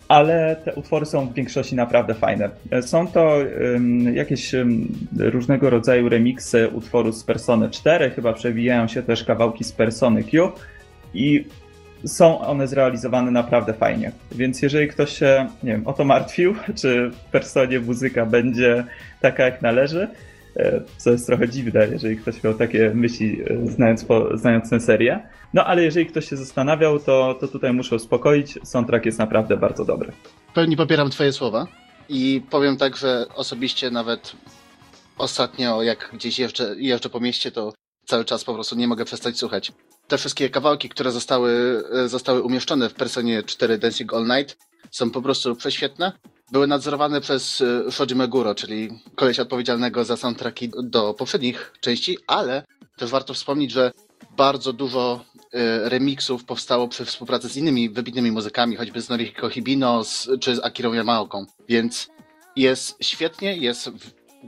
ale te utwory są w większości naprawdę fajne. Są to jakieś różnego rodzaju remiksy utworów z Persony 4, chyba przewijają się też kawałki z Persony Q i są one zrealizowane naprawdę fajnie. Więc jeżeli ktoś się, nie wiem, o to martwił, <laughs> czy w Personie muzyka będzie taka jak należy, e, co jest trochę dziwne, jeżeli ktoś miał takie myśli, e, znając, po, znając tę serię. No ale jeżeli ktoś się zastanawiał, to, to tutaj muszę uspokoić, soundtrack jest naprawdę bardzo dobry. W pełni popieram twoje słowa i powiem tak, że osobiście nawet ostatnio, jak gdzieś jeżdżę, jeżdżę po mieście, to cały czas po prostu nie mogę przestać słuchać. Te wszystkie kawałki, które zostały, e, zostały umieszczone w Personie 4 Dancing All Night są po prostu prześwietne. Były nadzorowane przez e, Shoji Meguro, czyli koleś odpowiedzialnego za soundtracki do poprzednich części, ale też warto wspomnieć, że bardzo dużo e, remixów powstało przy współpracy z innymi wybitnymi muzykami, choćby z Norihiko Hibino z, czy z Akirą Yamaoką. Więc jest świetnie, jest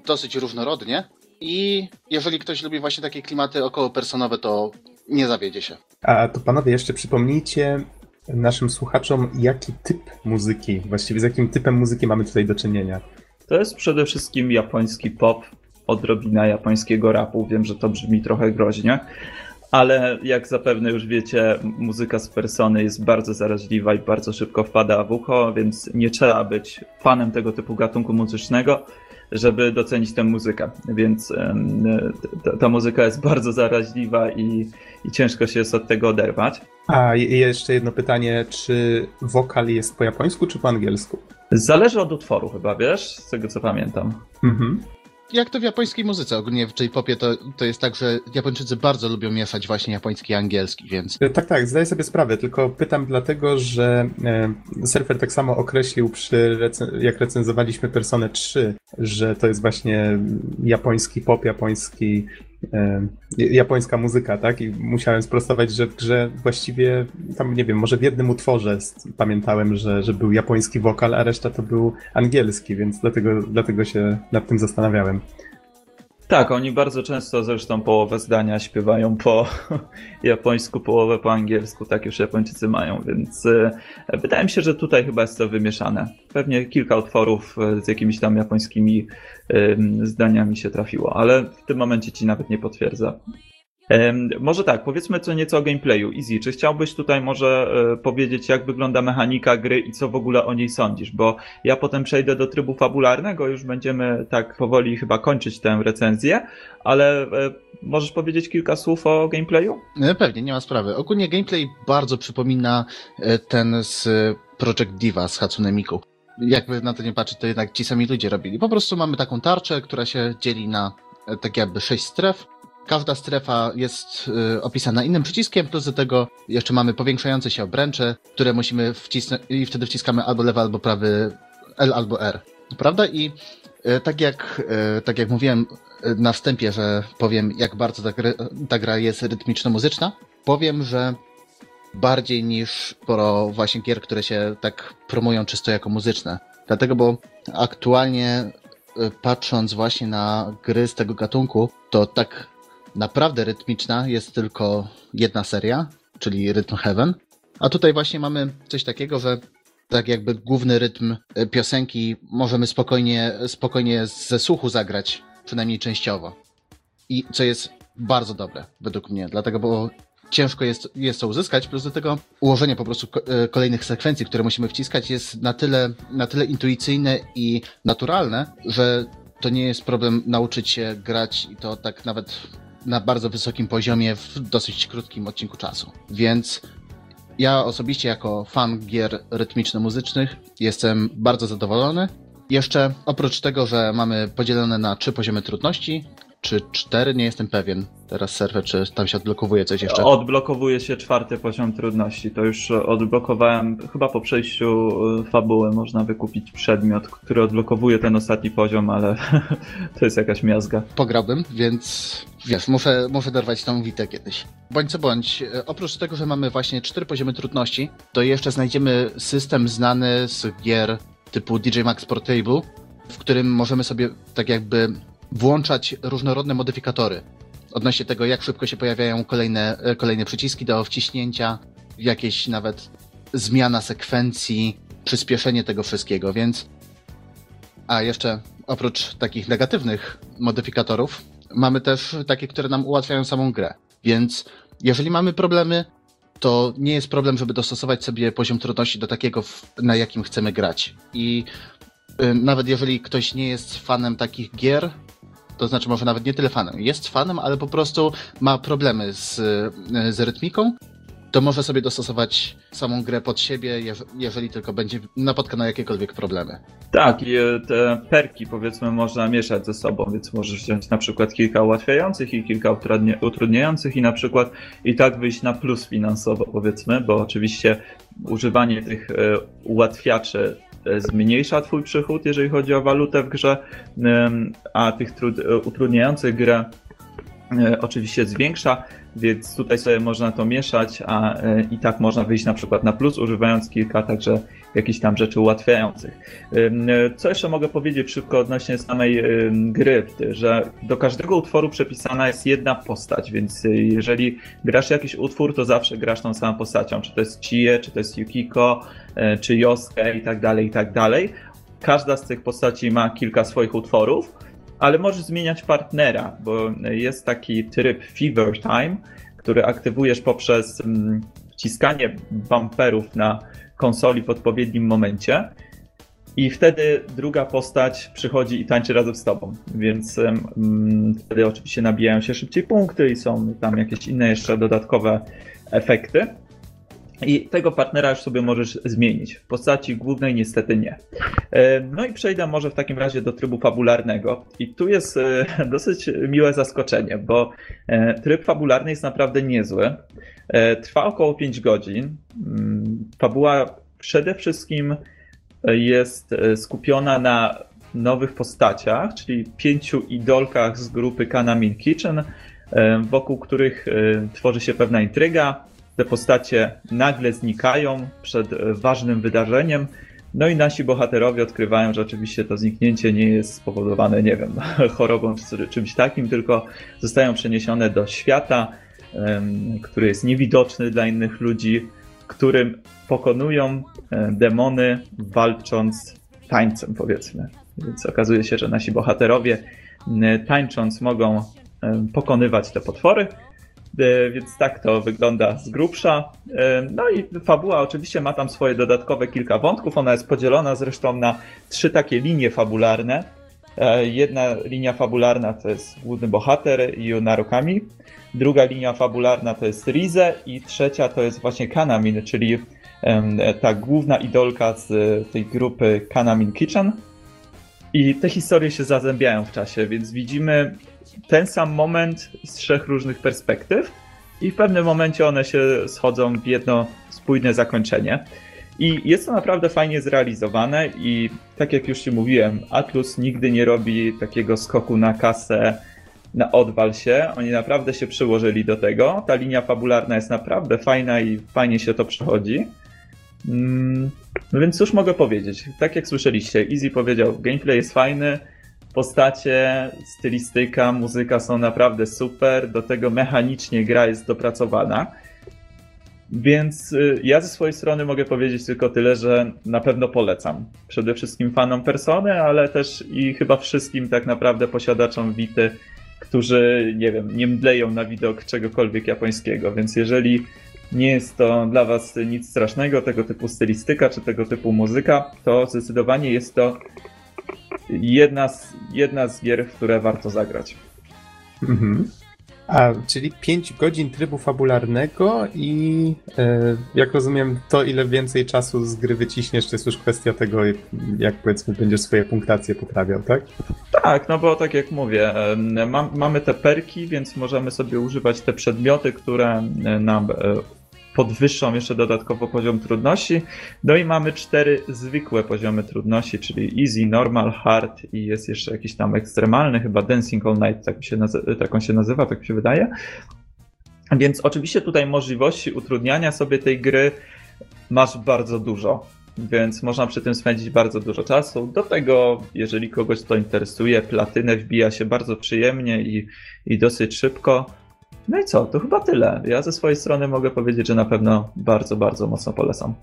dosyć różnorodnie i jeżeli ktoś lubi właśnie takie klimaty około personowe, to nie zawiedzie się. A to panowie jeszcze przypomnijcie naszym słuchaczom, jaki typ muzyki, właściwie z jakim typem muzyki mamy tutaj do czynienia. To jest przede wszystkim japoński pop, odrobina japońskiego rapu. Wiem, że to brzmi trochę groźnie, ale jak zapewne już wiecie, muzyka z persony jest bardzo zaraźliwa i bardzo szybko wpada w ucho, więc nie trzeba być fanem tego typu gatunku muzycznego, żeby docenić tę muzykę. Więc ta, muzyka jest bardzo zaraźliwa i, i ciężko się jest od tego oderwać. A jeszcze jedno pytanie, czy wokal jest po japońsku czy po angielsku? Zależy od utworu chyba, wiesz, z tego co pamiętam. Mhm jak to w japońskiej muzyce, ogólnie w J-popie to, to jest tak, że Japończycy bardzo lubią mieszać właśnie japoński i angielski, więc... E, tak, tak, zdaję sobie sprawę, tylko pytam dlatego, że e, Surfer tak samo określił przy, recen- jak recenzowaliśmy Personę 3, że to jest właśnie japoński pop, japoński japońska muzyka, tak? I musiałem sprostować, że w grze właściwie tam, nie wiem, może w jednym utworze pamiętałem, że, że był japoński wokal, a reszta to był angielski, więc dlatego, dlatego się nad tym zastanawiałem. Tak, oni bardzo często zresztą połowę zdania śpiewają po <laughs> japońsku, połowę po angielsku, tak już Japończycy mają, więc e, wydaje mi się, że tutaj chyba jest to wymieszane. Pewnie kilka utworów e, z jakimiś tam japońskimi zdaniami się trafiło, ale w tym momencie ci nawet nie potwierdza. Może tak, powiedzmy co nieco o gameplayu. Easy, czy chciałbyś tutaj może e, powiedzieć, jak wygląda mechanika gry i co w ogóle o niej sądzisz? Bo ja potem przejdę do trybu fabularnego, już będziemy tak powoli chyba kończyć tę recenzję, ale e, możesz powiedzieć kilka słów o gameplayu? E, pewnie, nie ma sprawy. Ogólnie gameplay bardzo przypomina ten z Project Diva z Hatsune Miku. Jakby na to nie patrzeć, to jednak ci sami ludzie robili. Po prostu mamy taką tarczę, która się dzieli na tak jakby sześć stref Każda strefa jest y, opisana innym przyciskiem, plus do tego jeszcze mamy powiększające się obręcze, które musimy wcisnąć i wtedy wciskamy albo lewy, albo prawy L albo R. Prawda? I y, tak jak, y, tak jak mówiłem y, na wstępie, że powiem, jak bardzo ta, gra, ta gra jest rytmiczno-muzyczna, powiem, że bardziej niż sporo właśnie gier, które się tak promują czysto jako muzyczne. Dlatego, bo aktualnie y, patrząc właśnie na gry z tego gatunku, to tak naprawdę rytmiczna jest tylko jedna seria, czyli Rhythm Heaven. A tutaj właśnie mamy coś takiego, że tak jakby główny rytm e, piosenki możemy spokojnie, spokojnie ze słuchu zagrać, przynajmniej częściowo. I co jest bardzo dobre, według mnie, dlatego, bo ciężko jest, jest to uzyskać, plus do tego ułożenie po prostu e, kolejnych sekwencji, które musimy wciskać jest na tyle, na tyle intuicyjne i naturalne, że to nie jest problem nauczyć się grać i to tak nawet na bardzo wysokim poziomie w dosyć krótkim odcinku czasu. Więc ja osobiście jako fan gier rytmiczno-muzycznych jestem bardzo zadowolony. Jeszcze oprócz tego, że mamy podzielone na trzy poziomy trudności, czy cztery, nie jestem pewien. Teraz serwer, czy tam się odblokowuje coś jeszcze? Odblokowuje się czwarty poziom trudności. To już odblokowałem, chyba po przejściu y, fabuły można wykupić przedmiot, który odblokowuje ten ostatni poziom, ale <laughs> to jest jakaś miazga. Pograłbym, więc wiesz, muszę, muszę dorwać tą witę kiedyś. Bądź co bądź, y, oprócz tego, że mamy właśnie cztery poziomy trudności, to jeszcze znajdziemy system znany z gier typu DJ Max Portable, w którym możemy sobie tak jakby włączać różnorodne modyfikatory odnośnie tego, jak szybko się pojawiają kolejne, e, kolejne przyciski do wciśnięcia, jakieś nawet zmiana sekwencji, przyspieszenie tego wszystkiego, więc. A jeszcze oprócz takich negatywnych modyfikatorów, mamy też takie, które nam ułatwiają samą grę. Więc jeżeli mamy problemy, to nie jest problem, żeby dostosować sobie poziom trudności do takiego, na jakim chcemy grać. I y, nawet jeżeli ktoś nie jest fanem takich gier, to znaczy może nawet nie tyle fanem, jest fanem, ale po prostu ma problemy z, z rytmiką, to może sobie dostosować samą grę pod siebie, jeżeli tylko będzie napotka na jakiekolwiek problemy. Tak, i e, te perki powiedzmy można mieszać ze sobą, więc możesz wziąć na przykład kilka ułatwiających i kilka utrudniających i na przykład i tak wyjść na plus finansowo powiedzmy, bo oczywiście używanie tych e, ułatwiaczy e, zmniejsza twój przychód, jeżeli chodzi o walutę w grze, a tych utrudniających grę oczywiście zwiększa, więc tutaj sobie można to mieszać, a e, i tak można wyjść na przykład na plus, używając kilka także jakichś tam rzeczy ułatwiających. E, co jeszcze mogę powiedzieć szybko odnośnie samej gry, że do każdego utworu przepisana jest jedna postać, więc e, jeżeli grasz jakiś utwór, to zawsze grasz tą samą postacią, czy to jest Chie, czy to jest Yukiko, czy Yosuke i tak dalej, i tak dalej. Każda z tych postaci ma kilka swoich utworów, ale możesz zmieniać partnera, bo jest taki tryb Fever Time, który aktywujesz poprzez mm, wciskanie bumperów na konsoli w odpowiednim momencie. I wtedy druga postać przychodzi i tańczy razem z tobą. Więc um, wtedy oczywiście nabijają się szybciej punkty i są tam jakieś inne jeszcze dodatkowe efekty. I tego partnera już sobie możesz zmienić. W postaci głównej niestety nie. E, no i przejdę może w takim razie do trybu fabularnego. I tu jest e, <laughs> dosyć miłe zaskoczenie, bo e, tryb fabularny jest naprawdę niezły. Trwa około 5 godzin. Mm, fabuła przede wszystkim jest skupiona na nowych postaciach, czyli pięciu idolkach z grupy Kanamin Kitchen, wokół których tworzy się pewna intryga te postacie nagle znikają przed e, ważnym wydarzeniem. No i nasi bohaterowie odkrywają, że oczywiście to zniknięcie nie jest spowodowane, nie wiem, <laughs> chorobą czy czymś takim, tylko zostają przeniesione do świata, który jest niewidoczny dla innych ludzi, którym pokonują demony walcząc tańcem, powiedzmy. Więc okazuje się, że nasi bohaterowie tańcząc mogą pokonywać te potwory. E, więc tak to wygląda z grubsza. E, no i fabuła oczywiście ma tam swoje dodatkowe kilka wątków. Ona jest podzielona zresztą na trzy takie linie fabularne. E, jedna linia fabularna to jest główny bohater Yunarukami. Druga linia fabularna to jest Rize i trzecia to jest właśnie Kanamin, czyli ta główna idolka z tej grupy Kanamin Kitchen. I te historie się zazębiają w czasie, więc widzimy ten sam moment z trzech różnych perspektyw i w pewnym momencie one się schodzą w jedno spójne zakończenie. I jest to naprawdę fajnie zrealizowane i tak jak już ci mówiłem, Atlus nigdy nie robi takiego skoku na kasę, na odwal się. Oni naprawdę się przyłożyli do tego. Ta linia fabularna jest naprawdę fajna i fajnie się to przechodzi. Mm, no więc cóż mogę powiedzieć? Tak jak słyszeliście, Easy powiedział, gameplay jest fajny, postacie, stylistyka, muzyka są naprawdę super, do tego mechanicznie gra jest dopracowana. Więc y, ja ze swojej strony mogę powiedzieć tylko tyle, że na pewno polecam. Przede wszystkim fanom persony, ale też i chyba wszystkim tak naprawdę posiadaczom Wity, którzy, nie wiem, nie mdleją na widok czegokolwiek japońskiego. Więc jeżeli nie jest to dla Was nic strasznego, tego typu stylistyka czy tego typu muzyka, to zdecydowanie jest to jedna z, jedna z gier, w które warto zagrać. Mhm. A, czyli 5 godzin trybu fabularnego i e, jak rozumiem, to ile więcej czasu z gry wyciśniesz, to jest już kwestia tego, jak powiedzmy będziesz swoje punktacje poprawiał, tak? Tak, no bo tak jak mówię, ma, mamy te perki, więc możemy sobie używać te przedmioty, które nam podwyższą jeszcze dodatkowo poziom trudności. No i mamy cztery zwykłe poziomy trudności, czyli easy, normal, hard i jest jeszcze jakiś tam ekstremalny, chyba dancing all night, tak, się tak się nazywa, tak mi się wydaje. Więc oczywiście tutaj możliwości utrudniania sobie tej gry masz bardzo dużo, więc można przy tym spędzić bardzo dużo czasu. Do tego, jeżeli kogoś to interesuje, platynę wbija się bardzo przyjemnie i, i dosyć szybko. No i co, to chyba tyle. Ja ze swojej strony mogę powiedzieć, że na pewno bardzo, bardzo mocno polecam.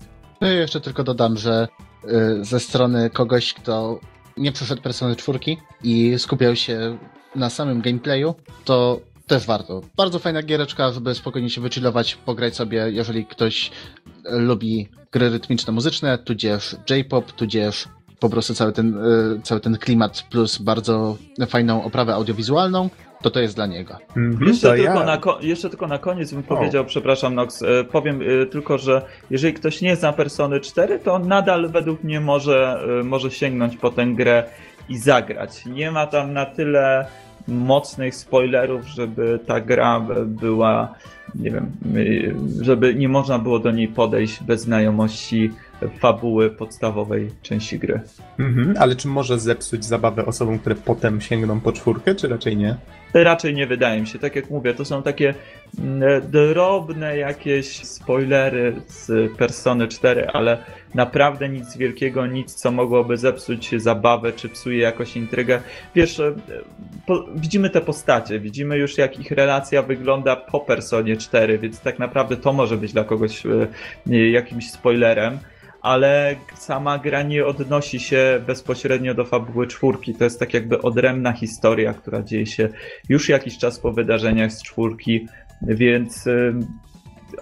No i jeszcze tylko dodam, że y, ze strony kogoś, kto nie przeszedł Persony czwórki i skupiał się na samym gameplayu, to też warto. Bardzo fajna giereczka, żeby spokojnie się wychillować, pograć sobie, jeżeli ktoś lubi gry rytmiczne, muzyczne, tudzież J-pop, tudzież po prostu cały ten, e, cały ten klimat plus bardzo fajną oprawę audiowizualną, to to jest dla niego. Mhm, Jeszcze, tylko ja. na jeszcze tylko na koniec bym powiedział, przepraszam Nox, e, powiem e, tylko, że jeżeli ktoś nie zna Persony 4, to nadal według mnie może, e, może sięgnąć po tę grę i zagrać. Nie ma tam na tyle mocnych spoilerów, żeby ta gra była, nie wiem, żeby nie można było do niej podejść bez znajomości fabuły podstawowej części gry. Mhm, ale czy może zepsuć zabawę osobom, które potem sięgną po czwórkę, czy raczej nie? Raczej nie wydaje mi się. Tak jak mówię, to są takie mm, drobne jakieś spoilery z Persony 4, ale naprawdę nic wielkiego, nic co mogłoby zepsuć zabawę, czy psuje jakoś intrygę. Wiesz, e, po, widzimy te postacie, widzimy już jak ich relacja wygląda po Personie 4, więc tak naprawdę to może być dla kogoś e, jakimś spoilerem ale sama gra nie odnosi się bezpośrednio do fabuły czwórki. To jest tak jakby odrębna historia, która dzieje się już jakiś czas po wydarzeniach z czwórki, więc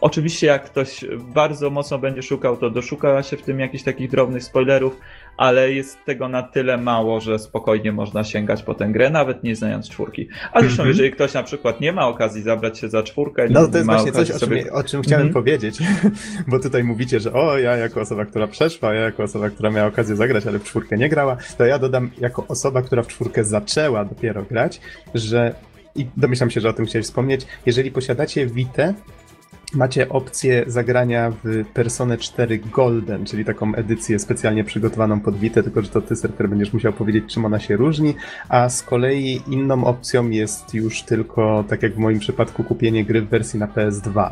oczywiście jak ktoś bardzo mocno będzie szukał, to doszuka się w tym jakichś takich drobnych spoilerów, ale jest tego na tyle mało, że spokojnie można sięgać po tę grę, nawet nie znając czwórki. A zresztą, Mhm. jeżeli ktoś na przykład nie ma okazji zabrać się za czwórkę, No nie to jest ma właśnie coś, o czym, sobie... o czym chciałem Mhm. powiedzieć, <laughs> bo tutaj mówicie, że o, ja jako osoba, która przeszła, ja jako osoba, która miała okazję zagrać, ale w czwórkę nie grała, to ja dodam jako osoba, która w czwórkę zaczęła dopiero grać, że i domyślam się, że o tym chciałeś wspomnieć, jeżeli posiadacie Vita, macie opcję zagrania w Personę 4 Golden, czyli taką edycję specjalnie przygotowaną pod Vita, tylko że to ty, Serker, będziesz musiał powiedzieć, czym ona się różni, a z kolei inną opcją jest już tylko, tak jak w moim przypadku, kupienie gry w wersji na PS2.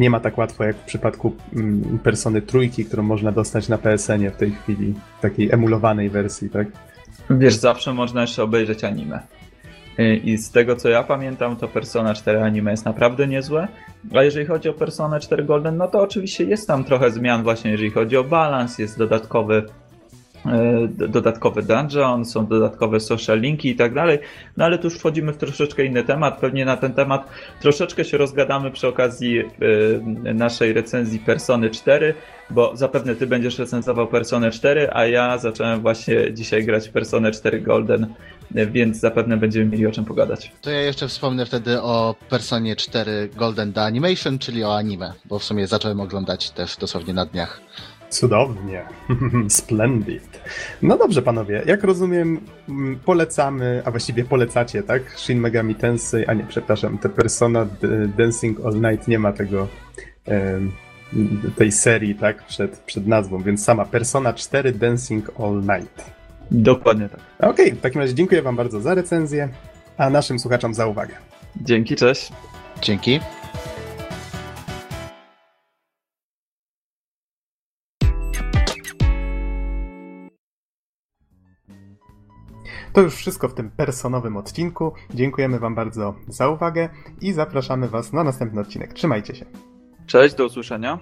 Nie ma tak łatwo jak w przypadku mm, Persony Trójki, którą można dostać na PSN-ie w tej chwili, takiej emulowanej wersji, tak? Wiesz, zawsze można jeszcze obejrzeć anime. I z tego co ja pamiętam, to Persona 4 anime jest naprawdę niezłe. A jeżeli chodzi o Persona 4 Golden, no to oczywiście jest tam trochę zmian, właśnie jeżeli chodzi o balans, jest dodatkowy. E, d- Dodatkowy dungeon, są dodatkowe social linki i tak dalej, no ale tu już wchodzimy w troszeczkę inny temat. Pewnie na ten temat troszeczkę się rozgadamy przy okazji e, naszej recenzji Persony 4, bo zapewne ty będziesz recenzował Personę 4, a ja zacząłem właśnie dzisiaj grać Personę 4 Golden, więc zapewne będziemy mieli o czym pogadać. To ja jeszcze wspomnę wtedy o Personie 4 Golden The Animation, czyli o anime, bo w sumie zacząłem oglądać też dosłownie na dniach. Cudownie. <laughs> Splendid. No dobrze, panowie. Jak rozumiem, mm, polecamy, a właściwie polecacie, tak? Shin Megami Tensei, a nie, przepraszam, te Persona D- Dancing All Night nie ma tego, tej serii, tak? Przed, przed nazwą, więc sama Persona 4 Dancing All Night. Dokładnie tak. Okej, w takim razie dziękuję wam bardzo za recenzję, a naszym słuchaczom za uwagę. Dzięki, cześć. Dzięki. To już wszystko w tym personowym odcinku. Dziękujemy wam bardzo za uwagę i zapraszamy was na następny odcinek. Trzymajcie się. Cześć, do usłyszenia.